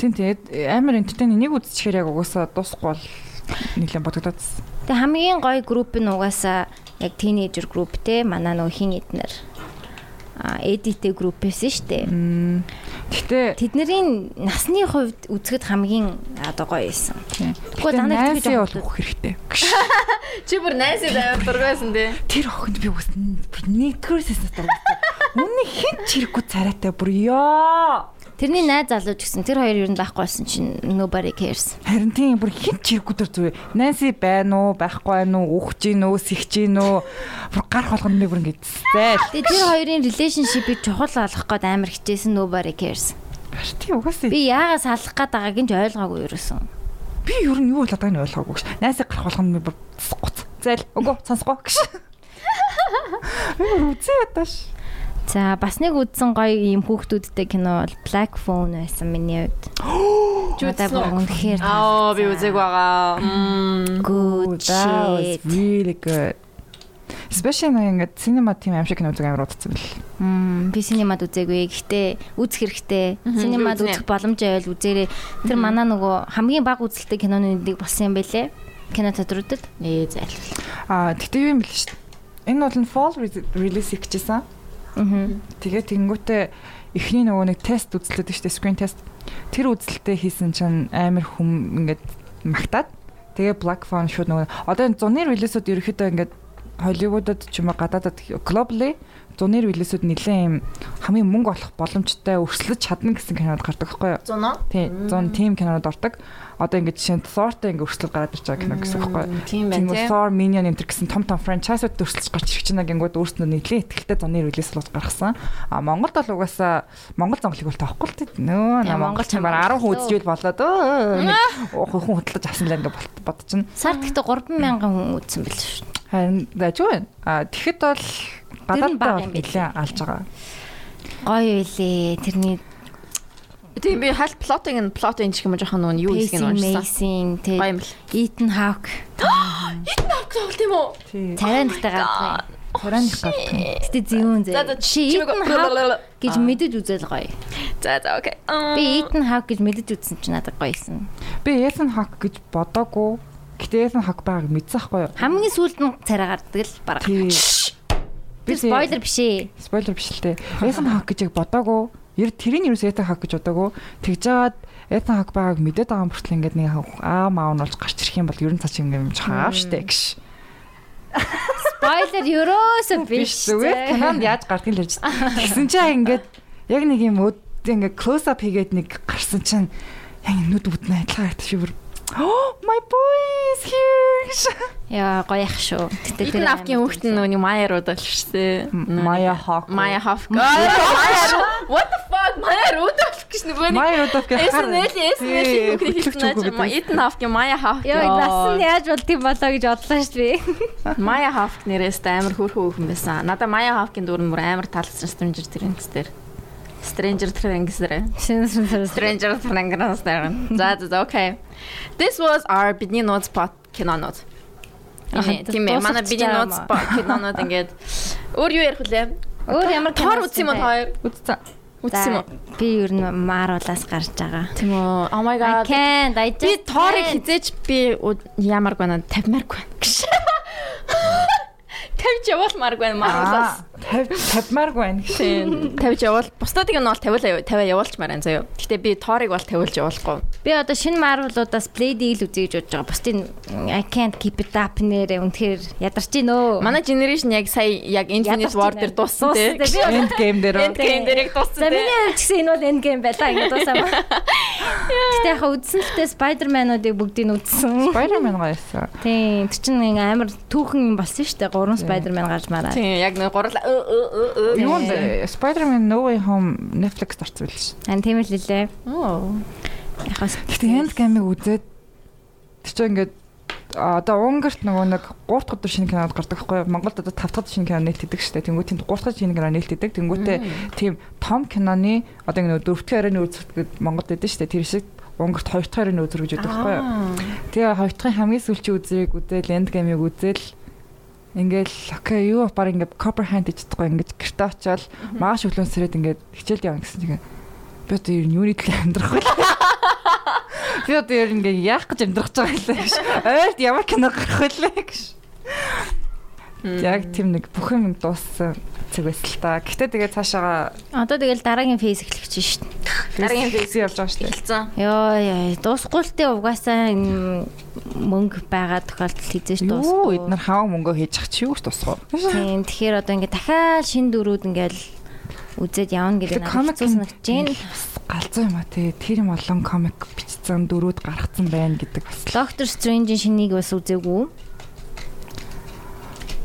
Speaker 3: Тийм тэгээд амар entertain нэг үзчихээр яг угаасаа дуусахгүй бол нэлээд бодогдоодсэн.
Speaker 2: Тэг хамгийн гоё групп нь угаасаа яг тинейжер групп те манай нөгөө хин эднэр эдитэ группээс шүү дээ.
Speaker 3: Гэхдээ
Speaker 2: Тэдний насны хувьд үзэхэд хамгийн одоо гоё байсан.
Speaker 3: Гэхдээ
Speaker 2: дандаа
Speaker 3: найсаа
Speaker 2: тэгж
Speaker 3: бол
Speaker 2: авах
Speaker 3: ухах хэрэгтэй.
Speaker 1: Чи бүр найсад аваад дургасан тий.
Speaker 3: Тэр охинд би бас нэгдүгээрээс надад үнэ хэн ч хэрэггүй царайтай бүр ёо.
Speaker 2: Тэрний найз залууч гэсэн тэр хоёр ер нь байхгүй байсан чинь nobody cares.
Speaker 3: Харин тийм бүр хэн ч хэрэггүй төр зүвэ. Найси байна уу, байхгүй байна уу, ухж гин үү, сэгч гин үү. Бүр гарах болгоно би бүр ингэж зайл.
Speaker 2: Тэгээ тэр хоёрын relationship-ийг чухал болгох гээд амар хичээсэн nobody cares.
Speaker 3: Тийм угаасаа
Speaker 2: Би яагаас салах гээд байгааг нь ч ойлгоогүй ерөөсөн.
Speaker 3: би ер нь юу болоод байгааг нь ойлгоогүй ш. Найсаа гарах болгоно би бүр гоц. Зайл. Үгүй сонсгоо гэж. Би үзээ ядаш.
Speaker 2: За бас нэг үзсэн гоё ийм хүүхдүүдтэй кино бол Black Phone байсан миний хувьд. Надад бүр үнэхээр
Speaker 1: Аа би үзег байгаа. Мм.
Speaker 2: good
Speaker 3: That was
Speaker 2: shit.
Speaker 3: really good. Especially нэг ингээд cinema team аим шиг киноцог амар удацсан бэл.
Speaker 2: Мм би синемад үзээгүй. Гэхдээ үзэх хэрэгтэй. Синемад үзэх боломж байвал үзээрэй. Тэр манай нөгөө хамгийн бага үзэлтэй киноны нэг болсон юм байлээ. Кино театруудад.
Speaker 1: Ээ зайл.
Speaker 3: Аа тэгтээ юм бэл шүү дээ. Энэ бол нь fall re- release хийчихсэн.
Speaker 2: Аа.
Speaker 3: Тэгээ тэнгүүтээ эхний нөгөө нэг тест үзлээд дээ screen test. Тэр үзэлтээ хийсэн чинь амар хүм ингээд магтаад тэгээ Black Phone шууд нөгөө одоо зуны релизүүд ерөөхдөө ингээд Холливуудад ч юм уу гадаадад globally зуны релизүүд нэлээд юм хамгийн мөнгө олох боломжтой өрсөлдөж чадна гэсэн кинод гардаг байхгүй юу?
Speaker 1: Зуно.
Speaker 3: Тийм, зун тим кинонод ордог. Одоо ингээд жишээ нь Thor-тай ингээд өрсөлдөж гараад ирж байгаа кино гэсэн байхгүй юу?
Speaker 1: Тийм байна
Speaker 3: Тийм
Speaker 1: тий.
Speaker 3: Thor Minion энэ төр гэсэн том том франчайзууд өрсөлдөж гарч ирэх чинь гингүүд өөрснөө нэлээд ихтэй зуны релиз болж гаргасан. А Монголд бол угаасаа Монгол зонглыг бол тоохгүй л дээ. Нөө
Speaker 2: Тийм,
Speaker 3: на
Speaker 2: Монгол
Speaker 3: ч бараг 10 хүн үзчихвэл болоод өө хүн хөтлөж авсан л ингээд бодчихно.
Speaker 2: Сард гэхдээ 3000 хүн үзсэн байл шүү.
Speaker 3: Харин байна. А тэгэхэд бол гадаадтай
Speaker 2: бага
Speaker 3: бол
Speaker 2: юм билээ.
Speaker 3: алж байгаа.
Speaker 2: Гоё байлээ. Тэрний
Speaker 1: Тийм би хальт нь плот энэ гэх юм жоохон нөө юу
Speaker 2: pacing,
Speaker 1: нь уншсан. Гоё юм бэл.
Speaker 2: Ethan Hawke
Speaker 1: Тоглолт тийм үү?
Speaker 3: Тий.
Speaker 2: царайнтай гардаг.
Speaker 3: Царайных гадаг.
Speaker 2: Гэтэ зүүн
Speaker 1: За за
Speaker 2: зэ. Чи Ethan Hawke гэж мэдэж үзэл гоё.
Speaker 1: За за окей.
Speaker 2: Би Ethan Hawke гэж мэдэж үзсэн чинь надад гоёсэн.
Speaker 3: Би Ethan Hawke гэж бодоагүй. Гэтэ Ethan Hawke байгааг мэдсэн хгүй юу?
Speaker 2: Хамгийн сүүлд нь царай гардаг л баг. Би спойлер биш ээ.
Speaker 3: Спойлер биш л дээ. Ethan Hawke гэж бодоагүй. Ер тэрийн юус Ethan Hawke гэж бодоагүй. Тэгж жагаад Ethan Hawke байгааг мэдээд байгаа юм бүртэл ингээд нэг аа маав нь болж гарч ирэх юм бол ер нь цааш ингээд чаав штэ гэж.
Speaker 2: Спойлер ерөөсөө биш.
Speaker 3: зүгээр кинонд яаж гардгийг л ярьж. Тэгсэн чинь ингээд яг нэг юм өд ингээд close up хийгээд нэг гарсан чинь яг нүд бүднэ адилхан харагдаж шивэр. Oh my boy is here.
Speaker 2: Яа гоё ах шүү. Гэтэ
Speaker 1: Тэр авкийн хүүхд нь нөөний Майярууд болчихсон.
Speaker 3: Maya Hawke.
Speaker 1: Maya Hawke. Майяр. What the fuck? Майяр үүдэх гэж нөгөө
Speaker 3: Maya удаа гэх
Speaker 1: SNL SNL хүүхний хэлсэн чинь Ethan Hawke Maya Hawke.
Speaker 2: Яа нас нь яаж болд юм болоо гэж бодлоо шүү дээ.
Speaker 1: Maya Hawke нэрээс амар хөөрхөн хүүхэн байсан. Надаа Maya Hawke-ийн дүр нь амар таалагдсан Stranger Things дээр. Stranger Things. Stranger Things. За за окей. This was our бидний notes spot кинонууд.
Speaker 2: Аа,
Speaker 1: Тийм ээ. Манай бидний
Speaker 2: юм аа.
Speaker 1: spot кинонууд ингээд өөр юу ярих вүлээ?
Speaker 2: Өөр ямар
Speaker 1: Тор үзсэн юм уу хоёр?
Speaker 3: Үзсэн.
Speaker 1: Үзсэн уу?
Speaker 2: Би ер нь Marvel-аас гарч байгаа.
Speaker 1: Тийм үү. Oh my god. Би
Speaker 2: can't.
Speaker 1: хизээч би у- ямарг байна 50 байна гэж. 50 явуулмаарг байна Marvel-аас.
Speaker 3: 50 50маарг байна.
Speaker 1: Тийм 50 явуул. Бусдуудыг нь бол 50 50 явуулчмаар байна заяа. Гэтэ би тоорыг бол 50 явуулахгүй.
Speaker 2: Би одоо шинэ Marvel-уудаас Blade-ийг л үзье гэж бодож байгаа. Бусдын I can't keep it up нэрээ үнэхээр ядарч гин өө.
Speaker 1: Манай generation яг сая яг Infinite War дээр дууссан тий.
Speaker 2: Тий.
Speaker 3: End game дээр.
Speaker 1: End game дээр яг дууссан тий.
Speaker 2: миний хувьд гэсэн энэ бол end game байлаа ингэ дуусаа. Гэтэ яг үзсэн л тээ Spider-Man-уудыг бүгдийг нь үзсэн.
Speaker 3: Spider-Man гоёсэн.
Speaker 2: Тийм, тэр чинь ингээ амар түүхэн юм болсон шүү дээ. Гурван Spider-Man гарч мараа.
Speaker 1: Тийм яг нэг гурал
Speaker 3: Юу вэ? Spider-Man No Way Home Netflix орсон байл ш.
Speaker 2: Ан тийм л лээ. Хас.
Speaker 3: Гэтэ End game-ыг үзээд тэр чинь ингээд а, одоо Унгарт нөгөө нэг 3 дахь өдөр шинэ кинод гардаг байхгүй юу? Монголд одоо 5 дахь шинэ кино нээлтдэг шүү дээ. Тэнгүүт тийм 3 дахь шинэ кино нээлтдэг. Тэнгүүтээ тийм том киноны одоо ингэ нөгөө дөрөвдүгээр харийн үзэгдэд Монголд байдаг шүү дээ. Тэр шиг Унгарт хоёр дахь харийн үзэр гэж байдаг байхгүй юу? Тэгээ хоёр дахь хамгийн сүүлчийн үзрийг үзэл End game-ыг үзэл Ингээл окей юу баг ингээд copper hand чадахгүй ингээд гэрте очиод мааш өглөөн сэрээд ингээд хичээлд явна гэсэн чинь би одоо ер нь юуны төлөө амьдрах вэ? Би одоо ер нь ингээд яах гэж амьдрах гэж байгаа юм гэж. Ойрт ямар кино гарах вэ гэж. Яг тийм нэг бүх юм дууссан цаг байсан л та. Гэтэ тэгээ цаашаага
Speaker 2: Одоо тэгэл дараагийн фейс эхлэх чинь шүү дээ.
Speaker 1: Дараагийн
Speaker 3: фейс явж байгаа шүү дээ.
Speaker 1: Хэлцэн.
Speaker 2: Йоо яа, дуусгүй л тээ угаасаа мөнгө байгаа тохиолдол хизээж
Speaker 3: Юу
Speaker 2: дуусгүй.
Speaker 3: эднэр хаа мөнгө хийж ах чи юу ч тусах.
Speaker 2: Тийм, тэгэхээр одоо ингээ дахиад шин дөрүүд ингээл үзээд явна гэдэг хэцүү санагдаж байна.
Speaker 3: галзуу юм а тий. Тэр юм олон комик бичсэн дөрүүд гаргацсан байна гэдэг бас.
Speaker 2: Доктор Стрэнжийн шинийг бас үзээгүй.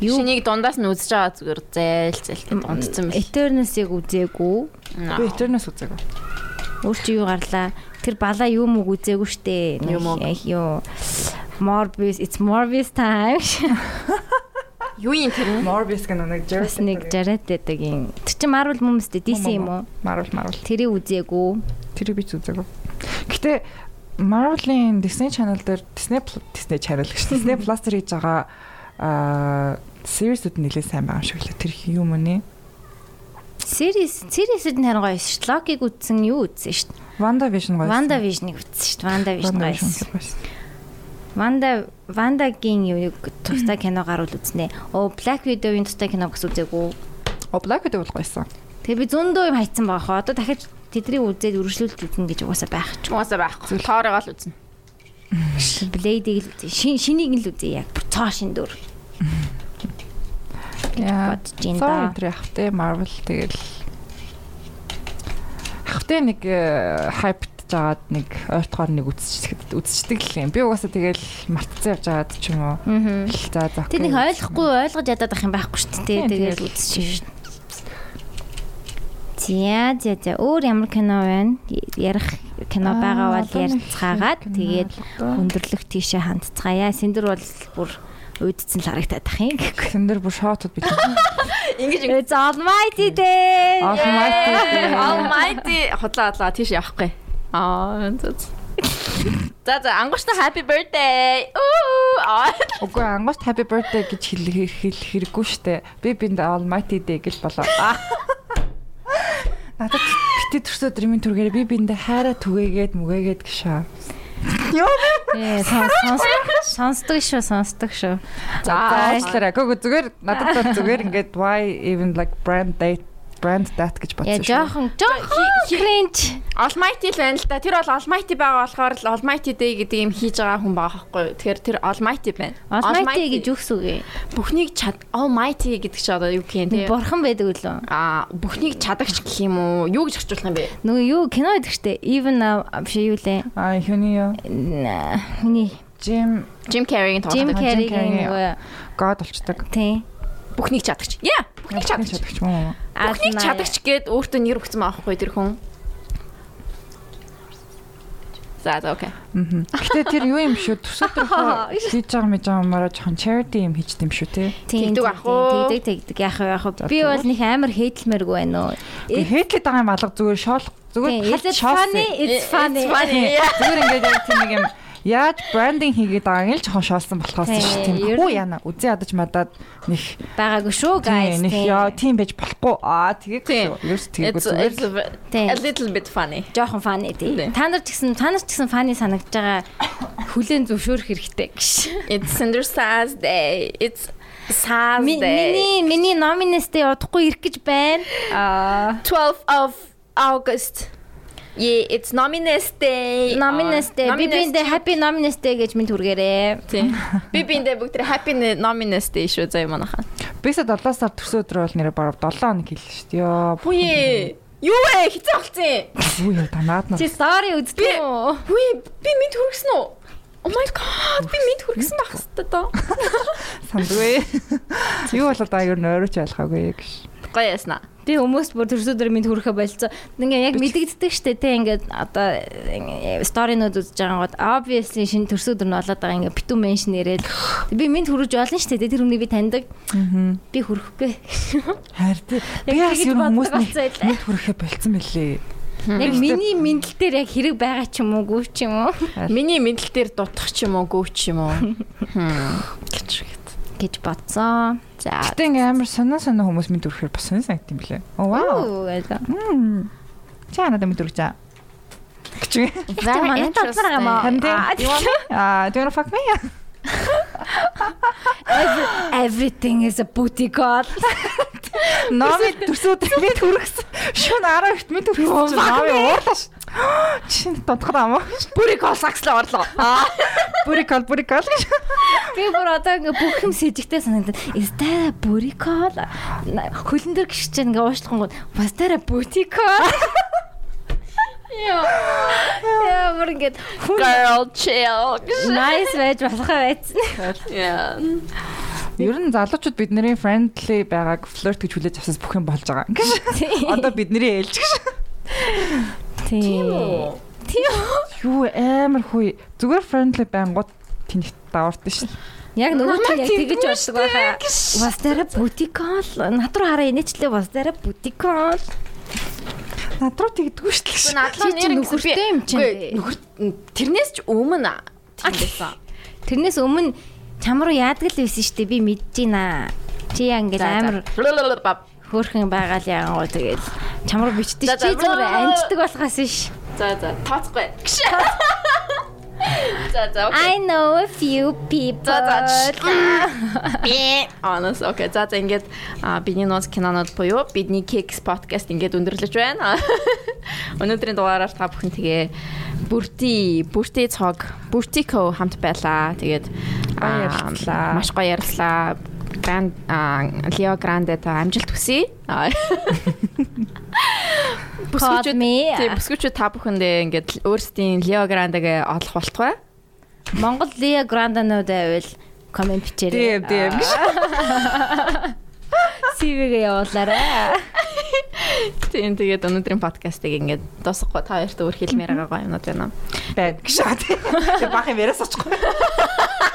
Speaker 2: Юу
Speaker 1: Шинийг дундаас нь үзэж байгаа зүгээр зайл зайлтай дундцсан бэл.
Speaker 2: Eternals-ыг үзээгүй.
Speaker 3: Би Eternals үзээгүй.
Speaker 2: Өөр чи юу гарлаа? Тэр балаа юу мөг үзээгүй штэ.
Speaker 1: Юу
Speaker 2: Morbius, it's Morbius time.
Speaker 1: Юу юм тэр?
Speaker 3: Morbius гэнэ нэг
Speaker 2: Бас нэг Jared гэдэг юм. Тэр чи Marvel хүмүүстэй DC юм уу?
Speaker 3: Marvel Marvel.
Speaker 2: Тэрийг үзээгүй.
Speaker 3: Тэрийг би ч үзээгүй. Гэтэ Marvel-ийн Disney Channel дээр Disney Disney Channel гэж Disney Plus дээр хийж байгаа аа series-үүд нэлээд сайн байгаа юм шиг лээ. Тэр юм уу?
Speaker 2: Series series-д нь харин гоё шүү дээ. Loki-г үзсэн юу үзсэн шүү дээ.
Speaker 3: Wanda Vision гоё.
Speaker 2: Wanda Vision-ыг үзсэн шүү дээ. Wanda Vision гоё.
Speaker 3: гоё.
Speaker 2: Ванда Вандагийн юу тустай кино гаруул үзнэ. Оо Black Widow-ийн тустай кино бас үзээгүй.
Speaker 3: О Black Widow бол гоёсон.
Speaker 2: Тэгээ би зөндөө юм хайцсан байгаа хоо. Одоо дахиж тэдний үзээд үргэлжлүүлж үзнэ гэж угаасаа байх ч.
Speaker 1: Угаасаа байхгүй. Тоороо л үзнэ.
Speaker 2: Үзье. Шин шинийг л үзье яг. Цоо шин дөр.
Speaker 3: Яа. Сар
Speaker 2: да.
Speaker 3: өдөр явахтай Marvel тэгэл Хавтаа нэг хайпт жагаад нэг ойртохоор нэг үзчихдэг үзчихдэг л юм. Би угаасаа тэгэл мартцсан явж байгаад ч юм уу.
Speaker 2: Аа.
Speaker 3: За за.
Speaker 2: Тэр нэг ойлгохгүй ойлгож ядаад ах юм байхгүй шүү дээ.
Speaker 3: Тэгэл
Speaker 2: үзчихсэн шүү. За за за өөр ямар кино байна? Ярих кино байгаа бол ярьцгаагаад тэгээд өндөрлөх тийшээ хандцгаая. Синдэр бол бүр уйдцсан л харагтаад ах юм.
Speaker 3: Сэндэр бүр шоотод бит.
Speaker 1: Ингэж
Speaker 2: It's almighty day.
Speaker 3: Almighty.
Speaker 1: Almighty хотлоо хотлоо тийш явахгүй. Аа зү. За за ангууштай happy birthday. Уу. Аа.
Speaker 3: Үгүй ангуут happy birthday гэж хэлэх хэлэх хэрэггүй штэ. Би бинд almighty day гэж болоо. Надад битээ төрсөд минь түргээр би биндээ хайраа түгээгээд мүгээгээд гişаа. Йоо.
Speaker 2: Ээ сонс- сонсдог шүү, сонсдог шүү.
Speaker 3: За аачлаарай. Гүг зүгээр надад зүгээр ингээд why even like brand date brand that гэж
Speaker 2: Яа
Speaker 3: бодсон шүү.
Speaker 2: жоохон жоохон cringe.
Speaker 1: Almighty л байна л да. Тэр бол Almighty байгаа болохоор л Almighty Day гэдэг юм хийж байгаа хүн байгаа байхгүй юу? Тэгэхээр тэр Almighty байна.
Speaker 2: Almighty гэж үгс үгүй.
Speaker 1: бүхнийг чад Almighty гэдэг чи одоо юу гэх юм те?
Speaker 2: Бурхан байдаг үлээ.
Speaker 1: Аа бүхнийг чадагч гэх юм уу? Юу гэж орчуулах юм бэ?
Speaker 2: Нөгөө юу кино байдаг штэ. Even now биш юу лээ.
Speaker 3: Аа хүний юу?
Speaker 2: Хүний
Speaker 3: Jim
Speaker 1: Jim Carrey-ийн
Speaker 2: Jim
Speaker 1: тоглох.
Speaker 2: Carrey-гийн нөгөө
Speaker 3: God болчдаг.
Speaker 2: тий.
Speaker 1: Бүхнийг чадагч. Яа, бүхнийг чадагч. Бүхнийг чадагч гэд өөртөө нэр өгсөн байхгүй тэр хүн. За за окей.
Speaker 3: Мгм. Гэтэ тэр юу юм шүү? Төсөөдрөхөө хийж байгаа мэж байгаа маараа жоохон charity юм хийж дим шүү те.
Speaker 1: Тэгдэг ах уу?
Speaker 2: Тэгдэг тэгдэг яах вэ яах вэ? Би бол нэг амар хейтлмэргүй байна уу.
Speaker 3: Би хээтлээд байгаа юм алга зүгээр шоол зүгээр
Speaker 2: Is it
Speaker 3: шоол.
Speaker 2: funny? It's funny.
Speaker 3: Зүгээр ингээд тийм нэг юм яаж брендинг хийгээд байгаа юм л жоохон шоолсон болохоос шүү тийм. Хүү
Speaker 2: нь-
Speaker 3: яана үзээ ядаж мадаад нэг
Speaker 2: Байгаагүй шүү guys.
Speaker 3: тийм нэг яа тийм байж болохгүй. Аа тэгээд шүү. Ерөөс тэгээд
Speaker 1: It's
Speaker 3: зүгээр
Speaker 1: a little bit funny.
Speaker 2: Жохон funny тий. Та нар ч гэсэн та нар ч гэсэн funny санагдаж байгаа хүлэн зөвшөөрөх хэрэгтэй гэж.
Speaker 1: It's Cinder Stars Day. It's Day.
Speaker 2: Миний миний номинестэй удахгүй ирэх гэж байна. Аа
Speaker 1: 12th of August. Yeah, it's Nominous Day.
Speaker 2: номинестэй би биэндээ happy номинестэй гэж минь түргээрээ.
Speaker 1: Тийм. Би биэндээ бүгд тэр happy Nominous Day шүү заяа манайхаа.
Speaker 3: бисаа 7 сар төрсө өдрөө бол нэрээ барав 7 хоног хэллээ шүү дээ. Йоо.
Speaker 1: Хүйе. Юу вэ? Хизээ болцсон.
Speaker 3: Юу яа танаад нь.
Speaker 2: Чи story үздэг үү?
Speaker 1: Хүй, би мэд хүргэсэн үү? Oh my god, би мэд хүргэсэн байх хэвээр доо.
Speaker 3: сандгүй. Юу болоод аа юу нойрооч ялхаагүй гэж.
Speaker 1: Гоё яснаа.
Speaker 2: Би хүмүүст бүр төрсөдөр минь хүрхэ болцоо. Ингээ яг мэдэгддэг штэ те ингээд одоо сторинууд үзэж байгаа гот obviously шинэ төрсөдөр нь болоод байгаа ингээ битүү меншн нэрээд би минь хүрэж болно штэ те тэр хүнийг би таньдаг. Би хүрхгүй.
Speaker 3: Хайр тий. Би
Speaker 2: Яг
Speaker 3: бас
Speaker 2: тэгж
Speaker 3: юу хүмүүс нэг хүрэхэ болцсон мөлий.
Speaker 2: Яг миний мэдлэл дээр яг хэрэг байгаа ч юм уу гүү ч юм уу
Speaker 1: Миний мэдлэл дээр дутах ч юм уу, гүү ч юм уу. Хм. Гэж
Speaker 2: гэж бодсон. За.
Speaker 3: Гэтэ ингээм амар сонин сонин хүмүүс мэд үрхээр бас сонин санагд юм блэ. Оо вау. Мм. Чаа надад мэд үргэж. Гэж.
Speaker 2: Very
Speaker 1: Манай талбар юм аа.
Speaker 3: Ханди.
Speaker 2: Аа,
Speaker 3: Аа, do you wanna fuck me?
Speaker 2: Everything is a booty call.
Speaker 3: Номи төрсөд мэд хүргэсэн. Шүн 12-т мэд хүргэсэн. Номи уурлаа ш. Чин дутгах юм уу?
Speaker 1: Бүрийг олсагслаа орлоо.
Speaker 3: Бүрикал бүрикал гэж.
Speaker 2: Би бүр одоо ингээ бүх юм сэжигтэй санагдаад is that a booty call? Хөлн дээр гიშж ингээ уушлах гоо was that a booty call? Яа, бүр ингээ хүн
Speaker 1: Girl chill.
Speaker 2: nice байж болох байсан.
Speaker 1: Yeah.
Speaker 3: Ер нь залуучууд бидний friendly байгааг flirt гэж хүлээж авсаас бүх юм болж байгаа. Гэж. Одоо бидний ээлж гэж.
Speaker 2: Тийм.
Speaker 3: Юу амар хүй. Зүгээр friendly байнгут тэнхт давардаг шүү.
Speaker 2: Яг нөгөө чинь яг тэгэж боддог байхаа. Was there a booty call? Над руу хараа инээчлээ a booty call?
Speaker 3: Над руу тэгдэггүй шүү дээ.
Speaker 1: Надлаа
Speaker 2: Чи чи нөхөртэй юм чинь.
Speaker 1: Нөхөр тэрнээс ч өмнө тийм байсан.
Speaker 2: Тэрнээс өмнө чам руу яадаг л байсан шүү дээ. Би мэдэж байна. Чи яа ингээл амар хөөрхөн байгаа л яаган тэгэл чам руу бичдэг чи зүгээр амждаг болохоос биш.
Speaker 1: За за тооцохгүй. За за окей.
Speaker 2: I know a few people.
Speaker 1: За за. Би анас окей. За за ингээд а, бидний ноц кинонод буюу бидний Kicks podcast ингээд өндөрлөж байна. Өнөөдрийн дугаараар та бүхэн тэгээ бүрти бүрти цог бүртико хамт байлаа. Тэгээд
Speaker 3: Гоё ярилцлаа.
Speaker 1: Маш гоё ярилцлаа. Гранд Лео Гранде та амжилт хүсье.
Speaker 2: Me.
Speaker 1: Тийм бүсгүүчүүд та бүхэндээ ингээд өөрсдийн Лео Гранdeгээ олох болтугай.
Speaker 2: Монгол Лиа Гранданууд байвал комент бичээрэй.
Speaker 3: Тийм тийм.
Speaker 2: CV-гээ явуулаарай.
Speaker 1: Тийм тэгээд өнөөдрийн подкастыг ингээд дуусгахгүй та хоёрт өөр хэлмээр байгаа гоё юмнууд байна.
Speaker 3: Байна. Тийм. Тэр бах юм яриас очихгүй.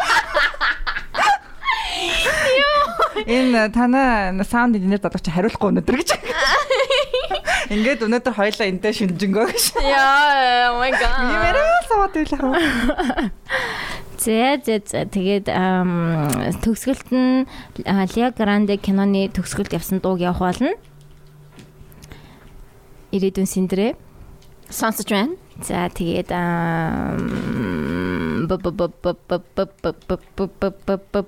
Speaker 3: Энэ танаа саунд инженер дадагч хариулахгүй өнөдөр гэж. Ингээд өнөөдөр хоёлаа энтэй шинжэнгөө гэж.
Speaker 1: Яа, oh my god.
Speaker 3: Юм яриа саваад байлаа.
Speaker 2: За за за тэгээд төгсгөлт нь Лиа Гранде киноны төгсгөлт явсан дууг явах болно. Ирээдүйн синдрэ.
Speaker 1: Сонсож байна.
Speaker 2: За тэгээд аа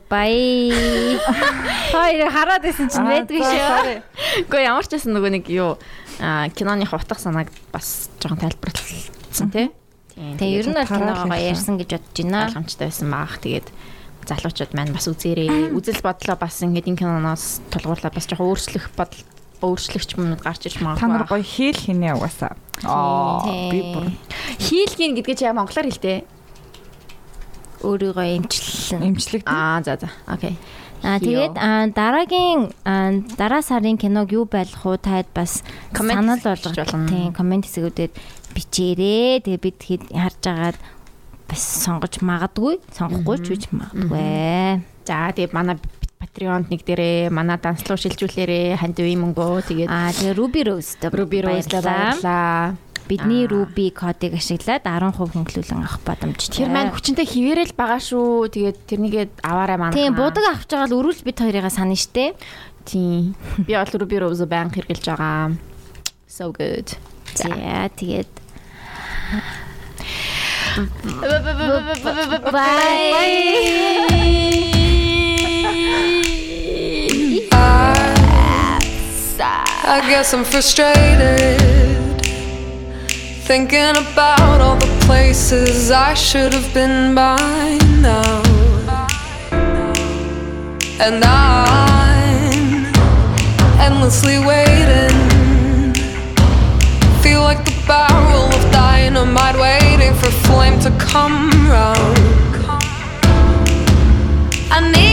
Speaker 2: бай. Хоёр хараад исэн чинь байдгүй шүү.
Speaker 1: Гэхдээ ямар ч байсан нөгөө нэг юу киноны хутга санааг бас жоохон тайлбарлалцсан тий.
Speaker 2: Тэгээ ер нь бол киногоо
Speaker 3: ярьсан
Speaker 2: гэж бодож байна.
Speaker 1: Боломжтой байсан баах. Тэгээд залуучууд маань бас үзээрэй. Үзэл бодлоо бас ингээд энэ киноноос тулгуурлаад бас жоохон өөрчлөх бодол өөрчлөгч юмнууд гарч ирж
Speaker 3: Та нар
Speaker 1: магадгүй.
Speaker 3: гоё хийл хийнэ угаасаа.
Speaker 2: Тийм.
Speaker 3: би бүр
Speaker 1: Хийлгийн гэдгээ чи яа монголоор хэлтэй.
Speaker 2: өөрийгөө эмчлэн.
Speaker 3: эмчлэг тийм.
Speaker 1: Аа за за. Окей.
Speaker 2: Аа тэгээд аа, дараагийн аа, дараа сарын киног юу байлах уу таад бас санал болгох
Speaker 1: болно.
Speaker 2: тийм комент хэсгүүдэд бичээрэй. Тэгээд бид хэд харж агаад бас сонгож магадгүй, сонгохгүй ч үуч магадгүй.
Speaker 1: За тэгээд манай Patreon нэг дээрээ манай данслуу шилжүүлээрээ ханд үе мөнгөө тэгээд
Speaker 2: Аа тэгээд Ruby Rose
Speaker 1: Ruby Rose баярлаа.
Speaker 2: Бидний. Ruby кодыг ашиглаад 10% хөнгөлүүлэн авах боломжтой.
Speaker 1: Тэр маань хүчинтэй хിവэрэл байгаа шүү. Тэгээд тэрнийгээ аваарай манай.
Speaker 2: Тийм будаг авч байгаа л өрүүл бид хоёрыгаа санаа штэ.
Speaker 1: Тийм. Би бол Ruby Rose банк хэрглэж байгаа. So good.
Speaker 2: За тэгээд
Speaker 5: I guess I'm frustrated. Thinking about all the places I should have been by now. And I'm endlessly waiting. Feel like the barrel of dynamite waiting for flame to come round. I need